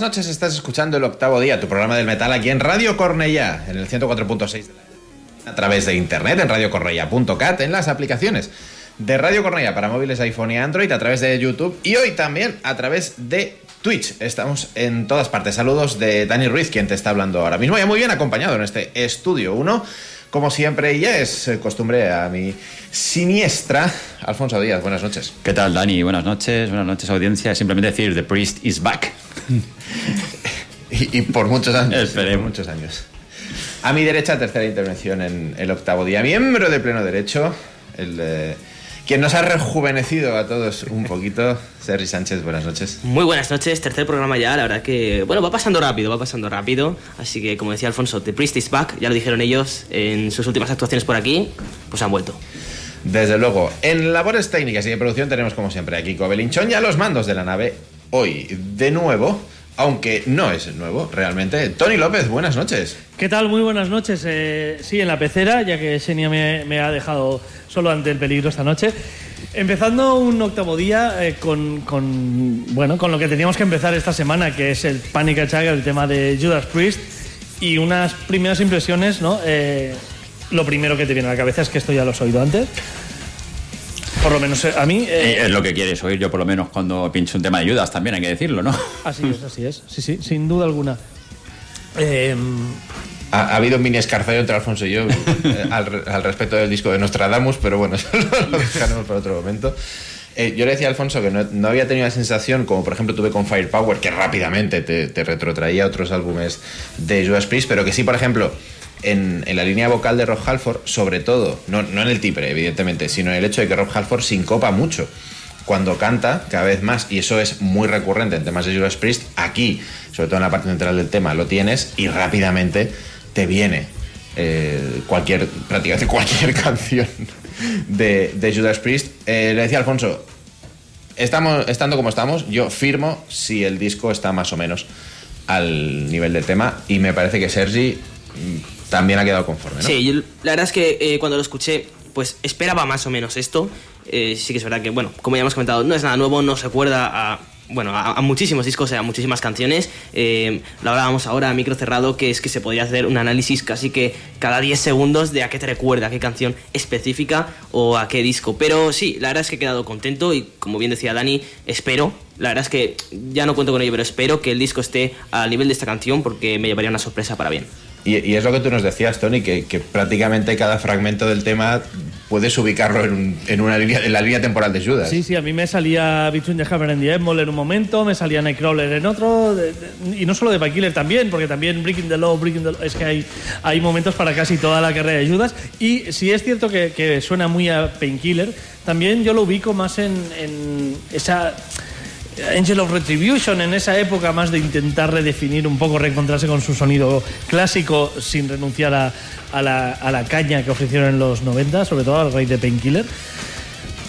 Noches. Estás escuchando el octavo día, tu programa del metal aquí en Radio Cornellá, en el 104.6 a través de internet, en radiocornellá.cat, en las aplicaciones de Radio Cornellá para móviles iPhone y Android, a través de YouTube y hoy también a través de Twitch. Estamos en todas partes. Saludos de Dani Ruiz, quien te está hablando ahora mismo. Ya muy bien acompañado en este estudio 1. Como siempre, ya es costumbre a mi siniestra Alfonso Díaz. Buenas noches. ¿Qué tal, Dani? Buenas noches, buenas noches, audiencia. Simplemente decir, The Priest is back. y, y, por muchos años. Esperemos. Por muchos años. A mi derecha, tercera intervención en el octavo día. Miembro de pleno derecho, el. Eh, quien nos ha rejuvenecido a todos un poquito, Sergi Sánchez, buenas noches. Muy buenas noches, tercer programa ya, la verdad que, bueno, va pasando rápido, va pasando rápido, así que como decía Alfonso, The Priest is back, ya lo dijeron ellos en sus últimas actuaciones por aquí, pues han vuelto. Desde luego, en labores técnicas y de producción tenemos como siempre a Kiko Belinchón y a los mandos de la nave, hoy de nuevo, aunque no es nuevo realmente. Tony López, buenas noches. ¿Qué tal? Muy buenas noches. Eh, sí, en la pecera, ya que Xenia me, ha dejado solo ante el peligro esta noche. Empezando un octavo día eh, con, con, bueno, con lo que teníamos que empezar esta semana, que es el Panic Attack, el tema de Judas Priest, y unas primeras impresiones, ¿no? Eh, lo primero que te viene a la cabeza es que esto ya lo has oído antes. Por lo menos a mí. Eh, es lo que quieres oír yo, por lo menos, cuando pincho un tema de Judas, también hay que decirlo, ¿no? Así es, así es. Sí, sí, sin duda alguna. Eh, ha, ha, habido un mini escarceo entre Alfonso y yo eh, al, al, respecto del disco de Nostradamus, pero bueno, eso lo dejaremos para otro momento. Eh, yo le decía a Alfonso que no, no, había tenido la sensación, como por ejemplo tuve con Firepower, que rápidamente te, te retrotraía a otros álbumes de Judas Priest, pero que sí, por ejemplo, en, la línea vocal de Rob Halford, sobre todo, no, no en el timbre, evidentemente, sino en el hecho de que Rob Halford sincopa mucho cuando canta, cada vez más, y eso es muy recurrente en temas de Judas Priest, aquí, sobre todo en la parte central del tema, lo tienes y rápidamente te viene eh, cualquier, prácticamente cualquier canción de, Judas Priest. Eh, le decía Alfonso, estamos, estando como estamos, yo firmo si el disco está más o menos al nivel del tema y me parece que Sergi también ha quedado conforme. ¿no? Sí, yo, la verdad es que eh, cuando lo escuché, pues esperaba más o menos esto. Eh, sí que es verdad que, bueno, como ya hemos comentado, no es nada nuevo, no se acuerda a, bueno, a, muchísimos discos, a muchísimas canciones. Eh, lo hablábamos ahora a micro cerrado, que es que se podría hacer un análisis casi que cada 10 segundos de a qué te recuerda, a qué canción específica o a qué disco. Pero sí, la verdad es que he quedado contento y, como bien decía Dani, espero la verdad es que ya no cuento con ello, pero espero que el disco esté al nivel de esta canción porque me llevaría una sorpresa para bien. Y, es lo que tú nos decías, Tony, que, que, prácticamente cada fragmento del tema puedes ubicarlo en, en, una línea, en la línea temporal de Judas. Sí, sí, a mí me salía Between the Hammer and the en un momento, me salía Nightcrawler en otro, y no solo de Painkiller también, porque también Breaking the Law, Breaking the Law, es que hay, hay momentos para casi toda la carrera de Judas. Y si es cierto que, suena muy a Painkiller, también yo lo ubico más en esa Angel of Retribution en esa época más de intentar redefinir un poco, reencontrarse con su sonido clásico sin renunciar a, la, caña que ofrecieron en los 90, sobre todo al rey de Painkiller.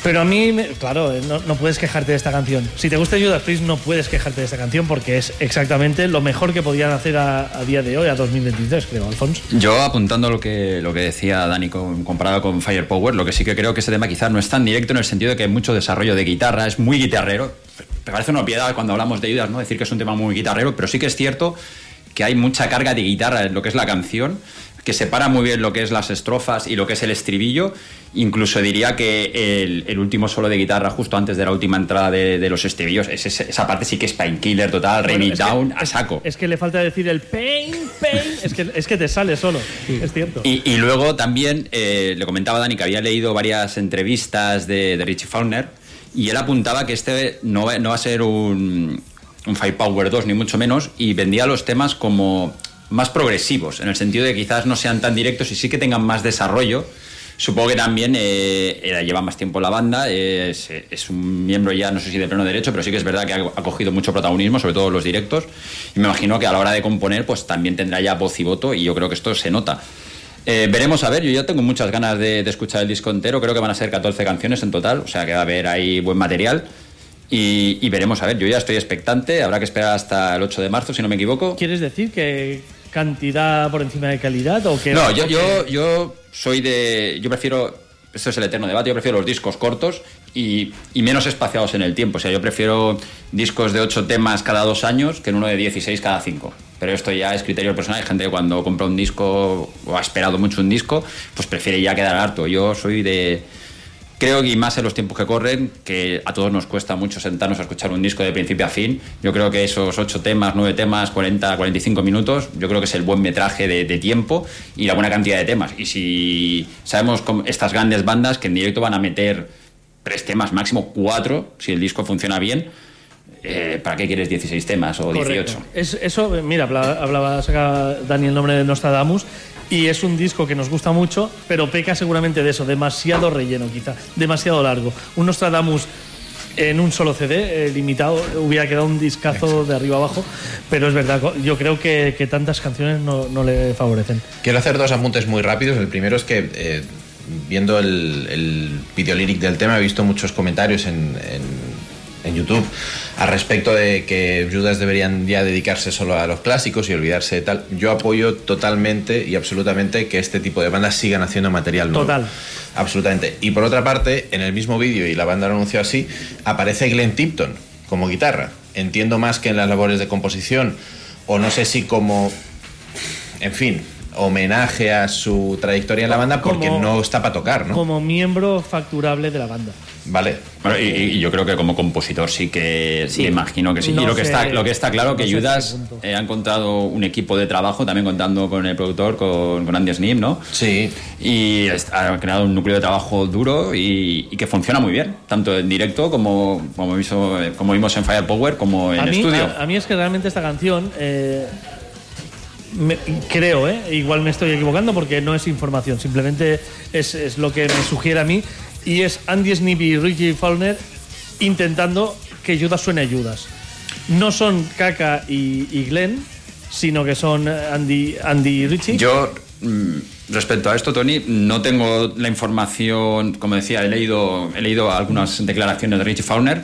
Pero a mí, claro, no, no, puedes quejarte de esta canción. Si te gusta Judas Priest, no puedes quejarte de esta canción porque es exactamente lo mejor que podían hacer a, día de hoy, a 2023, creo, Alfonso. Yo apuntando lo que, lo que decía Dani comparado con Firepower, lo que sí que creo que ese tema quizás no es tan directo en el sentido de que hay mucho desarrollo de guitarra, es muy guitarrero. Me parece una piedad cuando hablamos de Judas, ¿no? Decir que es un tema muy guitarrero, pero sí que es cierto que hay mucha carga de guitarra en lo que es la canción que separa muy bien lo que es las estrofas y lo que es el estribillo. Incluso diría que el, el último solo de guitarra, justo antes de la última entrada de, de los estribillos, es, es, esa parte sí que es painkiller total, bueno, Rain It Down, que, a saco. Es, es, que le falta decir el pain, pain, es que, es que te sale solo, sí. es cierto. Y, y luego también eh, le comentaba a Dani que había leído varias entrevistas de, de Richie Faulkner y él apuntaba que este no va, a ser un, un Firepower 2, ni mucho menos, y vendía los temas como más progresivos, en el sentido de que quizás no sean tan directos y sí que tengan más desarrollo. Supongo que también eh, lleva más tiempo la banda, es, es, un miembro ya, no sé si de pleno derecho, pero sí que es verdad que ha, ha, cogido mucho protagonismo, sobre todo los directos, y me imagino que a la hora de componer pues también tendrá ya voz y voto, y yo creo que esto se nota. Eh, veremos a ver, yo ya tengo muchas ganas de, de, escuchar el disco entero, creo que van a ser 14 canciones en total, o sea que va a haber ahí buen material. Y, y, veremos a ver, yo ya estoy expectante, habrá que esperar hasta el 8 de marzo, si no me equivoco. ¿Quieres decir que cantidad por encima de calidad o que no yo, yo yo soy de yo prefiero esto es el eterno debate, yo prefiero los discos cortos y, y menos espaciados en el tiempo. O sea, yo prefiero discos de 8 temas cada dos años que en uno de 16 cada 5. Pero esto ya es criterio personal. Hay gente que cuando compra un disco o ha esperado mucho un disco, pues prefiere ya quedar harto. Yo soy de, creo que más en los tiempos que corren, que a todos nos cuesta mucho sentarnos a escuchar un disco de principio a fin. Yo creo que esos ocho temas, nueve temas, 40, 45 minutos, yo creo que es el buen metraje de, de tiempo y la buena cantidad de temas. Y si sabemos con estas grandes bandas que en directo van a meter tres temas, máximo cuatro, si el disco funciona bien, eh, ¿para qué quieres 16 temas o 18? Correcto. Es, eso, mira, hablaba, hablaba saca Dani el nombre de Nostradamus y es un disco que nos gusta mucho, pero peca seguramente de eso, demasiado relleno quizá, demasiado largo. Un Nostradamus en un solo CD eh, limitado hubiera quedado un discazo de arriba abajo, pero es verdad, yo creo que, que tantas canciones no, no, le favorecen. Quiero hacer dos apuntes muy rápidos. El primero es que eh, viendo el, el videolíric del tema he visto muchos comentarios en, en en YouTube al respecto de que Judas deberían ya dedicarse solo a los clásicos y olvidarse de tal. Yo apoyo totalmente y absolutamente que este tipo de bandas sigan haciendo material nuevo. Total. Absolutamente. Y por otra parte, en el mismo vídeo, y la banda lo anunció así, aparece Glenn Tipton como guitarra. Entiendo más que en las labores de composición, o no sé si como. En fin, homenaje a su trayectoria en la banda porque Como- no está para tocar, ¿no? Como miembro facturable de la banda. Vale. Bueno, y, y yo creo que como compositor sí que Sí. me imagino que sí. No y lo que, sé- está, lo que está claro que no sé Judas eh, ha encontrado un equipo de trabajo, también contando con el productor, con, con Andy Snip, ¿no? Sí. Y ha creado un núcleo de trabajo duro y, y que funciona muy bien, tanto en directo como, como, hizo- como vimos en Firepower, como en a, mí, estudio. a, a mí es que realmente esta canción, eh, creo, ¿eh? igual me estoy equivocando porque no es información, simplemente es, es lo que me sugiere a mí, y es Andy Snip y Richie Faulkner intentando que Judas suene a Judas. No son Kaka y, y Glenn, sino que son Andy, Andy y Richie. Yo, mm, respecto a esto, Tony, no tengo la información, como decía, he leído, he leído algunas declaraciones de Richie Faulkner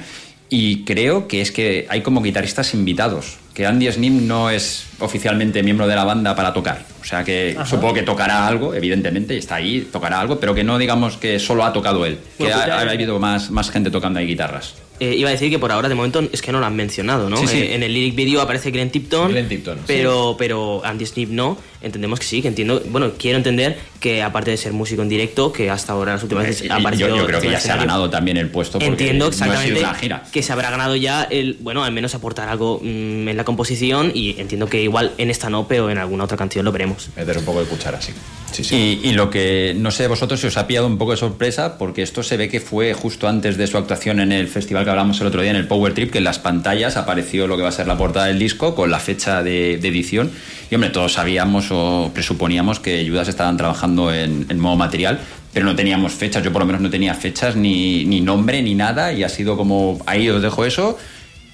y creo que es que hay como guitarristas invitados, que Andy Snip no es oficialmente miembro de la banda para tocar. O sea que Ajá. supongo que tocará algo, evidentemente, y está ahí, tocará algo, pero que no digamos que solo ha tocado él, que Bueno, ha, habido más, más gente tocando ahí guitarras. Eh, iba a decir que por ahora de momento es que no lo han mencionado, ¿no? Sí, sí. Eh, en el lyric video aparece Glenn Tipton, Glenn Tipton, pero, pero Andy Snip no. Entendemos que sí, que entiendo, bueno, quiero entender que aparte de ser músico en directo, que hasta ahora las últimas veces Eh, ha y aparecido yo, yo creo que ya se ha ganado también el puesto porque Entiendo no ha sido exactamente gira. que se habrá ganado ya el, bueno, al menos aportar algo mm, en la composición y entiendo que igual en esta no, pero en alguna otra canción lo veremos. Meter un poco de cuchara, sí. Sí, sí. Y, y lo que no sé vosotros si os ha pillado un poco de sorpresa, porque esto se ve que fue justo antes de su actuación en el festival que hablamos el otro día, en el Power Trip, que en las pantallas apareció lo que va a ser la portada del disco con la fecha de, de edición. Y hombre, todos sabíamos o presuponíamos que Judas estaban trabajando en, en nuevo material, pero no teníamos fechas. Yo por lo menos no tenía fechas, ni, ni nombre, ni nada, y ha sido como, ahí os dejo eso,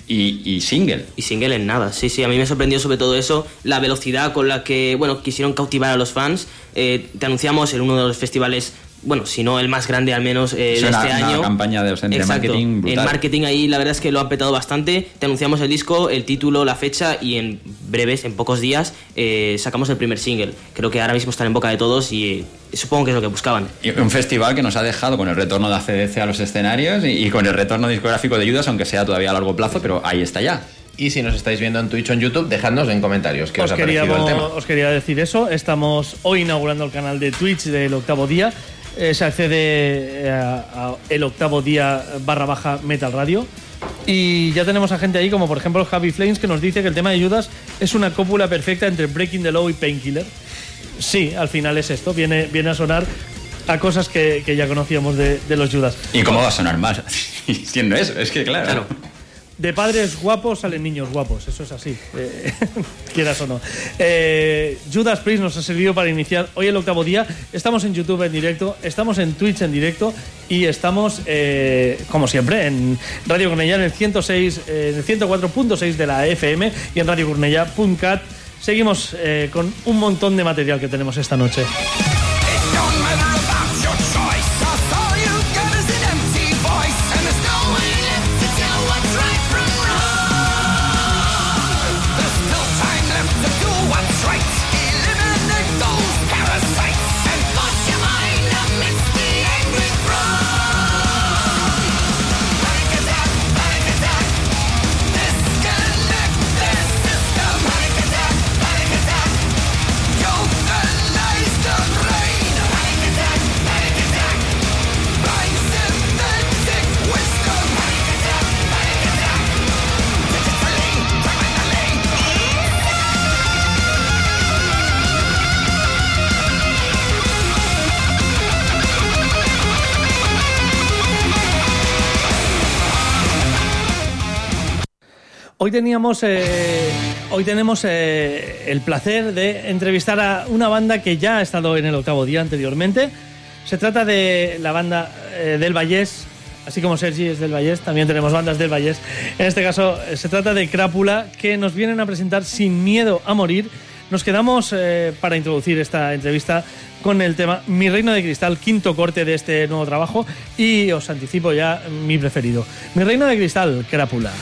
y, y single. Y single en nada, sí, sí, a mí me sorprendió sobre todo eso, la velocidad con la que, bueno, quisieron cautivar a los fans. Eh, te anunciamos en uno de los festivales, bueno, si no el más grande al menos eh, Es de una- este una año. campaña de- de Exacto. marketing brutal. En marketing ahí la verdad es que lo han petado bastante. Te anunciamos el disco, el título, la fecha y en breves, en pocos días, eh, sacamos el primer single. Creo que ahora mismo están en boca de todos y eh, supongo que es lo que buscaban. Y Un festival que nos ha dejado con el retorno de ACDC a los escenarios y, y con el retorno discográfico de Judas, aunque sea todavía a largo plazo, pero ahí está ya. Y si nos estáis viendo en Twitch o en YouTube, dejadnos en comentarios qué os, os, ha parecido el tema. os quería decir eso. Estamos hoy inaugurando el canal de Twitch del octavo día. Eh, se accede eh, a, a el octavo día barra baja Metal Radio. Y ya tenemos a gente ahí, como por ejemplo Javi Flames, que nos dice que el tema de Judas es una cópula perfecta entre Breaking the Law y Painkiller. Sí, al final es esto. Viene, viene a sonar a cosas que, que ya conocíamos de, de los Judas. ¿Y cómo va a sonar más? Siendo eso, es que claro. Claro. De padres guapos salen niños guapos, eso es así, eh, quieras o no. Eh, Judas Priest nos ha servido para iniciar hoy el octavo día. Estamos en YouTube en directo, estamos en Twitch en directo y estamos, eh, como siempre, en Radio Cornellá en el 106, eh, en el 104.6 de la FM y en radiocornellá.cat. Seguimos con un montón de material que tenemos esta noche. Hoy teníamos, eh, hoy tenemos eh, el placer de entrevistar a una banda que ya ha estado en el octavo día anteriormente. Se trata de la banda eh, del Vallés, así como Sergi es del Vallés, también tenemos bandas del Vallés. En este caso eh, se trata de Crápula, que nos vienen a presentar Sin Miedo a Morir. Nos quedamos eh, para introducir esta entrevista con el tema Mi Reino de Cristal, quinto corte de este nuevo trabajo, y os anticipo ya mi preferido. Mi Reino de Cristal, Crápula.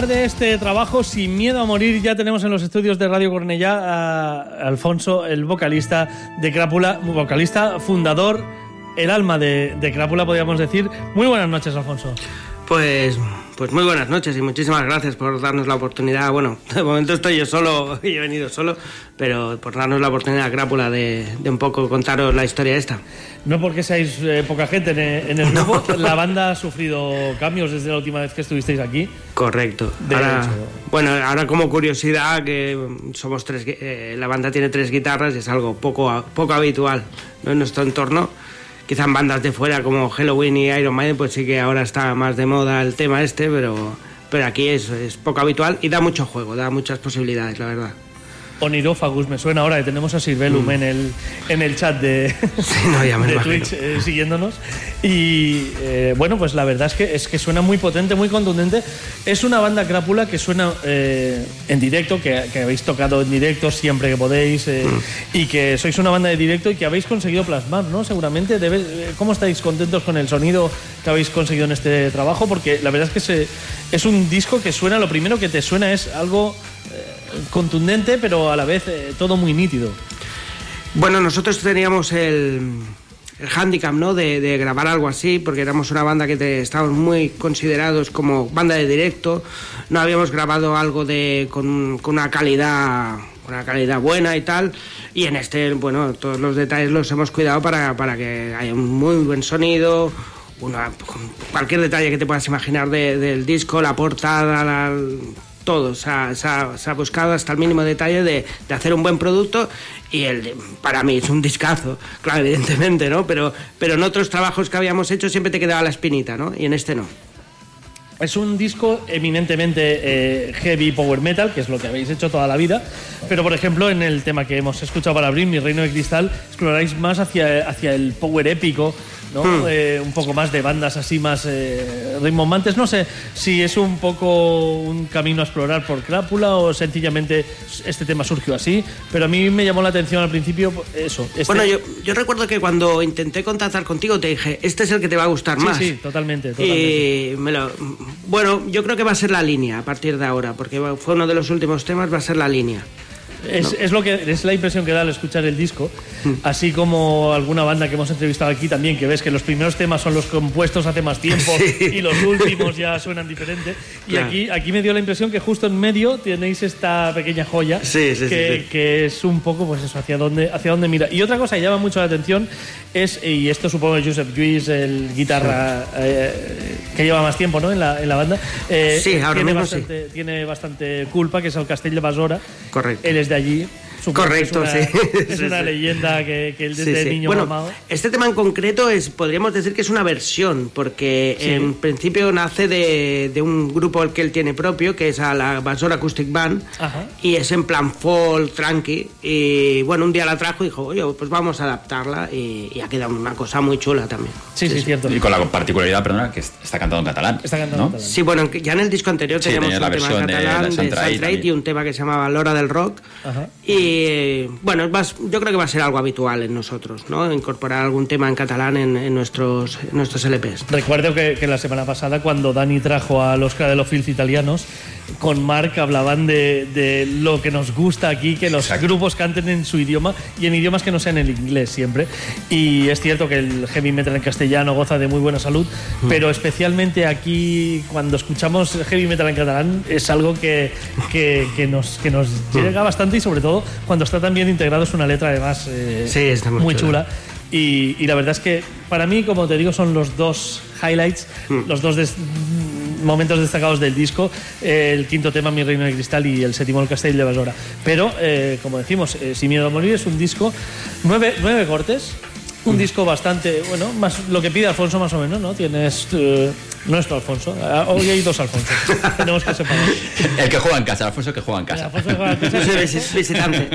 Hablar de este trabajo, Sin Miedo a Morir, ya tenemos en los estudios de Radio Cornellá a Alfonso, el vocalista de Crápula, vocalista, fundador, el alma de, de Crápula, podríamos decir. Muy buenas noches, Alfonso. Pues, pues muy buenas noches y muchísimas gracias por darnos la oportunidad. Bueno, de momento estoy yo solo y he venido solo, pero por darnos la oportunidad, Crápula, de, de un poco contaros la historia esta. No porque seáis eh, poca gente en el, en el grupo, la banda ha sufrido cambios desde la última vez que estuvisteis aquí. Correcto. De ahora, bueno, ahora como curiosidad que somos tres, eh, la banda tiene tres guitarras y es algo poco, poco habitual ¿no? en nuestro entorno. Quizá en bandas de fuera como Halloween y Iron Maiden, pues sí que ahora está más de moda el tema este, pero, pero aquí es, es poco habitual y da mucho juego, da muchas posibilidades, la verdad. Onirófagus, me suena ahora que tenemos a Sirvelum en, el, en el chat de, Mm. no, ya me de. Twitch eh, siguiéndonos. Y eh, bueno, pues la verdad es que, es que suena muy potente, muy contundente. Es una banda crápula que suena eh, en directo, que, que habéis tocado en directo siempre que podéis Mm. y que sois una banda de directo y que habéis conseguido plasmar, ¿no? Seguramente. Debe- ¿Cómo estáis contentos con el sonido que habéis conseguido en este trabajo? Porque la verdad es que se- es un disco que suena, lo primero que te suena es algo contundente, pero a la vez eh, todo muy nítido. Bueno, nosotros teníamos el, el handicap, ¿no? De, grabar algo así, porque éramos una banda que te- estábamos muy considerados como banda de directo. No habíamos grabado algo de con, con una calidad una calidad buena y tal. Y en este, bueno, todos los detalles los hemos cuidado para, para que haya un muy buen sonido. Una, cualquier detalle que te puedas imaginar de- del disco, la portada, la- todo. Se ha, se ha- se ha buscado hasta el mínimo detalle de, de hacer un buen producto y el para mí es un discazo, claro, evidentemente, ¿no? Pero, pero en otros trabajos que habíamos hecho siempre te quedaba la espinita, ¿no? Y en este no. Es un disco eminentemente eh, heavy power metal, que es lo que habéis hecho toda la vida. Pero, por ejemplo, en el tema que hemos escuchado para abrir, Mi Reino de Cristal, exploráis más hacia, hacia el power épico, ¿no? Hmm. Eh, un poco más de bandas así más eh, ritmomantes. No sé si es un poco un camino a explorar por Crápula o sencillamente este tema surgió así. Pero a mí me llamó la atención al principio eso. este- Bueno, yo, yo recuerdo que cuando intenté contactar contigo te dije, este es el que te va a gustar Sí, más. sí, totalmente, totalmente. Y me lo- bueno, yo creo que va a ser la línea a partir de ahora, porque fue uno de los últimos temas, va a ser la línea. Es, es lo que es la impresión que da al escuchar el disco, Hmm. así como alguna banda que hemos entrevistado aquí también, que ves que los primeros temas son los compuestos hace más tiempo y los últimos ya suenan diferente. Y Claro. aquí, aquí me dio la impresión que justo en medio tenéis esta pequeña joya Sí, que, que es un poco pues eso, hacia dónde, hacia dónde mira. Y otra cosa que llama mucho la atención es, y esto supongo que Joseph Lluís, el guitarra eh, que lleva más tiempo ¿no? en, la, en la banda, eh, Sí, ahora tiene, mismo bastante, tiene bastante culpa, que es el Castell de Basora. Correcto. Él es de allí. Supongo Correcto, es una, sí. Es una leyenda que, que él Sí, desde sí. niño bueno, mamado. este tema en concreto es, podríamos decir que es una versión, porque Sí. en principio nace de, de un grupo que él tiene propio, que es a la Basora Acoustic Band, Ajá. y es en plan folk, tranqui, y bueno, un día la trajo y dijo, oye, pues vamos a adaptarla, y, y ha quedado una cosa muy chula también. Sí, sí, cierto. Y con la particularidad, perdona, que está cantado en catalán. Está cantando ¿no? en catalán. Sí, bueno, ya en el disco anterior Sí, teníamos tenía un la tema en versión de catalán de Ait también. y un tema que se llamaba Lora del Rock. Ajá. Y eh, bueno, yo creo que va a ser algo habitual en nosotros, ¿no? Incorporar algún tema en catalán en, en nuestros, en nuestros LPs. Recuerdo que, que la semana pasada, cuando Dani trajo a los de los Filth italianos, con Mark hablaban de, de lo que nos gusta aquí, que los Exacto. grupos canten en su idioma y en idiomas que no sean el inglés siempre. Y es cierto que el heavy metal en castellano goza de muy buena salud, pero especialmente aquí, cuando escuchamos heavy metal en catalán, es algo que, que, que nos, que nos llega bastante y sobre todo cuando está tan bien integrado es una letra además eh, Sí, está muy muy chula. chula. Y, y la verdad es que para mí, como te digo, son los dos highlights, los dos des- momentos destacados del disco. eh, el quinto tema, Mi Reino de Cristal, y el séptimo, El Castell de Basora. Pero, eh, como decimos, eh, Sin Miedo a Morir es un disco, nueve, nueve cortes. Un disco bastante, bueno, más lo que pide Alfonso más o menos, ¿no? Tienes eh, nuestro Alfonso. Ah, Hoy hay dos Alfonso. Tenemos que separar. El que juega en casa, Alfonso que juega en casa. Alfonso juega en casa. Soy visitante.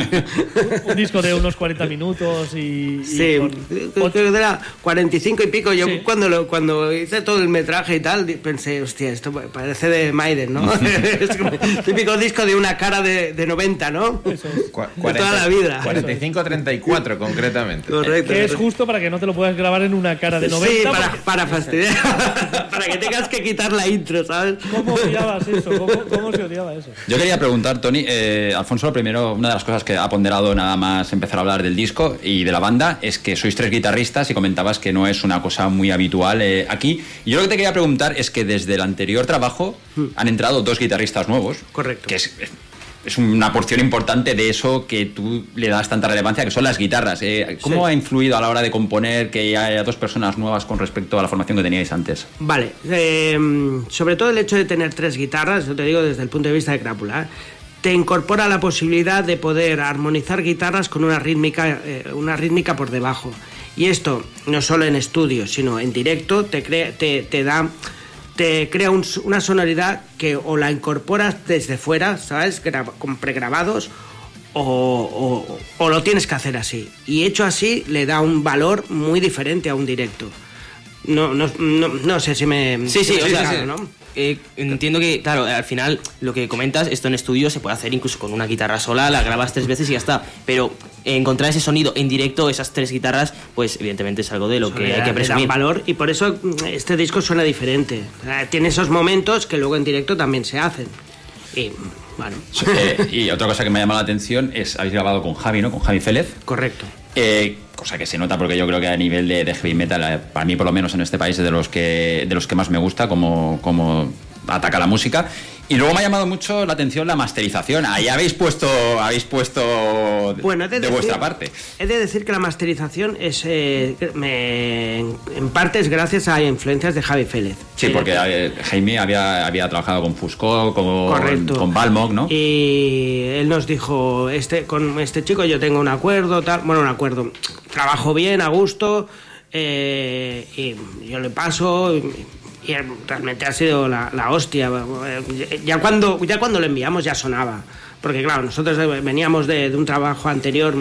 un disco de unos 40 minutos y, y Sí, con creo que era 45 y pico. Yo Sí. cuando, lo, cuando hice todo el metraje y tal, pensé, hostia, esto parece de Maiden, ¿no? es como el típico disco de una cara de, de 90, ¿no? Eso es. De toda la vida. 45-34 concretamente. Correcto. Que es justo para que no te lo puedas grabar en una cara de 90. Sí, para, porque- para fastidiar. para que tengas que quitar la intro, ¿sabes? ¿Cómo odiabas eso? ¿Cómo, cómo se odiaba eso? Yo quería preguntar, Tony, eh, Alfonso, lo primero, una de las cosas que ha ponderado nada más empezar a hablar del disco y de la banda es que sois tres guitarristas y comentabas que no es una cosa muy habitual eh, aquí. Y yo lo que te quería preguntar es que desde el anterior trabajo han entrado dos guitarristas nuevos. Correcto. Que es, es una porción importante de eso que tú le das tanta relevancia, que son las guitarras. eh. ¿Cómo Sí. ha influido a la hora de componer que haya dos personas nuevas con respecto a la formación que teníais antes? Vale, eh, sobre todo el hecho de tener tres guitarras, yo te digo desde el punto de vista de Crápula, ¿eh? te incorpora la posibilidad de poder armonizar guitarras con una rítmica, eh, una rítmica por debajo. Y esto, no solo en estudio, sino en directo, te, crea, te, te da te crea un- una sonoridad que o la incorporas desde fuera, ¿sabes? Graba- con pregrabados, o, o- o lo tienes que hacer así. Y hecho así, le da un valor muy diferente a un directo. No, no, no, no sé si me. Sí, sí, si me o he sea, explicado, ¿no? Eh, entiendo que, claro, al final lo que comentas, esto en estudio se puede hacer incluso con una guitarra sola, la grabas tres veces y ya está. Pero encontrar ese sonido en directo, esas tres guitarras, pues evidentemente es algo de lo que hay que presumir. valor y por eso mm, este disco suena diferente. Tiene esos momentos que luego en directo también se hacen. Y bueno, Eh, y otra cosa que me ha llamado la atención es, habéis grabado con Javi, ¿no? Con Javi Félez. correcto. Eh, cosa que se nota porque yo creo que a nivel de, de heavy metal, eh, para mí por lo menos en este país es de los que, de los que más me gusta como, como ataca la música. Y luego me ha llamado mucho la atención la masterización. Ahí habéis puesto, habéis puesto Bueno, de, de, decir- vuestra parte. He de decir que la masterización es eh, me- en parte es gracias a influencias de Javi Félez. Sí, porque eh, Jaime había, había trabajado con Fusco, con, Correcto. con Balmog, ¿no? Y él nos dijo, este, con este chico yo tengo un acuerdo, tal, bueno, un acuerdo, trabajo bien, a gusto, eh, y yo le paso, y, eh, realmente ha sido la, hostia. Ya cuando, ya cuando lo enviamos ya sonaba. Porque claro, nosotros veníamos de, un trabajo anterior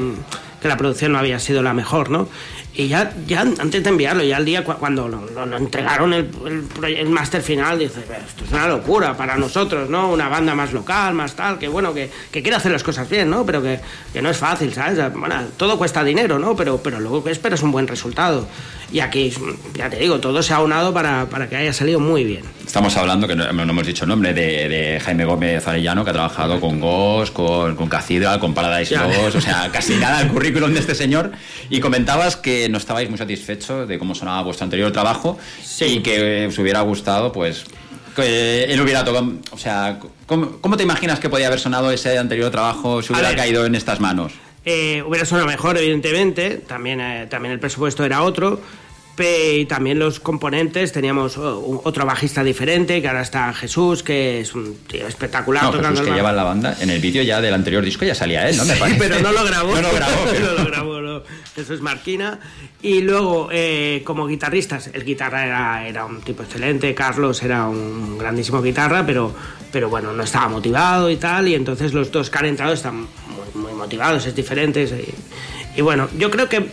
que la producción no había sido la mejor, ¿no? Y ya, ya antes de enviarlo, ya el día cu- cuando lo, lo- lo entregaron el, el, el máster final, dice, esto es una locura para nosotros, ¿no? Una banda más local, más tal, que bueno, que, que quiere hacer las cosas bien, ¿no? Pero que, que no es fácil, ¿sabes? Bueno, todo cuesta dinero, ¿no? Pero, pero luego que esperas un buen resultado. Y aquí, ya te digo, todo se ha unado para, para que haya salido muy bien. Estamos hablando, que no, no hemos dicho el nombre, de, de Jaime Gómez Arellano, que ha trabajado con Ghost, con, con Cathedral, con Paradise. Lost, o sea, casi nada el currículum de este señor. Y comentabas que no estabais muy satisfechos de cómo sonaba vuestro anterior trabajo y que os hubiera gustado, pues, que él hubiera tocado. O sea, ¿cómo, cómo te imaginas que podía haber sonado ese anterior trabajo si hubiera caído en estas manos? Eh, hubiera sonado mejor, evidentemente. También, eh, también el presupuesto era otro. Y también los componentes. Teníamos oh, otro bajista diferente, que ahora está Jesús, que es un tío espectacular No, Jesús, que lleva en la banda. En el vídeo ya del anterior disco ya salía él, ¿no? Me Sí, pero no lo grabó. no lo grabó. pero- no lo grabó, no. Eso es Marquina. Y luego, eh, como guitarristas, el guitarra era, era un tipo excelente, Carlos era un grandísimo guitarra, pero, pero bueno, no estaba motivado y tal. Y entonces los dos que han entrado están muy, muy motivados, es diferentes. Y, y bueno, yo creo que,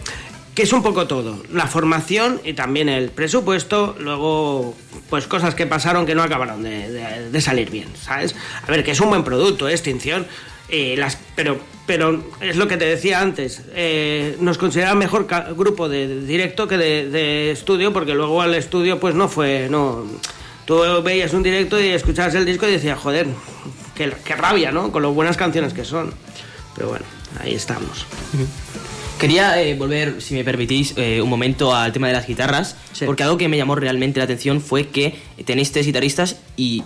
que es un poco todo. La formación y también el presupuesto, luego pues cosas que pasaron que no acabaron de, salir bien, ¿sabes? A ver, que es un buen producto, ¿eh? Extinción. eh, pero, pero es lo que te decía antes, eh, nos consideran mejor grupo de, directo que de, estudio, porque luego al estudio pues no fue, no... Tú veías un directo y escuchabas el disco y decías, joder, qué, qué rabia, ¿no? Con lo buenas canciones que son. Pero bueno, ahí estamos. Quería eh, volver, si me permitís, eh, un momento al tema de las guitarras, Sí. porque algo que me llamó realmente la atención fue que tenéis tres guitarristas y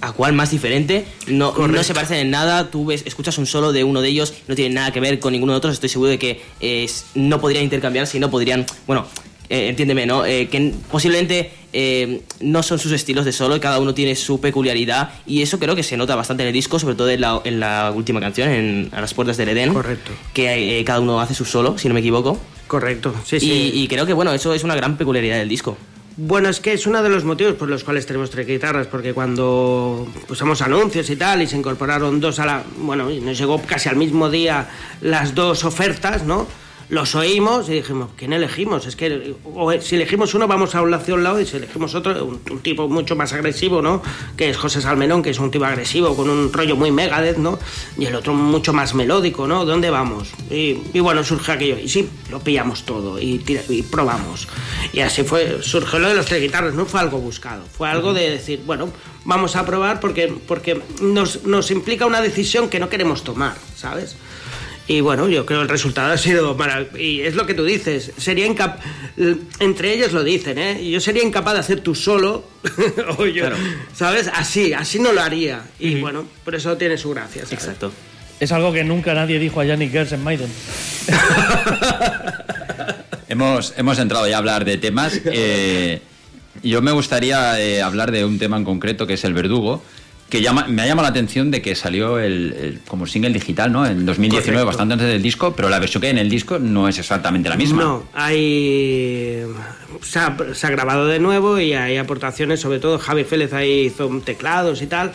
a cuál más diferente, no, no se parecen en nada, tú ves, escuchas un solo de uno de ellos, no tiene nada que ver con ninguno de otros, estoy seguro de que eh, no podrían intercambiarse y no podrían, bueno, eh, entiéndeme, ¿no? Eh, que posiblemente eh, no son sus estilos de solo y cada uno tiene su peculiaridad y eso creo que se nota bastante en el disco, sobre todo en la, en la última canción, en A las puertas del Edén. Correcto. Que eh, cada uno hace su solo, si no me equivoco. Correcto, sí, y, sí. y creo que bueno, eso es una gran peculiaridad del disco. Bueno, es que es uno de los motivos por los cuales tenemos tres guitarras, porque cuando pusimos anuncios y tal, y se incorporaron dos a la. Bueno, y nos llegó casi al mismo día las dos ofertas, ¿no? Los oímos y dijimos, ¿quién elegimos? Es que o si elegimos uno, vamos a un hacia un lado, y si elegimos otro, un, un tipo mucho más agresivo, ¿no? Que es José Salmenón, que es un tipo agresivo, con un rollo muy Megadeth, ¿no? Y el otro mucho más melódico, ¿no? ¿Dónde vamos? Y, y bueno, surge aquello. Y sí, lo pillamos todo y, tira- y probamos. Y así fue, surgió lo de los tres guitarras, no fue algo buscado, fue algo de decir, bueno, vamos a probar porque, porque nos, nos implica una decisión que no queremos tomar, ¿sabes? Y bueno, yo creo que el resultado ha sido maravilloso. Y es lo que tú dices, sería incapaz, entre ellos lo dicen, ¿eh? Yo sería incapaz de hacer tú solo, o yo, ¿sabes? Así, así no lo haría. Y bueno, por eso tiene su gracia. ¿sabes? Exacto. Es algo que nunca nadie dijo a Yannick Gers en Maiden. Hemos, hemos entrado ya a hablar de temas. eh, yo me gustaría eh, hablar de un tema en concreto que es el verdugo, que llama, me ha llamado la atención de que salió el, el- como single digital, ¿no? En 2019, Correcto. bastante antes del disco, pero la versión que hay en el disco no es exactamente la misma. No, hay. Se ha, se ha grabado de nuevo y hay aportaciones, sobre todo Javi Félez ahí hizo teclados y tal.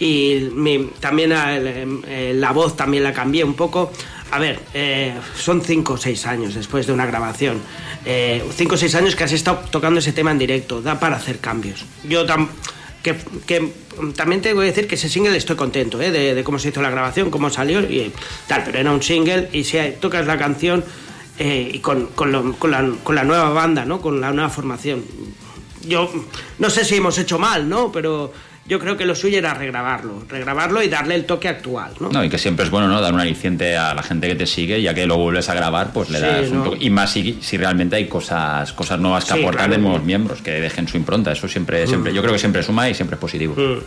Y mi- también eh, eh, la voz también la cambié un poco. A ver, eh, son cinco o seis años después de una grabación. Eh, cinco o seis años que has estado tocando ese tema en directo. Da para hacer cambios. Yo tam- que, que también tengo que decir que ese single estoy contento ¿eh? de, de cómo se hizo la grabación, cómo salió y tal, pero era un single y si tocas la canción eh, y con, con lo- con la, con la nueva banda, ¿no? con la nueva formación. Yo no sé si hemos hecho mal, ¿no? pero yo creo que lo suyo era regrabarlo, regrabarlo y darle el toque actual. ¿no? No, y que siempre es bueno, ¿no? Dar un aliciente a la gente que te sigue, ya que lo vuelves a grabar, pues le Sí, das un ¿no? toque. Y más si, si realmente hay cosas, cosas nuevas que Sí, aportar claro. de nuevos miembros, que dejen su impronta. Eso siempre, siempre, yo creo que siempre suma y siempre es positivo. Mm.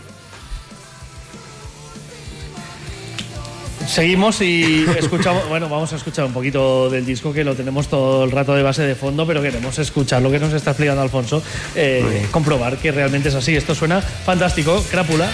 Seguimos y escuchamos, bueno, vamos a escuchar un poquito del disco que lo tenemos todo el rato de base de fondo, pero queremos escuchar lo que nos está explicando Alfonso, eh, comprobar que realmente es así. Esto suena fantástico, crápula.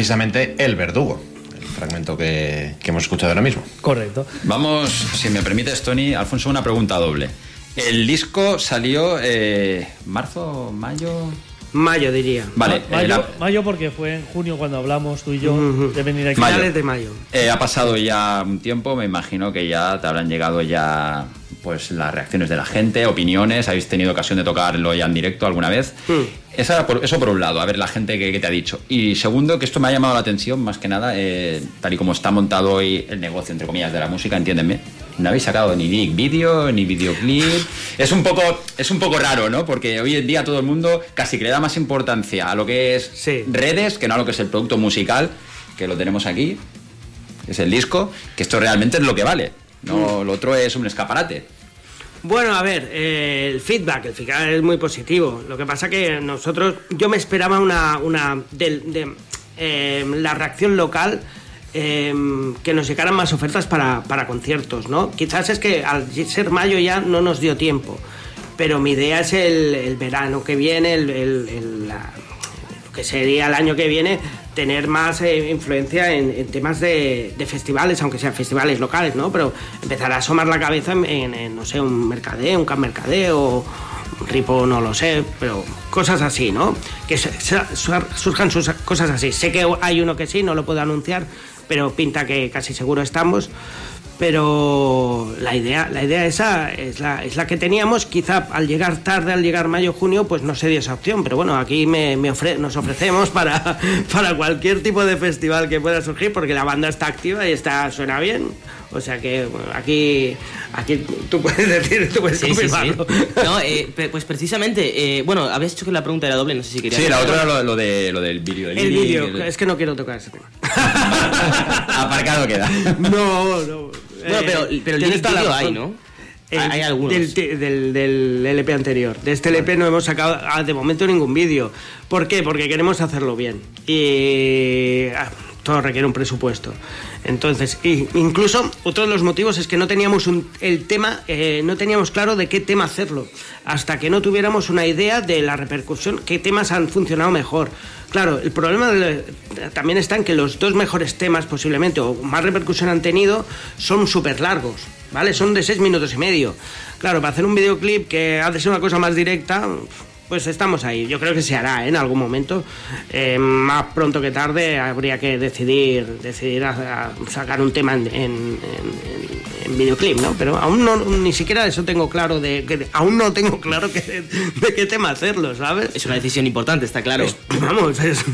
Precisamente El Verdugo, el fragmento que, que hemos escuchado ahora mismo. Correcto. Vamos, si me permites, Tony, Alfonso, una pregunta doble. El disco salió eh, marzo, mayo. Mayo diría. Vale, Ma- eh, mayo, la- mayo porque fue en junio cuando hablamos tú y yo de venir aquí. Finales de mayo. eh, ha pasado ya un tiempo, me imagino que ya te habrán llegado ya pues las reacciones de la gente, opiniones, habéis tenido ocasión de tocarlo ya en directo alguna vez. Hmm. Esa eso por un lado, a ver la gente que, que te ha dicho. Y segundo, que esto me ha llamado la atención, más que nada, eh, tal y como está montado hoy el negocio, entre comillas, de la música, entiéndeme. No habéis sacado ni lyric video, ni videoclip. Es un poco, es un poco raro, ¿no? Porque hoy en día todo el mundo casi que le da más importancia a lo que es Sí. redes que no a lo que es el producto musical, que lo tenemos aquí, que es el disco, que esto realmente es lo que vale. No, lo otro es un escaparate. Bueno, a ver, eh, el feedback, el feedback es muy positivo. Lo que pasa que nosotros, yo me esperaba una, una del- de, eh, la reacción local, eh, que nos llegaran más ofertas para, para conciertos, ¿no? Quizás es que al ser mayo ya no nos dio tiempo, pero mi idea es el, el verano que viene, el, el- el- la- que sería el año que viene, tener más eh, influencia en, temas de, festivales, aunque sean festivales locales, ¿no? Pero empezar a asomar la cabeza en, no sé, un mercadeo, un can mercadeo, un ripo, no lo sé, pero cosas así, ¿no? Que surjan sus cosas así. Sé que hay uno que sí, no lo puedo anunciar, pero pinta que casi seguro estamos. Pero la idea, la idea esa es la, es la que teníamos. Quizá al llegar tarde, al llegar mayo, junio, pues no se dio esa opción. Pero bueno, aquí me, me ofre- nos ofrecemos para, para cualquier tipo de festival que pueda surgir, porque la banda está activa y está suena bien. O sea que bueno, aquí, aquí tú puedes decir, tú puedes Sí, sí, sí. confirmarlo. No, eh, pues precisamente, eh, bueno, habías dicho que la pregunta era doble, no sé si querías. Sí, la otra era lo, lo de, lo del vídeo. El lyric, vídeo, el- es que no quiero tocar ese tema. Aparcado queda. No, no. Bueno, pero- pero el video hay. ¿no? El- Hay algunos. Del, del- del LP anterior. De este LP no hemos sacado ah, de momento ningún vídeo. ¿Por qué? Porque queremos hacerlo bien. Y ah, todo requiere un presupuesto. Entonces, y incluso otro de los motivos es que no teníamos un- el tema, eh, no teníamos claro de qué tema hacerlo. Hasta que no tuviéramos una idea de la repercusión, qué temas han funcionado mejor. Claro, el problema de- también está en que los dos mejores temas posiblemente o más repercusión han tenido son súper largos, ¿vale? Son de seis minutos y medio. Claro, para hacer un videoclip que ha de ser una cosa más directa, pues estamos ahí. Yo creo que se hará ¿eh? en algún momento. Eh, más pronto que tarde habría que decidir, decidir a- a sacar un tema en, en- en- en videoclip, ¿no? Pero aún no, ni siquiera eso tengo claro de, que aún no tengo claro que, de qué tema hacerlo, ¿sabes? Es una decisión importante, está claro. Es- vamos, es...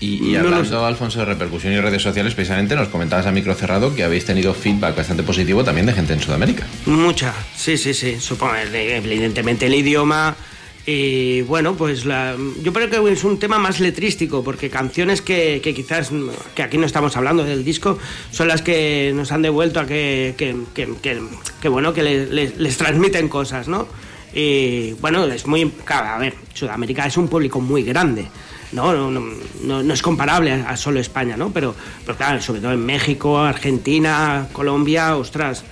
Y, y No lo hablando, Alfonso, de repercusión y redes sociales, precisamente nos comentabas a micro cerrado que habéis tenido feedback bastante positivo también de gente en Sudamérica. Mucha, sí, sí, sí. Supongo, evidentemente el idioma. Y bueno, pues la- yo creo que es un tema más letrístico, porque canciones que, quizás, que aquí no estamos hablando del disco, son las que nos han devuelto a que, que, que- bueno, que le- le- les transmiten cosas, ¿no? Y bueno, es muy. a ver, Sudamérica es un público muy grande. No, no, no, es comparable a, solo España, ¿no? Pero, pero claro, sobre todo en México, Argentina, Colombia, ostras,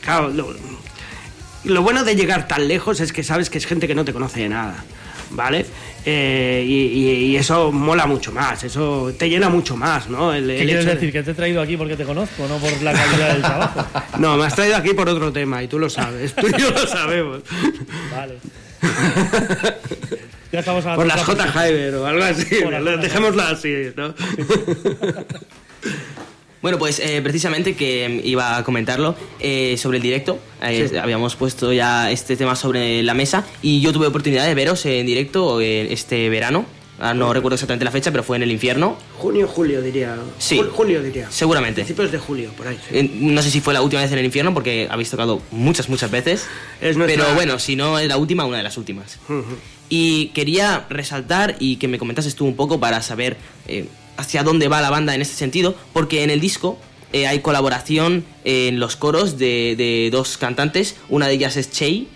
claro, lo, bueno de llegar tan lejos es que sabes que es gente que no te conoce de nada, ¿vale? Eh, y, y- y eso mola mucho más, eso te llena mucho más, ¿no? El, ¿Qué el quieres hecho de- decir? ¿Que te he traído aquí porque te conozco, no por la calidad del trabajo? No, me has traído aquí por otro tema y tú lo sabes, tú y yo lo sabemos. Vale. Ya estamos a Por las J. O algo así, dejémoslo así, ¿no? Bueno, pues eh, precisamente que iba a comentarlo eh, sobre el directo. Eh, Sí. Habíamos puesto ya este tema sobre la mesa y yo tuve oportunidad de veros en directo eh, este verano. Ah, no recuerdo exactamente la fecha, pero fue en el infierno. Junio, julio diría. Sí. Jul- julio diría. Seguramente. Principios de julio, por ahí. sí. No sé si fue la última vez en el infierno porque habéis tocado muchas, muchas veces. Es nuestra- Pero bueno, si no es la última, una de las últimas. Y quería resaltar y que me comentases tú un poco para saber eh, hacia dónde va la banda en este sentido, porque en el disco eh, hay colaboración en los coros de, de dos cantantes, una de ellas es Chey,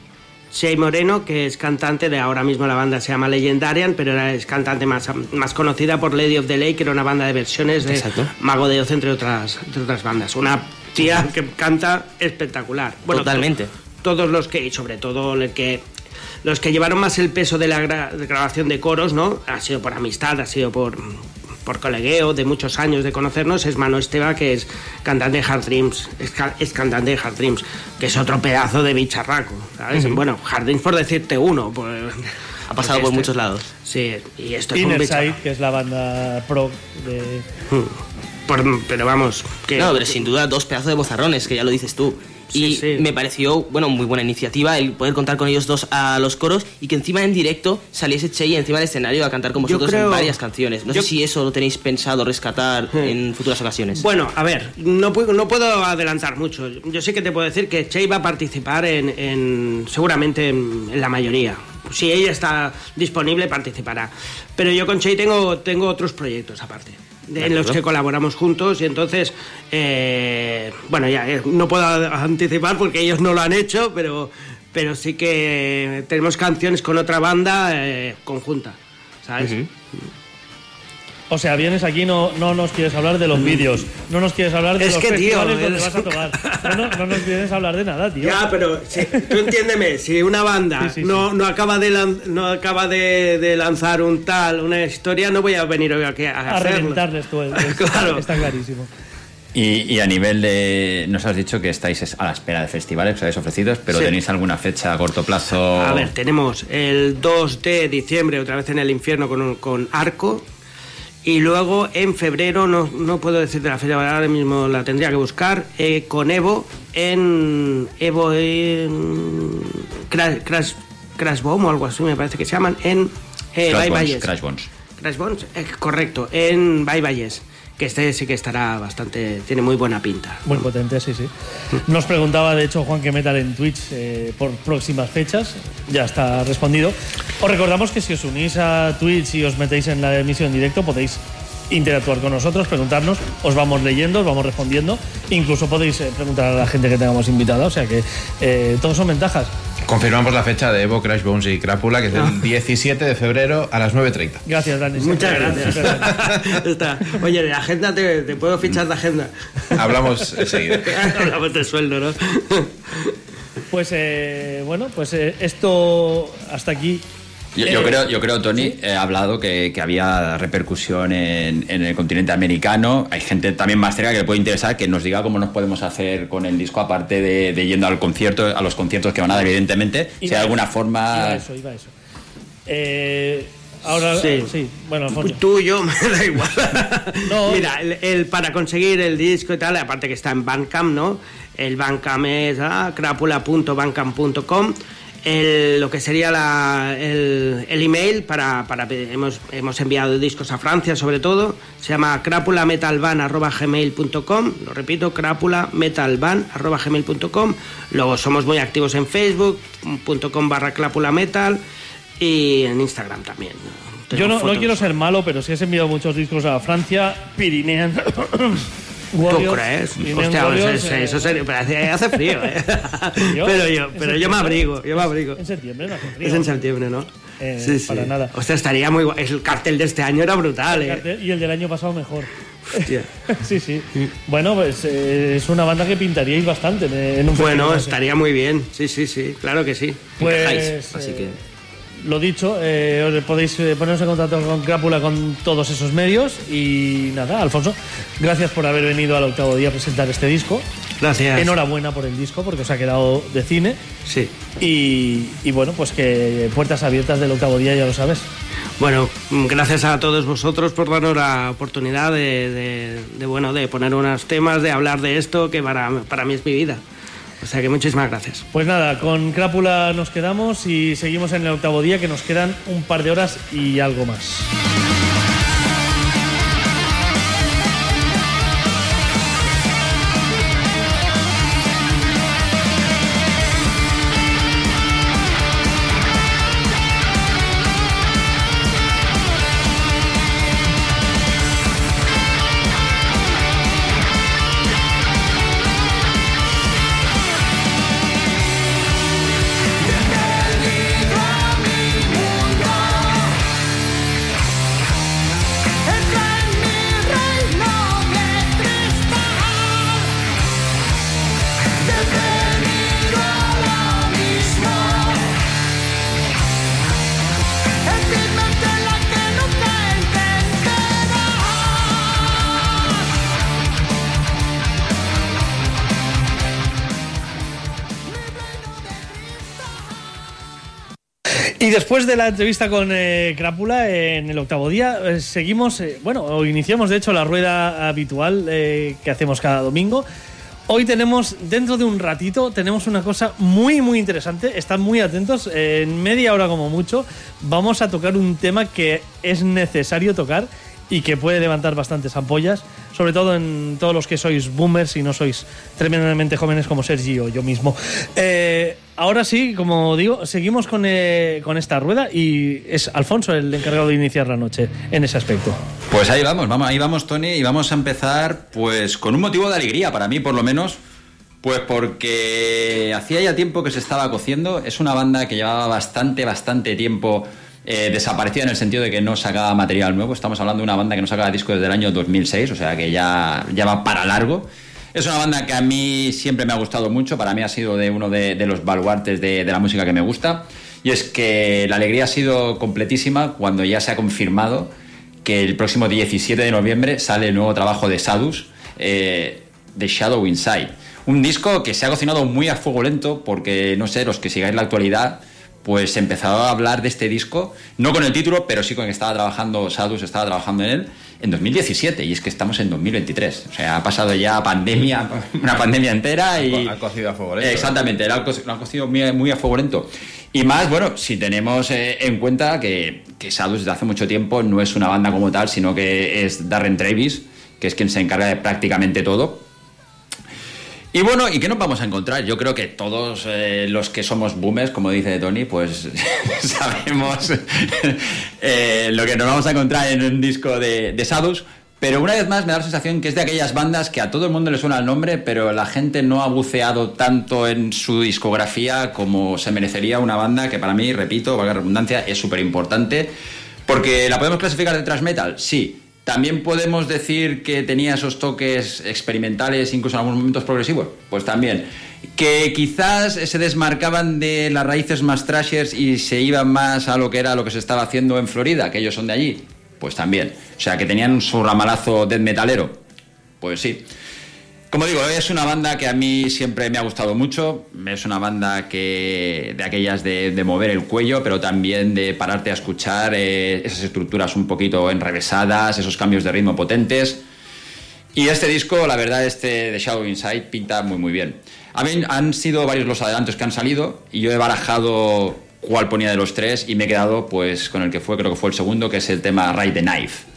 Shea Moreno, que es cantante de ahora mismo la banda se llama Legendarian, pero era, es cantante más, más conocida por Lady of the Lake, que era una banda de versiones de Exacto. Mago de Oz, entre otras, entre otras bandas. Una tía que canta espectacular. Totalmente. to- todos los que, y sobre todo el que, los que llevaron más el peso de la gra- grabación de coros, ¿no? Ha sido por amistad, ha sido por por colegueo de muchos años de conocernos, es Mano Esteba, que es cantante de Hard Dreams, es, ca- es cantante de Hard Dreams, que es otro pedazo de bicharraco, ¿sabes? Bueno, Hard Dreams por decirte uno. por- Ha pasado por este- muchos lados. Sí, y esto es un. Side, que es la banda pro de. Por- pero vamos, que... No, pero sin duda dos pedazos de bozarrones, que ya lo dices tú. Sí, y sí. me pareció, bueno, muy buena iniciativa el poder contar con ellos dos a los coros y que encima en directo saliese Chey encima del escenario a cantar con vosotros creo- en varias canciones. No yo- sé si eso lo tenéis pensado rescatar en futuras ocasiones. Bueno, a ver, no puedo, no puedo adelantar mucho. Yo sí que te puedo decir que Che va a participar en, en- seguramente en, en la mayoría. Si ella está disponible, participará. Pero yo con Che tengo, tengo otros proyectos aparte. En los que colaboramos juntos. Y entonces eh, bueno ya eh, no puedo anticipar porque ellos no lo han hecho pero pero sí que tenemos canciones con otra banda eh, conjunta sabes O sea, vienes aquí, no, no nos quieres hablar de los vídeos, no nos quieres hablar de Es los que, tío, festivales donde es- vas a tocar. No, no, no nos quieres hablar de nada, tío. Ya, pero si- tú entiéndeme, si una banda Sí, sí, sí. no, no acaba, de, lan- no acaba de, de lanzar un tal, una historia, no voy a venir hoy aquí a, a hacerlo. reventarles tú. el- el- Claro. Está clarísimo. Y, y a nivel de. Nos has dicho que estáis a la espera de festivales, que os habéis ofrecidos, pero Sí. ¿tenéis alguna fecha a corto plazo? A ver, tenemos el 2 de diciembre otra vez en el infierno con, un- con Arco. Y luego en febrero, no, no puedo decirte la fecha, ahora mismo la tendría que buscar, eh, con Evo en. Evo en. Crash, Crash, Crash Bomb o algo así, me parece que se llaman, en. Eh, Crash Bones. Crash Bones. Crash Bones, eh, correcto, en Bye Valles. Que este sí que estará bastante. Tiene muy buena pinta. Muy potente, sí, sí. Nos preguntaba, de hecho, Juan que Metal en Twitch eh, por próximas fechas. Ya está respondido. Os recordamos que si os unís a Twitch y os metéis en la emisión en directo, podéis interactuar con nosotros, preguntarnos, os vamos leyendo, os vamos respondiendo. Incluso podéis eh, preguntar a la gente que tengamos invitada, o sea que eh, todos son ventajas. Confirmamos la fecha de Evo, Crash Bones y Crápula, que es Ah. el 17 de febrero a las 9.30. Gracias, Dani. Muchas gracias. Está. Oye, de agenda te, te puedo fichar de agenda. Hablamos enseguida. Hablamos de sueldo, ¿no? Pues eh, bueno, pues eh, esto hasta aquí. Yo, yo creo, yo creo, Tony, eh, ha hablado que, que había repercusión en, en el continente americano. Hay gente también más cerca que le puede interesar que nos diga cómo nos podemos hacer con el disco, aparte de, de yendo al concierto, a los conciertos que van a dar, evidentemente. Si Iba hay alguna Iba forma. a eso, iba a eso. Eh, ahora Sí. sí, bueno, Alfonso. Tú y yo me da igual. No. Mira, el, el- para conseguir el disco y tal, aparte que está en Bandcamp, ¿no? El Bandcamp es ah, crapula.bandcamp.com. El- lo que sería la- el, el email para, para hemos, hemos enviado discos a Francia sobre todo. Se llama crapulametalban.gmail.com lo repito crapulametalban.gmail.com luego somos muy activos en facebook.com barra crapulametal y en Instagram también. Yo no, no quiero ser malo, pero si has enviado muchos discos a Francia, Pirinean. ¿Tú Warriors, crees? Pirinean Hostia, Warriors, eso, eh, eso sería- pero hace, hace frío, ¿eh? ¿Yo? pero yo, ¿En pero yo me abrigo, yo me abrigo. En septiembre no hace frío. Es en septiembre, ¿no? Eh, para nada. Hostia, estaría muy guay. El cartel de este año era brutal, El ¿eh? cartel- Y el del año pasado mejor. Hostia. sí, sí. Bueno, pues eh, es una banda que pintaríais bastante en- en un Bueno, estaría muy bien. Sí, sí, sí, claro que sí. Pues, Encajáis, así eh, que Lo dicho, eh, os podéis eh, poneros en contacto con Crápula con todos esos medios. Y nada, Alfonso, gracias por haber venido al octavo día a presentar este disco. Gracias. Enhorabuena por el disco, porque os ha quedado de cine. Sí. Y, y bueno, pues que puertas abiertas del octavo día, ya lo sabes. Bueno, gracias a todos vosotros por darnos la oportunidad de, de- de, bueno, de poner unos temas, de hablar de esto, que para, para mí es mi vida. O sea que muchísimas gracias. Pues nada, con Crápula nos quedamos y seguimos en el octavo día, que nos quedan un par de horas y algo más. Después de la entrevista con eh, Crápula en el octavo día, eh, seguimos, eh, bueno, iniciamos de hecho la rueda habitual que hacemos cada domingo. Hoy tenemos, dentro de un ratito, tenemos una cosa muy, muy interesante. Están muy atentos, en media hora como mucho, vamos a tocar un tema que es necesario tocar y que puede levantar bastantes ampollas, sobre todo en todos los que sois boomers y no sois tremendamente jóvenes como Sergi o yo mismo. Eh, ahora sí, como digo, seguimos con, eh, con esta rueda y es Alfonso el encargado de iniciar la noche en ese aspecto. Pues ahí vamos, vamos, ahí vamos, Tony, y vamos a empezar, pues, con un motivo de alegría, para mí, por lo menos. Pues porque hacía ya tiempo que se estaba cociendo. Es una banda que llevaba bastante, bastante tiempo eh, desaparecida en el sentido de que no sacaba material nuevo. Estamos hablando de una banda que no sacaba disco desde el año 2006, o sea que ya, va para largo. Es una banda que a mí siempre me ha gustado mucho, para mí ha sido de uno de, los baluartes de, la música que me gusta. Y es que la alegría ha sido completísima cuando ya se ha confirmado que el próximo 17 de noviembre sale el nuevo trabajo de Sadus, eh, The Shadow Inside. Un disco que se ha cocinado muy a fuego lento porque, no sé, los que sigáis la actualidad, pues empezó a hablar de este disco, no con el título, pero sí con que estaba trabajando Sadus, estaba trabajando en él, en 2017, y es que estamos en 2023. O sea, ha pasado ya pandemia, una pandemia entera y... Ha cocido a fuego lento. Exactamente, lo han co- lo han cocido muy, muy a fuego lento. Y más, bueno, si tenemos eh, en cuenta que, que Sadus desde hace mucho tiempo no es una banda como tal, sino que es Darren Travis, que es quien se encarga de prácticamente todo. Y bueno, ¿y qué nos vamos a encontrar? Yo creo que todos eh, los que somos boomers, como dice Tony, pues sabemos eh, lo que nos vamos a encontrar en un disco de, de Sadus. Pero una vez más me da la sensación que es de aquellas bandas que a todo el mundo le suena el nombre, pero la gente no ha buceado tanto en su discografía como se merecería una banda que para mí, repito, valga la redundancia, es súper importante. Porque la podemos clasificar de thrash metal, sí. También podemos decir que tenía esos toques experimentales, incluso en algunos momentos progresivos, pues también. Que quizás se desmarcaban de las raíces más trashers y se iban más a lo que era lo que se estaba haciendo en Florida, que ellos son de allí, pues también. O sea, que tenían su ramalazo death metalero, pues sí. Como digo, es una banda que a mí siempre me ha gustado mucho. Es una banda que de aquellas de, mover el cuello, pero también de pararte a escuchar eh, esas estructuras un poquito enrevesadas, esos cambios de ritmo potentes. Y este disco, la verdad, este de Shadow Inside pinta muy muy bien. A mí han sido varios los adelantos que han salido y yo he barajado cuál ponía de los tres y me he quedado pues con el que fue, creo que fue el segundo, que es el tema Ride the Knife.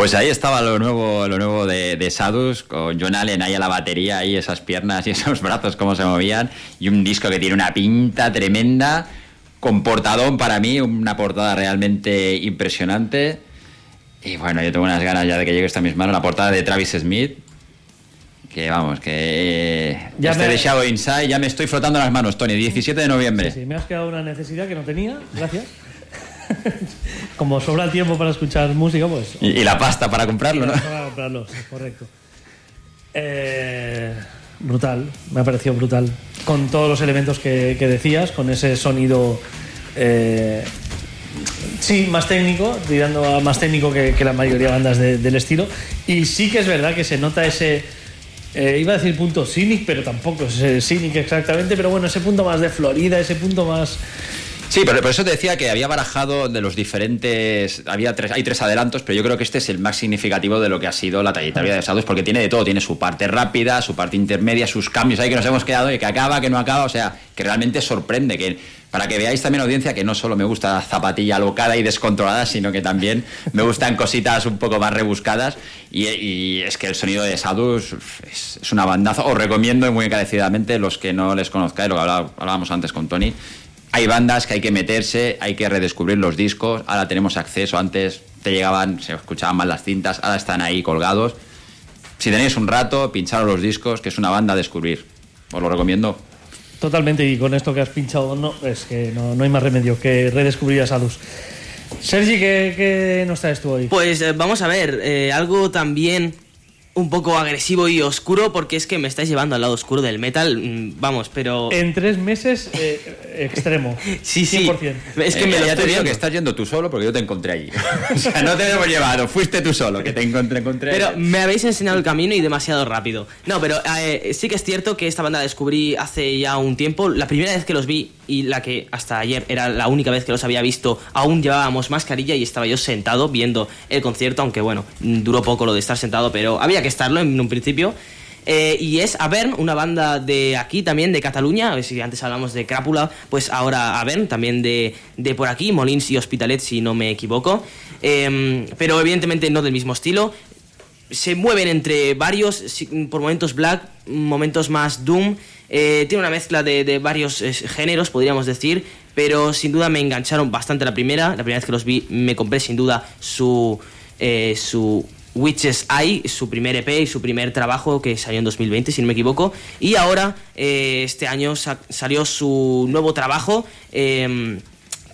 Pues ahí estaba lo nuevo, lo nuevo de, de Sadus, con John Allen ahí a la batería, ahí esas piernas y esos brazos cómo se movían, y un disco que tiene una pinta tremenda, con portadón para mí, una portada realmente impresionante. Y bueno, yo tengo unas ganas ya de que llegue esta misma mano, la portada de Travis Smith, que vamos, que Ya este me- de Shadow Inside ya me estoy frotando las manos, Tony, 17 de noviembre. Sí, me has quedado una necesidad que no tenía, gracias. Como sobra el tiempo para escuchar música, pues. Y, y la pasta para comprarlo, ¿no? Para comprarlos, correcto. Eh, brutal, me ha parecido brutal. Con todos los elementos que, que decías, con ese sonido. eh, sí, más técnico, tirando a más técnico que, que la mayoría de bandas de- del estilo. Y sí que es verdad que se nota ese. eh, iba a decir punto cynic, pero tampoco es cynic exactamente, pero bueno, ese punto más de Florida, ese punto más. Sí, pero por eso te decía que había barajado de los diferentes. Había tres, hay tres adelantos, pero yo creo que este es el más significativo de lo que ha sido la trayectoria de Sadus, porque tiene de todo. Tiene su parte rápida, su parte intermedia, sus cambios ahí que nos hemos quedado, y que acaba, que no acaba. O sea, que realmente sorprende. que Para que veáis también, audiencia, que no solo me gusta la zapatilla alocada y descontrolada, sino que también me gustan cositas un poco más rebuscadas. Y, es que el sonido de Sadus es, es una bandaza. Os recomiendo muy encarecidamente los que no les conozcáis, lo que hablábamos antes con Tony. Hay bandas que hay que meterse, hay que redescubrir los discos. Ahora tenemos acceso. Antes te llegaban, se escuchaban mal las cintas, ahora están ahí colgados. Si tenéis un rato, pincharos los discos, que es una banda a descubrir. Os lo recomiendo. Totalmente, y con esto que has pinchado, no, es que no, no hay más remedio que redescubrir a Sadus. Sergi, ¿qué, qué nos traes tú hoy? Pues eh, vamos a ver, eh, algo también un poco agresivo y oscuro, porque es que me estáis llevando al lado oscuro del metal, mm, vamos, pero... En tres meses, eh, extremo. Sí, sí. 100%. Es que Eh, me lo ya te estoy digo viendo. que estás yendo tú solo porque yo te encontré allí. o sea, no te hemos llevado, fuiste tú solo, que te encontré. encontré Pero me habéis enseñado el camino y demasiado rápido. No, pero eh, sí que es cierto que esta banda la descubrí hace ya un tiempo. La primera vez que los vi y la que hasta ayer era la única vez que los había visto, aún llevábamos mascarilla y estaba yo sentado viendo el concierto, aunque bueno, duró poco lo de estar sentado, pero había que estarlo en un principio. Eh, y es Avern, una banda de aquí también, de Cataluña. Si antes hablamos de Crápula, pues ahora Avern, también de, de por aquí, Molins y Hospitalet, si no me equivoco. Em, pero evidentemente no del mismo estilo se mueven entre varios, por momentos black, momentos más doom. Eh, tiene una mezcla de, de varios eh, géneros, podríamos decir, pero sin duda me engancharon bastante la primera. La primera vez que los vi me compré sin duda su, eh, su Witches Eye, su primer EP y su primer trabajo que salió en 2020, si no me equivoco. Y ahora, eh, este año, sa- salió su nuevo trabajo. em,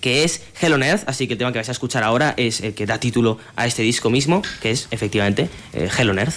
que es Hell on Earth, así que el tema que vais a escuchar ahora es el que da título a este disco mismo, que es efectivamente eh, Hell on Earth.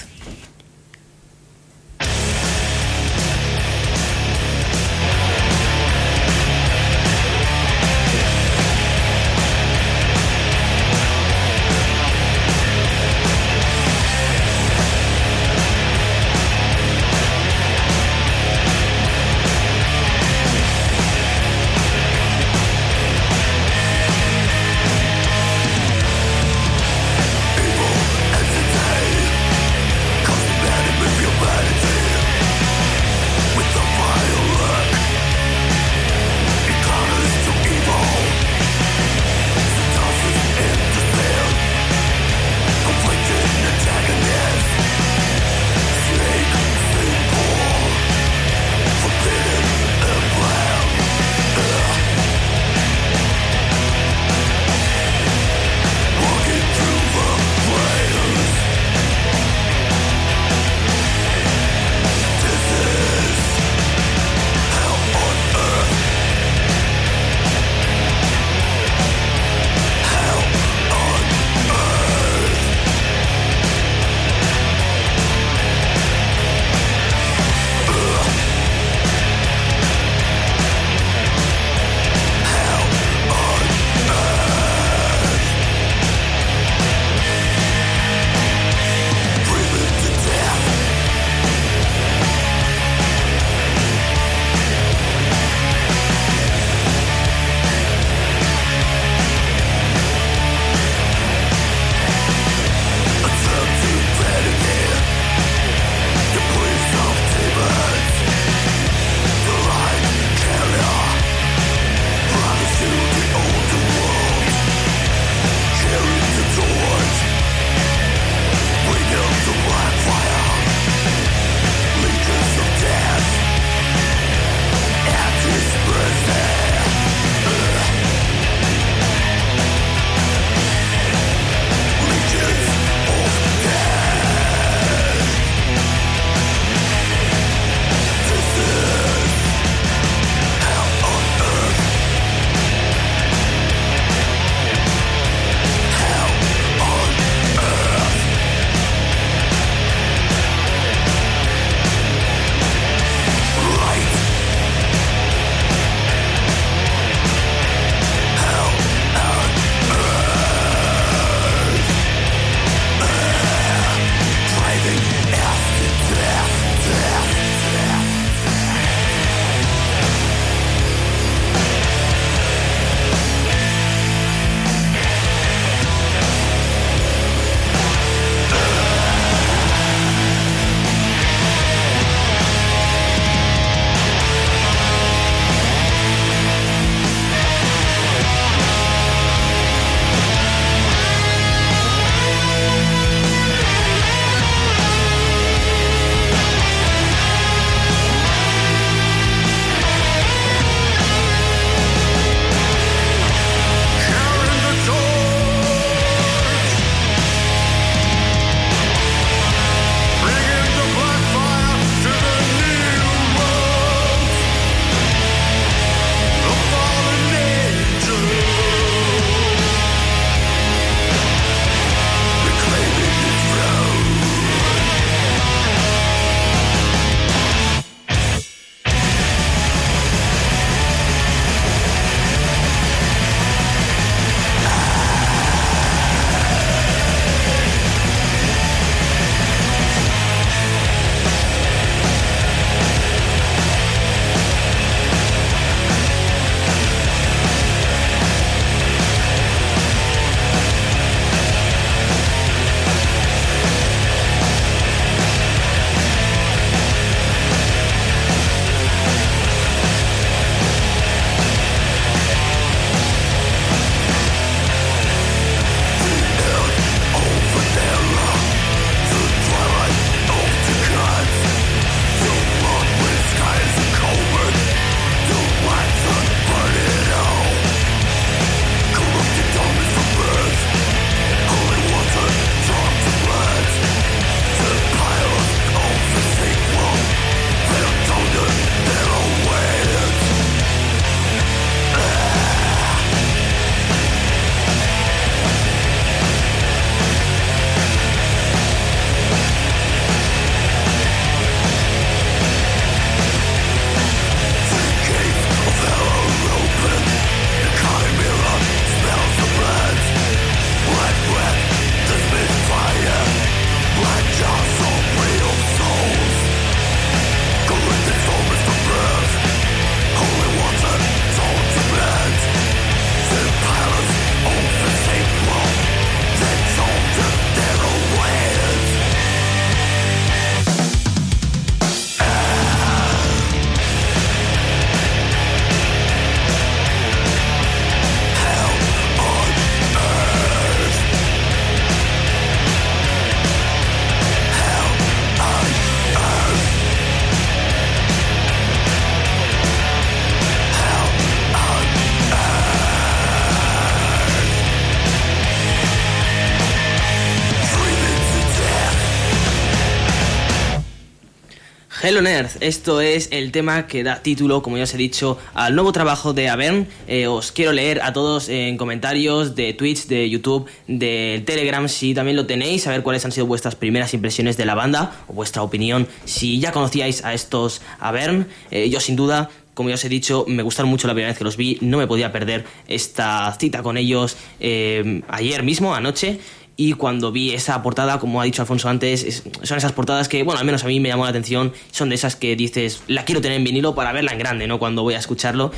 Hello Nerd, esto es el tema que da título, como ya os he dicho, al nuevo trabajo de Avern. Eh, os quiero leer a todos en comentarios de Twitch, de YouTube, de Telegram, si también lo tenéis, a ver cuáles han sido vuestras primeras impresiones de la banda o vuestra opinión, si ya conocíais a estos Avern. Eh, yo sin duda como ya os he dicho, me gustaron mucho la primera vez que los vi, no me podía perder esta cita con ellos eh, ayer mismo, anoche y cuando vi esa portada, como ha dicho Alfonso antes, es, son esas portadas que, bueno, al menos a mí me llamó la atención, son de esas que dices, la quiero tener en vinilo para verla en grande, ¿no? Cuando voy a escucharlo,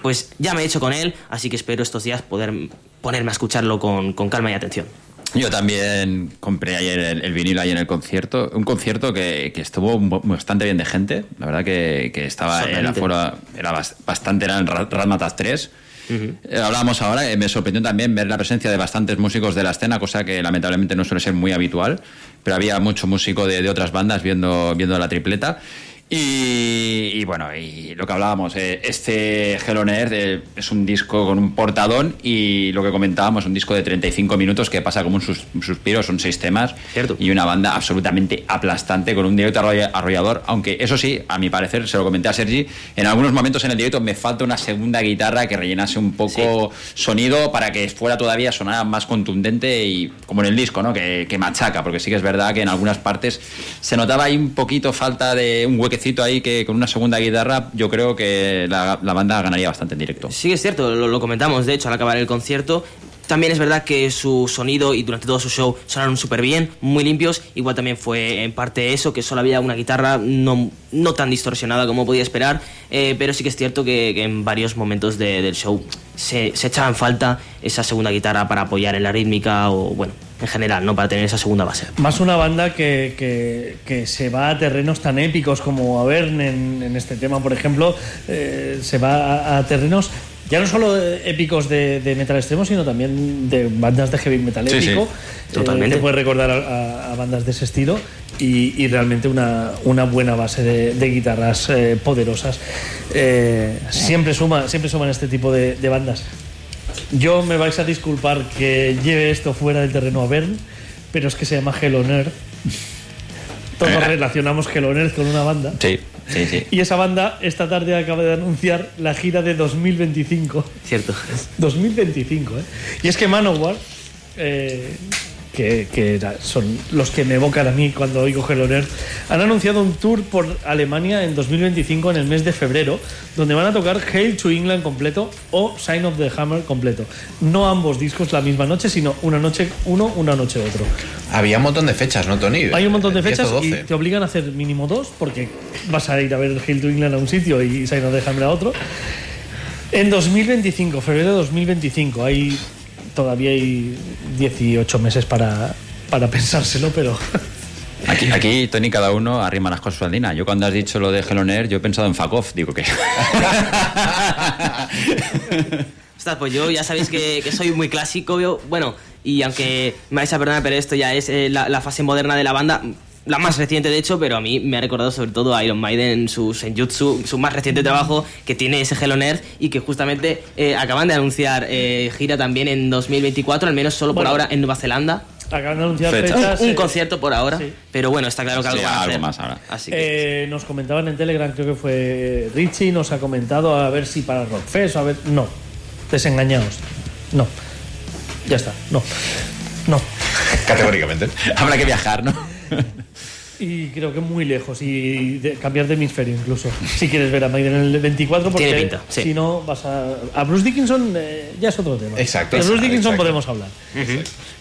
pues ya me he hecho con él, así que espero estos días poder ponerme a escucharlo con, con calma y atención. Yo también compré ayer el, el, vinilo ahí en el concierto. Un concierto que, que estuvo bastante bien de gente. La verdad que, que estaba el aforo era bastante, eran Ratmatas 3. Uh. Hablábamos ahora, eh, me sorprendió también ver la presencia de bastantes músicos de la escena, cosa que lamentablemente no suele ser muy habitual, pero había mucho músico de, otras bandas viendo, viendo la tripleta. Y, y bueno, y lo que hablábamos, eh, este Hello Nerd eh, es un disco con un portadón y lo que comentábamos, un disco de 35 minutos que pasa como un sus- un suspiro, son seis temas Cierto. y una banda absolutamente aplastante con un directo arrolla- arrollador, aunque eso sí, a mi parecer, se lo comenté a Sergi, en algunos momentos en el directo me falta una segunda guitarra que rellenase un poco sonido para que fuera todavía sonara más contundente y como en el disco, ¿no? Que, que machaca, porque sí que es verdad que en algunas partes se notaba ahí un poquito falta de un huequecito ahí que con una segunda guitarra yo creo que la, la banda ganaría bastante en directo. Sí, es cierto, lo, lo comentamos, de hecho, al acabar el concierto. También es verdad que su sonido y durante todo su show sonaron súper bien, muy limpios. Igual también fue en parte eso, que solo había una guitarra no, no tan distorsionada como podía esperar. eh, pero sí que es cierto que, en varios momentos de- del show se, se echaba en falta esa segunda guitarra para apoyar en la rítmica o, bueno, en general, ¿no? Para tener esa segunda base. Más una banda que, que- que se va a terrenos tan épicos como Avern en, en este tema, por ejemplo, eh, se va a terrenos ya no solo épicos de, de metal extremo, sino también de bandas de heavy metal Sí, sí, épico. totalmente. Eh, te puede recordar a, a- a bandas de ese estilo y, y realmente una, una buena base de, de guitarras eh, poderosas. Eh, siempre, suma, siempre suman este tipo de, de bandas. Yo me vais a disculpar que lleve esto fuera del terreno Avern, pero es que se llama Hello Nerd. Todos Eh. relacionamos Hello Nerd con una banda. Sí, sí, sí. Y esa banda esta tarde acaba de anunciar la gira de 2025. Cierto. 2025, ¿eh? Y es que Manowar, eh, que, que era- son los que me evocan a mí cuando oigo Hello Nerd, han anunciado un tour por Alemania en 2025, en el mes de febrero, donde van a tocar Hail to England completo o Sign of the Hammer completo. No ambos discos la misma noche, sino una noche uno, una noche otro. Había un montón de fechas, ¿no, Tony? Hay un montón de 10 o fechas y 12. te obligan a hacer mínimo dos porque vas a ir a ver Hail to England a un sitio y Sign of the Hammer a otro. En 2025, febrero de 2025, hay todavía hay 18 meses para, para pensárselo, pero Aquí, aquí, Tony, cada uno arrima las cosas a su andina. Yo cuando has dicho lo de Hello Nerd, yo he pensado en Off, digo que... Ostras, pues yo ya sabéis que, que soy muy clásico, yo- bueno, y aunque me vais a perdonar, pero esto ya es eh, la, la fase moderna de la banda, la más reciente de hecho, pero a mí me ha recordado sobre todo a Iron Maiden, su Senjutsu, su más reciente trabajo que tiene ese Hello Nerd y que justamente eh, acaban de anunciar eh, gira también en 2024, al menos solo por Bueno. ahora en Nueva Zelanda. acaban de anunciar Fecha. fechas. Un, un eh, concierto por ahora, sí. pero bueno, está claro que algo Sí, van a algo hacer. más ahora. Así que, eh, nos comentaban en Telegram, creo que fue Richie, nos ha comentado a ver si para Rockfest o a ver. No, desengañaos. No, ya está, no, no. Categóricamente. Habrá que viajar, ¿no? Y creo que muy lejos y de- cambiar de hemisferio incluso. Si quieres ver a Maiden en el 24, porque Tiene pinta, sí. si no vas a. A Bruce Dickinson eh, ya es otro tema. Exacto, De Bruce Dickinson exacto. podemos hablar.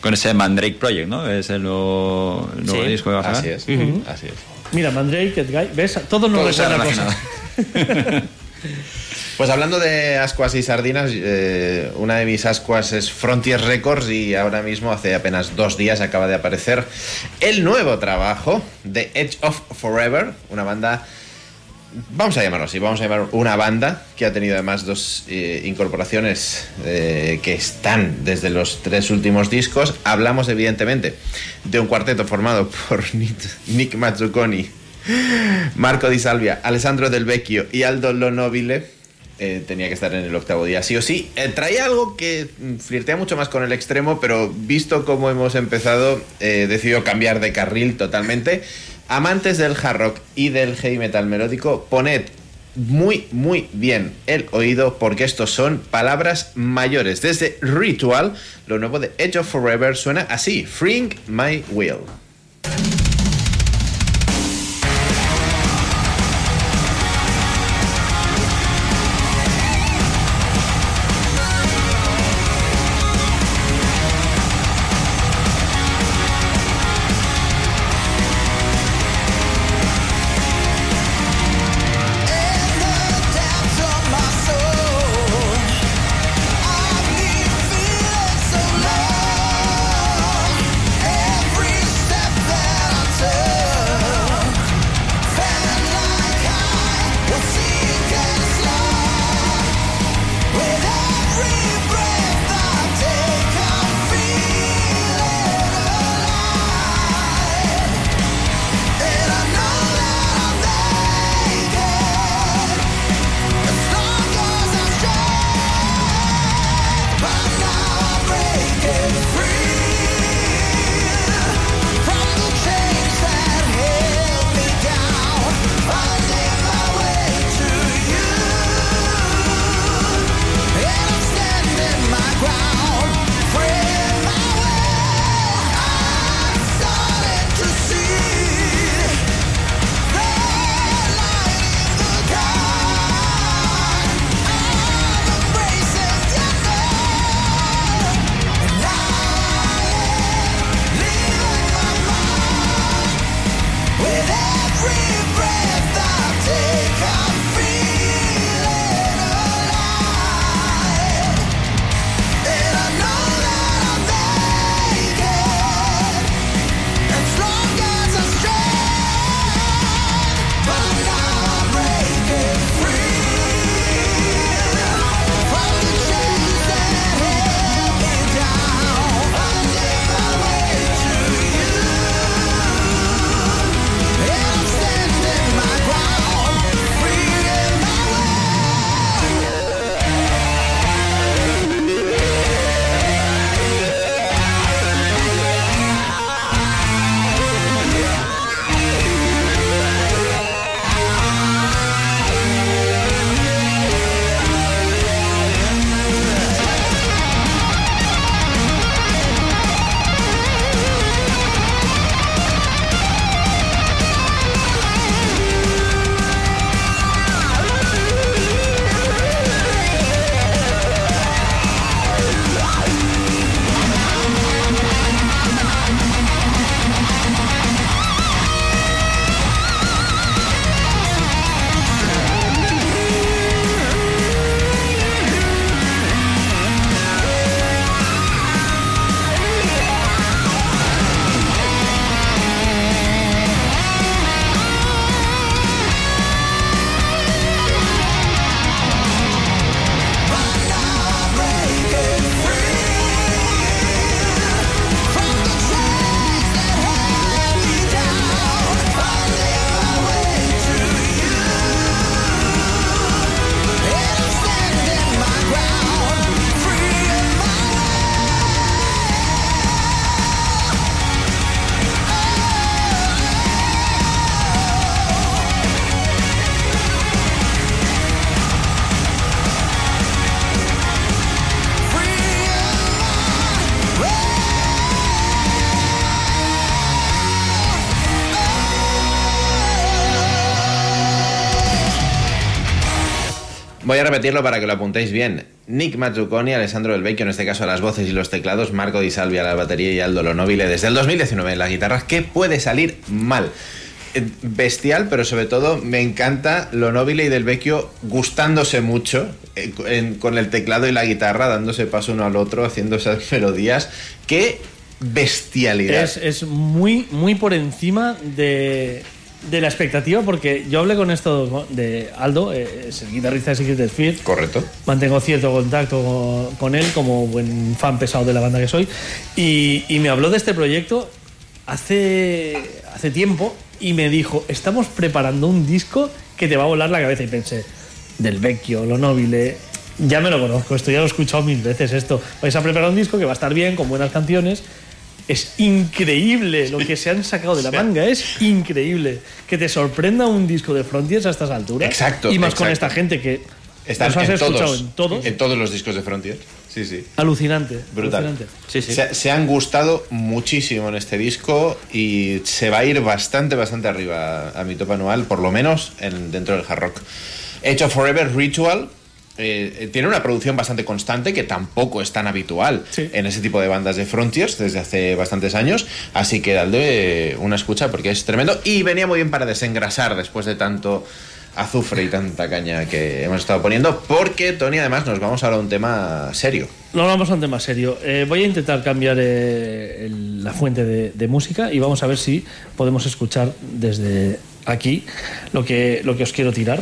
Con ese Mandrake Project, ¿no? Es el nuevo, el nuevo Sí, disco que vas a Así es. Así es. Mira, Mandrake, Ed Guy, ¿ves? Todos nos Todo se ha recuerda relacionado. cosas. Pues hablando de ascuas y sardinas, eh, una de mis ascuas es Frontier Records y ahora mismo, hace apenas dos días, acaba de aparecer el nuevo trabajo de Edge of Forever, una banda, vamos a llamarlo así, vamos a llamar una banda que ha tenido además dos eh, incorporaciones eh, que están desde los tres últimos discos. Hablamos evidentemente de un cuarteto formado por Nick, Mazzucconi, Marco Di Salvia, Alessandro Del Vecchio y Aldo Lonobile. Eh, tenía que estar en el octavo día, sí o sí. Eh, traía algo que flirtea mucho más con el extremo, pero visto cómo hemos empezado, eh, decidió cambiar de carril totalmente. Amantes del hard rock y del heavy metal melódico, poned muy, muy bien el oído porque estos son palabras mayores. Desde Ritual, lo nuevo de Edge of Forever suena así, Freeing My Will. Repetirlo para que lo apuntéis bien. Nick Mazzucconi, Alessandro Del Vecchio, en este caso a las voces y los teclados, Marco Di Salvia a la batería y Aldo Lonobile desde el 2019 en las guitarras. ¿Qué puede salir mal? Eh, Bestial, pero sobre todo me encanta Lonobile y Del Vecchio gustándose mucho eh, con el teclado y la guitarra, dándose paso uno al otro, haciendo esas melodías. ¡Qué bestialidad! Es, es muy, muy por encima de, de la expectativa, porque yo hablé con esto de Aldo, eh, es el guitarrista de Secret Sphere. Correcto. Mantengo cierto contacto con, con él, como buen fan pesado de la banda que soy. Y, y me habló de este proyecto hace, hace tiempo y me dijo: Estamos preparando un disco que te va a volar la cabeza. Y pensé: Del Vecchio, lo nobile. Ya me lo conozco, esto ya lo he escuchado mil veces. Esto vais a preparar un disco que va a estar bien, con buenas canciones, Es increíble lo que se han sacado de la manga, es increíble. Que te sorprenda un disco de Frontiers a estas alturas. Exacto, Y más con esta gente que Están los has en escuchado todos, en todos. en todos los discos de Frontier. Sí, sí. Alucinante. Brutal. alucinante. Sí, sí. Se, se han gustado muchísimo en este disco y se va a ir bastante, bastante arriba a mi top anual, por lo menos en, dentro del hard rock. Hecho Forever Ritual. Eh, eh, tiene una producción bastante constante que tampoco es tan habitual Sí. en ese tipo de bandas de Frontiers desde hace bastantes años. Así que dadle eh, una escucha porque es tremendo y venía muy bien para desengrasar después de tanto azufre y tanta caña que hemos estado poniendo. Porque, Tony, además nos vamos ahora a un tema serio. No vamos a un tema serio. Eh, voy a intentar cambiar eh, el- la fuente de, de música y vamos a ver si podemos escuchar desde aquí lo que, lo que os quiero tirar.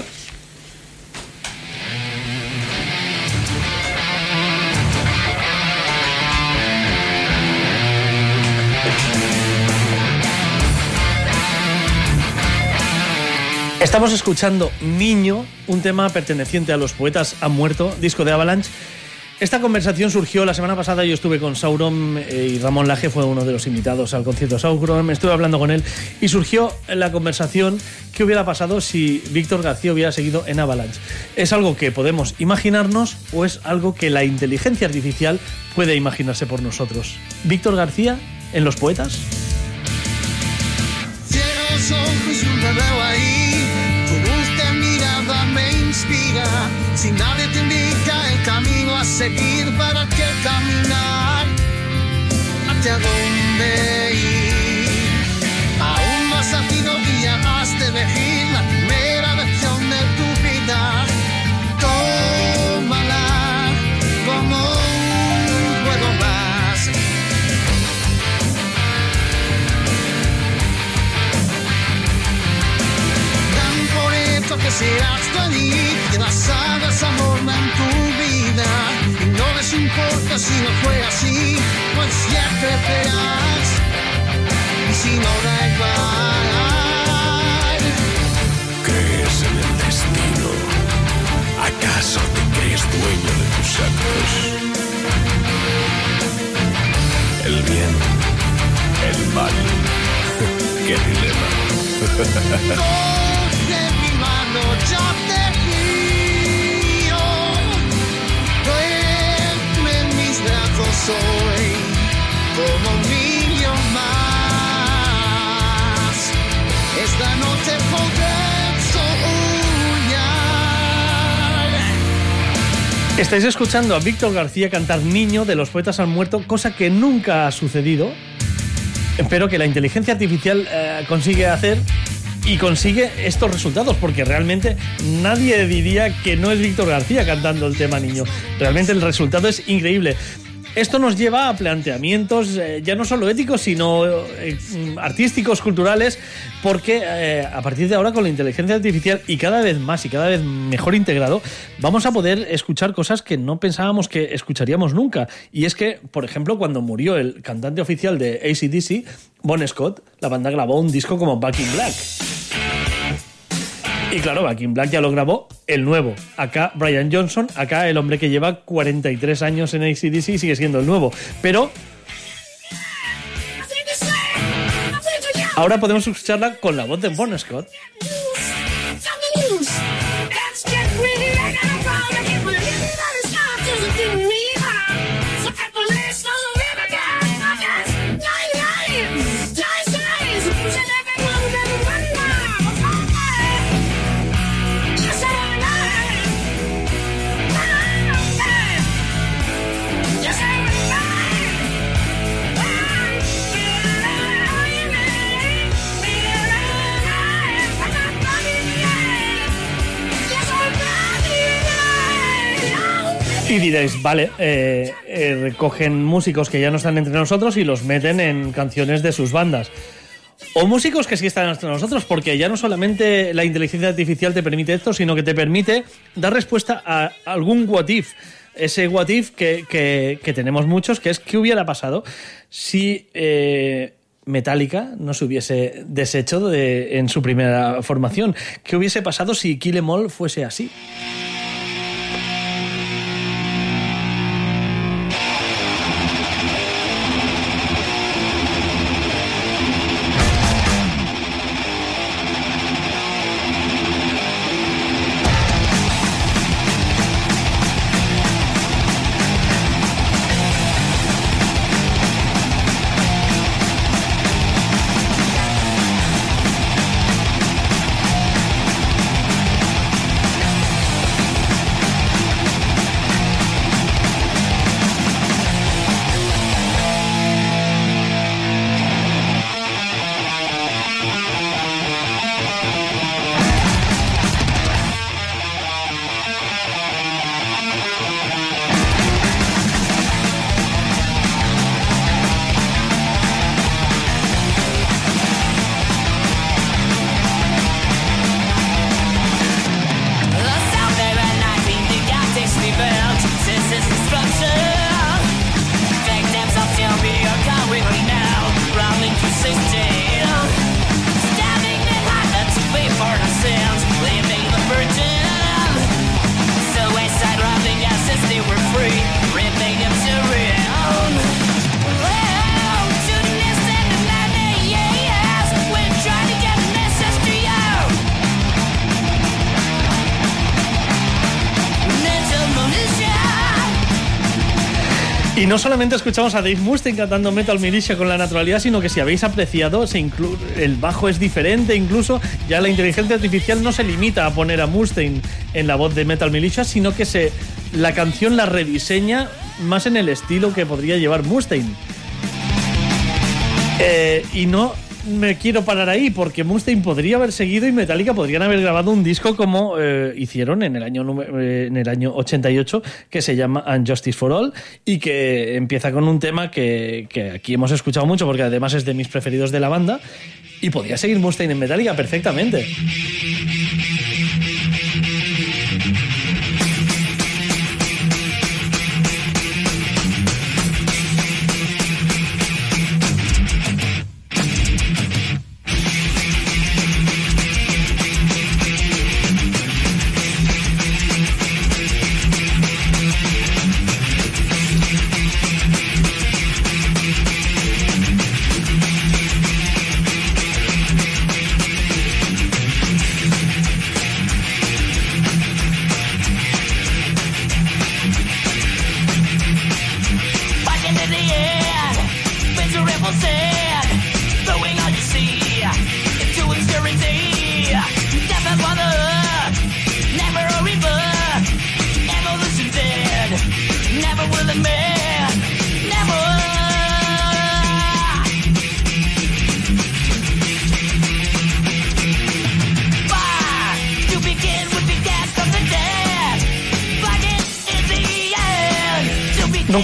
Estamos escuchando Niño, un tema perteneciente a Los Poetas Han Muerto, disco de Avalanche. Esta conversación surgió la semana pasada, yo estuve con Sauron eh, y Ramón Laje fue uno de los invitados al concierto Sauron, estuve hablando con él y surgió la conversación qué hubiera pasado si Víctor García hubiera seguido en Avalanche. ¿Es algo que podemos imaginarnos o es algo que la inteligencia artificial puede imaginarse por nosotros? Víctor García en Los Poetas. Si nadie te indica el camino a seguir, ¿para qué caminar? ¿Hacia dónde ir? Aún no has nacido y ya has de elegir la primera lección de tu vida. Tómala como un juego más. Que seas feliz, que las hadas amornan tu vida. Y no les importa si no fue así, pues ya crecerás. Y si no da igual. ¿Crees en el destino? ¿Acaso te crees dueño de tus actos? El bien, el mal. ¡Qué dilema! Estáis escuchando a Víctor García cantar Niño de los Poetas Han Muerto, cosa que nunca ha sucedido, pero que la inteligencia artificial eh, consigue hacer y consigue estos resultados, porque realmente nadie diría que no es Víctor García cantando el tema Niño. Realmente el resultado es increíble. Esto nos lleva a planteamientos eh, ya no solo éticos, sino eh, mm, artísticos, culturales, porque eh, a partir de ahora con la inteligencia artificial y cada vez más y cada vez mejor integrado, vamos a poder escuchar cosas que no pensábamos que escucharíamos nunca. Y es que, por ejemplo, cuando murió el cantante oficial de ACDC, Bon Scott, la banda grabó un disco como Back in Black. Y claro, Back Black ya lo grabó el nuevo. Acá Brian Johnson, acá el hombre que lleva 43 años en ACDC y sigue siendo el nuevo. Pero ahora podemos escucharla con la voz de Bon Scott. Y diréis, vale, eh, eh, recogen músicos que ya no están entre nosotros y los meten en canciones de sus bandas. O músicos que sí están entre nosotros, porque ya no solamente la inteligencia artificial te permite esto, sino que te permite dar respuesta a algún what if. Ese what if que, que- tenemos muchos, que es qué hubiera pasado si eh, Metallica no se hubiese deshecho de- en su primera formación. ¿Qué hubiese pasado si Kill Em All fuese así? No solamente escuchamos a Dave Mustaine cantando Metal Militia con la naturalidad, sino que si habéis apreciado, el bajo es diferente, incluso ya la inteligencia artificial no se limita a poner a Mustaine en la voz de Metal Militia, sino que se la canción la rediseña más en el estilo que podría llevar Mustaine. Eh, y no me quiero parar ahí porque Mustaine podría haber seguido y Metallica podrían haber grabado un disco como eh, hicieron en el año eh, en el año 88 que se llama Unjustice for All y que empieza con un tema que, que aquí hemos escuchado mucho porque además es de mis preferidos de la banda y podría seguir Mustaine en Metallica perfectamente.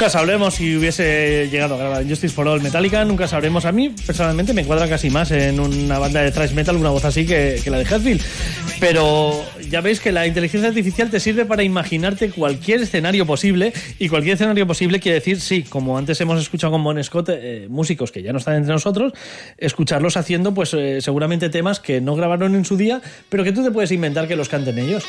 Nunca sabremos si hubiese llegado a grabar Justice for All Metallica, nunca sabremos. A mí, personalmente, me encuadra casi más en una banda de thrash metal una voz así que, la de Hatfield. Pero ya veis que la inteligencia artificial te sirve para imaginarte cualquier escenario posible, y cualquier escenario posible quiere decir, sí, como antes hemos escuchado con Bon Scott, eh, músicos que ya no están entre nosotros, escucharlos haciendo, pues eh, seguramente temas que no grabaron en su día, pero que tú te puedes inventar que los canten ellos.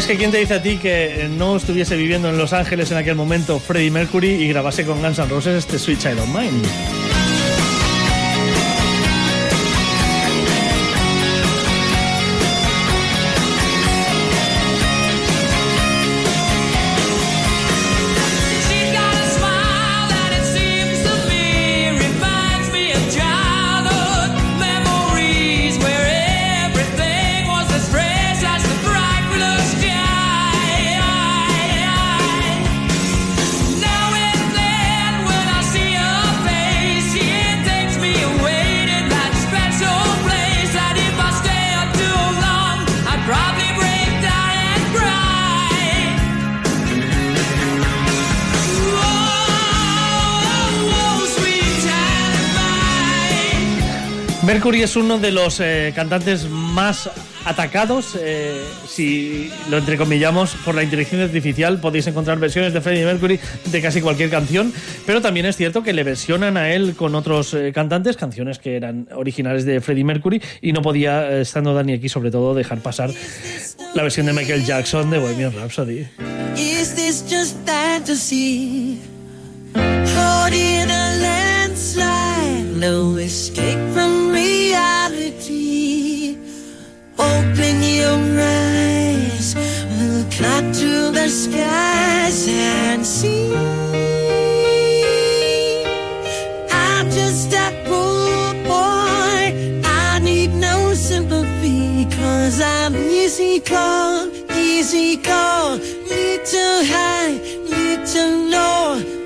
Es que quién te dice a ti que no estuviese viviendo en Los Ángeles en aquel momento Freddie Mercury y grabase con Guns N' Roses este Sweet Child of Mine. Mercury es uno de los eh, cantantes más atacados, eh, si lo entrecomillamos, por la inteligencia artificial. Podéis encontrar versiones de Freddie Mercury de casi cualquier canción, pero también es cierto que le versionan a él con otros eh, cantantes, canciones que eran originales de Freddie Mercury, y no podía, estando Dani aquí, sobre todo, dejar pasar la versión de Michael Jackson de Bohemian Rhapsody. Is this just fantasy? Caught a landslide, no escape reality. Open your eyes, look up to the skies and see. I'm just a poor boy. I need no sympathy, cause I'm easy come, easy come. Little high, little low.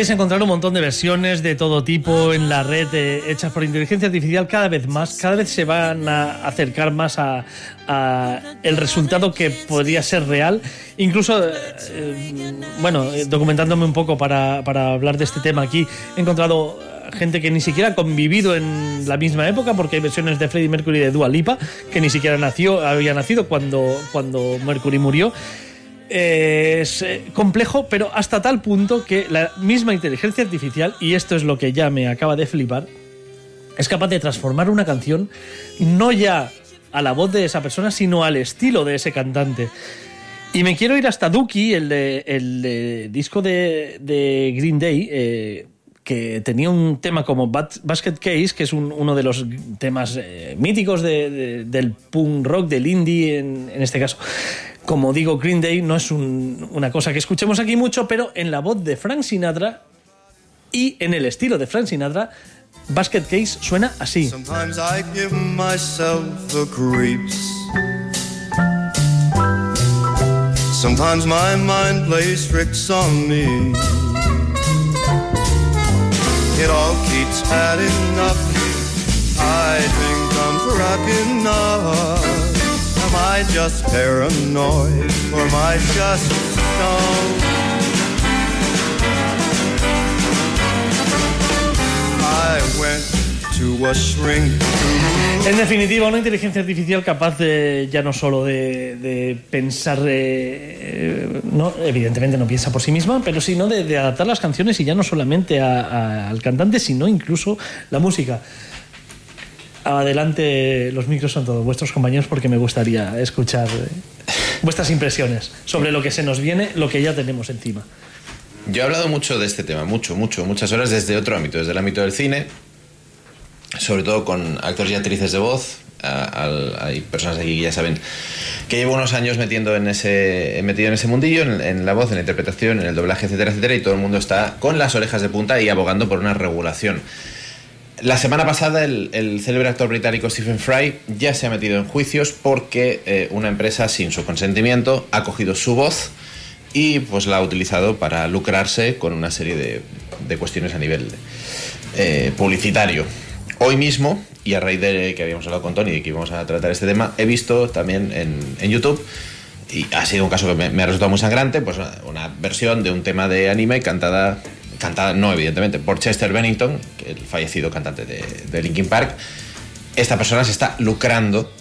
Podéis encontrar un montón de versiones de todo tipo en la red eh, hechas por inteligencia artificial cada vez más, cada vez se van a acercar más a, el resultado que podría ser real. Incluso, eh, eh, bueno, documentándome un poco para, para hablar de este tema aquí, he encontrado gente que ni siquiera ha convivido en la misma época, porque hay versiones de Freddie Mercury de Dua Lipa que ni siquiera nació, había nacido cuando, cuando Mercury murió. Es eh, complejo, pero hasta tal punto que la misma inteligencia artificial, y esto es lo que ya me acaba de flipar, es capaz de transformar una canción no ya a la voz de esa persona, sino al estilo de ese cantante. Y me quiero ir hasta Dookie, el, de, el de disco de, de Green Day, eh, que tenía un tema como Basket Case, que es un- uno de los temas eh, míticos de- de- del punk rock, del indie en, este caso. Como digo, Green Day no es un- una cosa que escuchemos aquí mucho, pero en la voz de Frank Sinatra y en el estilo de Frank Sinatra, Basket Case suena así. Sometimes my mind plays tricks on me. It all keeps adding up. I think I'm cracking up. Am I just paranoid or am I just stoned? I went En definitiva, una inteligencia artificial capaz de ya no solo de, de pensar, eh, eh, no, evidentemente no piensa por sí misma, pero sino de, de adaptar las canciones y ya no solamente a- a- al cantante, sino incluso la música. Adelante, los micros son todos vuestros compañeros porque me gustaría escuchar eh, vuestras impresiones sobre lo que se nos viene, lo que ya tenemos encima. Yo he hablado mucho de este tema, mucho, mucho, muchas horas desde otro ámbito, desde el ámbito del cine, sobre todo con actores y actrices de voz. hay personas aquí que ya saben que llevo unos años metiendo en ese, metido en ese mundillo, en, en la voz, en la interpretación, en el doblaje, etcétera, etcétera, y todo el mundo está con las orejas de punta y abogando por una regulación. La semana pasada el, el célebre actor británico Stephen Fry ya se ha metido en juicios porque eh, una empresa sin su consentimiento ha cogido su voz y pues la ha utilizado para lucrarse con una serie de, de cuestiones a nivel eh, publicitario. Hoy mismo, y a raíz de que habíamos hablado con Tony de que íbamos a tratar este tema, he visto también en, YouTube, y ha sido un caso que me, ha resultado muy sangrante, pues una, versión de un tema de anime cantada, cantada no evidentemente, por Chester Bennington, el fallecido cantante de, Linkin Park. Esta persona se está lucrando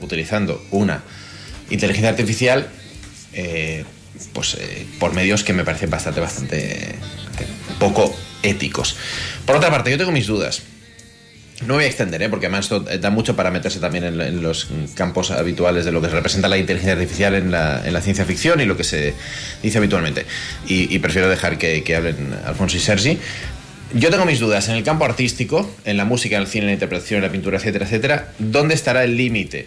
utilizando una inteligencia artificial eh, pues, eh, por medios que me parecen bastante, bastante poco éticos. Por otra parte, yo tengo mis dudas. No voy a extender, ¿eh? porque además eh, da mucho para meterse también en, los campos habituales de lo que representa la inteligencia artificial en la, en la ciencia ficción y lo que se dice habitualmente. Y, y prefiero dejar que, que hablen Alfonso y Sergi. Yo tengo mis dudas en el campo artístico, en la música, en el cine, en la interpretación, en la pintura, etcétera, etcétera. ¿Dónde estará el límite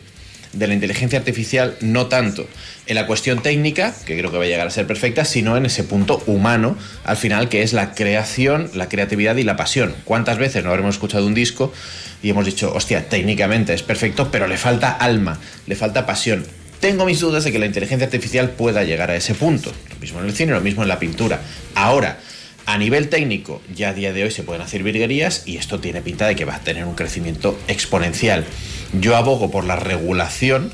de la inteligencia artificial? No tanto en la cuestión técnica, que creo que va a llegar a ser perfecta, sino en ese punto humano, al final, que es la creación, la creatividad y la pasión. ¿Cuántas veces no habremos escuchado un disco y hemos dicho, hostia, técnicamente es perfecto, pero le falta alma, le falta pasión? Tengo mis dudas de que la inteligencia artificial pueda llegar a ese punto. Lo mismo en el cine, lo mismo en la pintura. Ahora, a nivel técnico, ya a día de hoy se pueden hacer virguerías y esto tiene pinta de que va a tener un crecimiento exponencial. Yo abogo por la regulación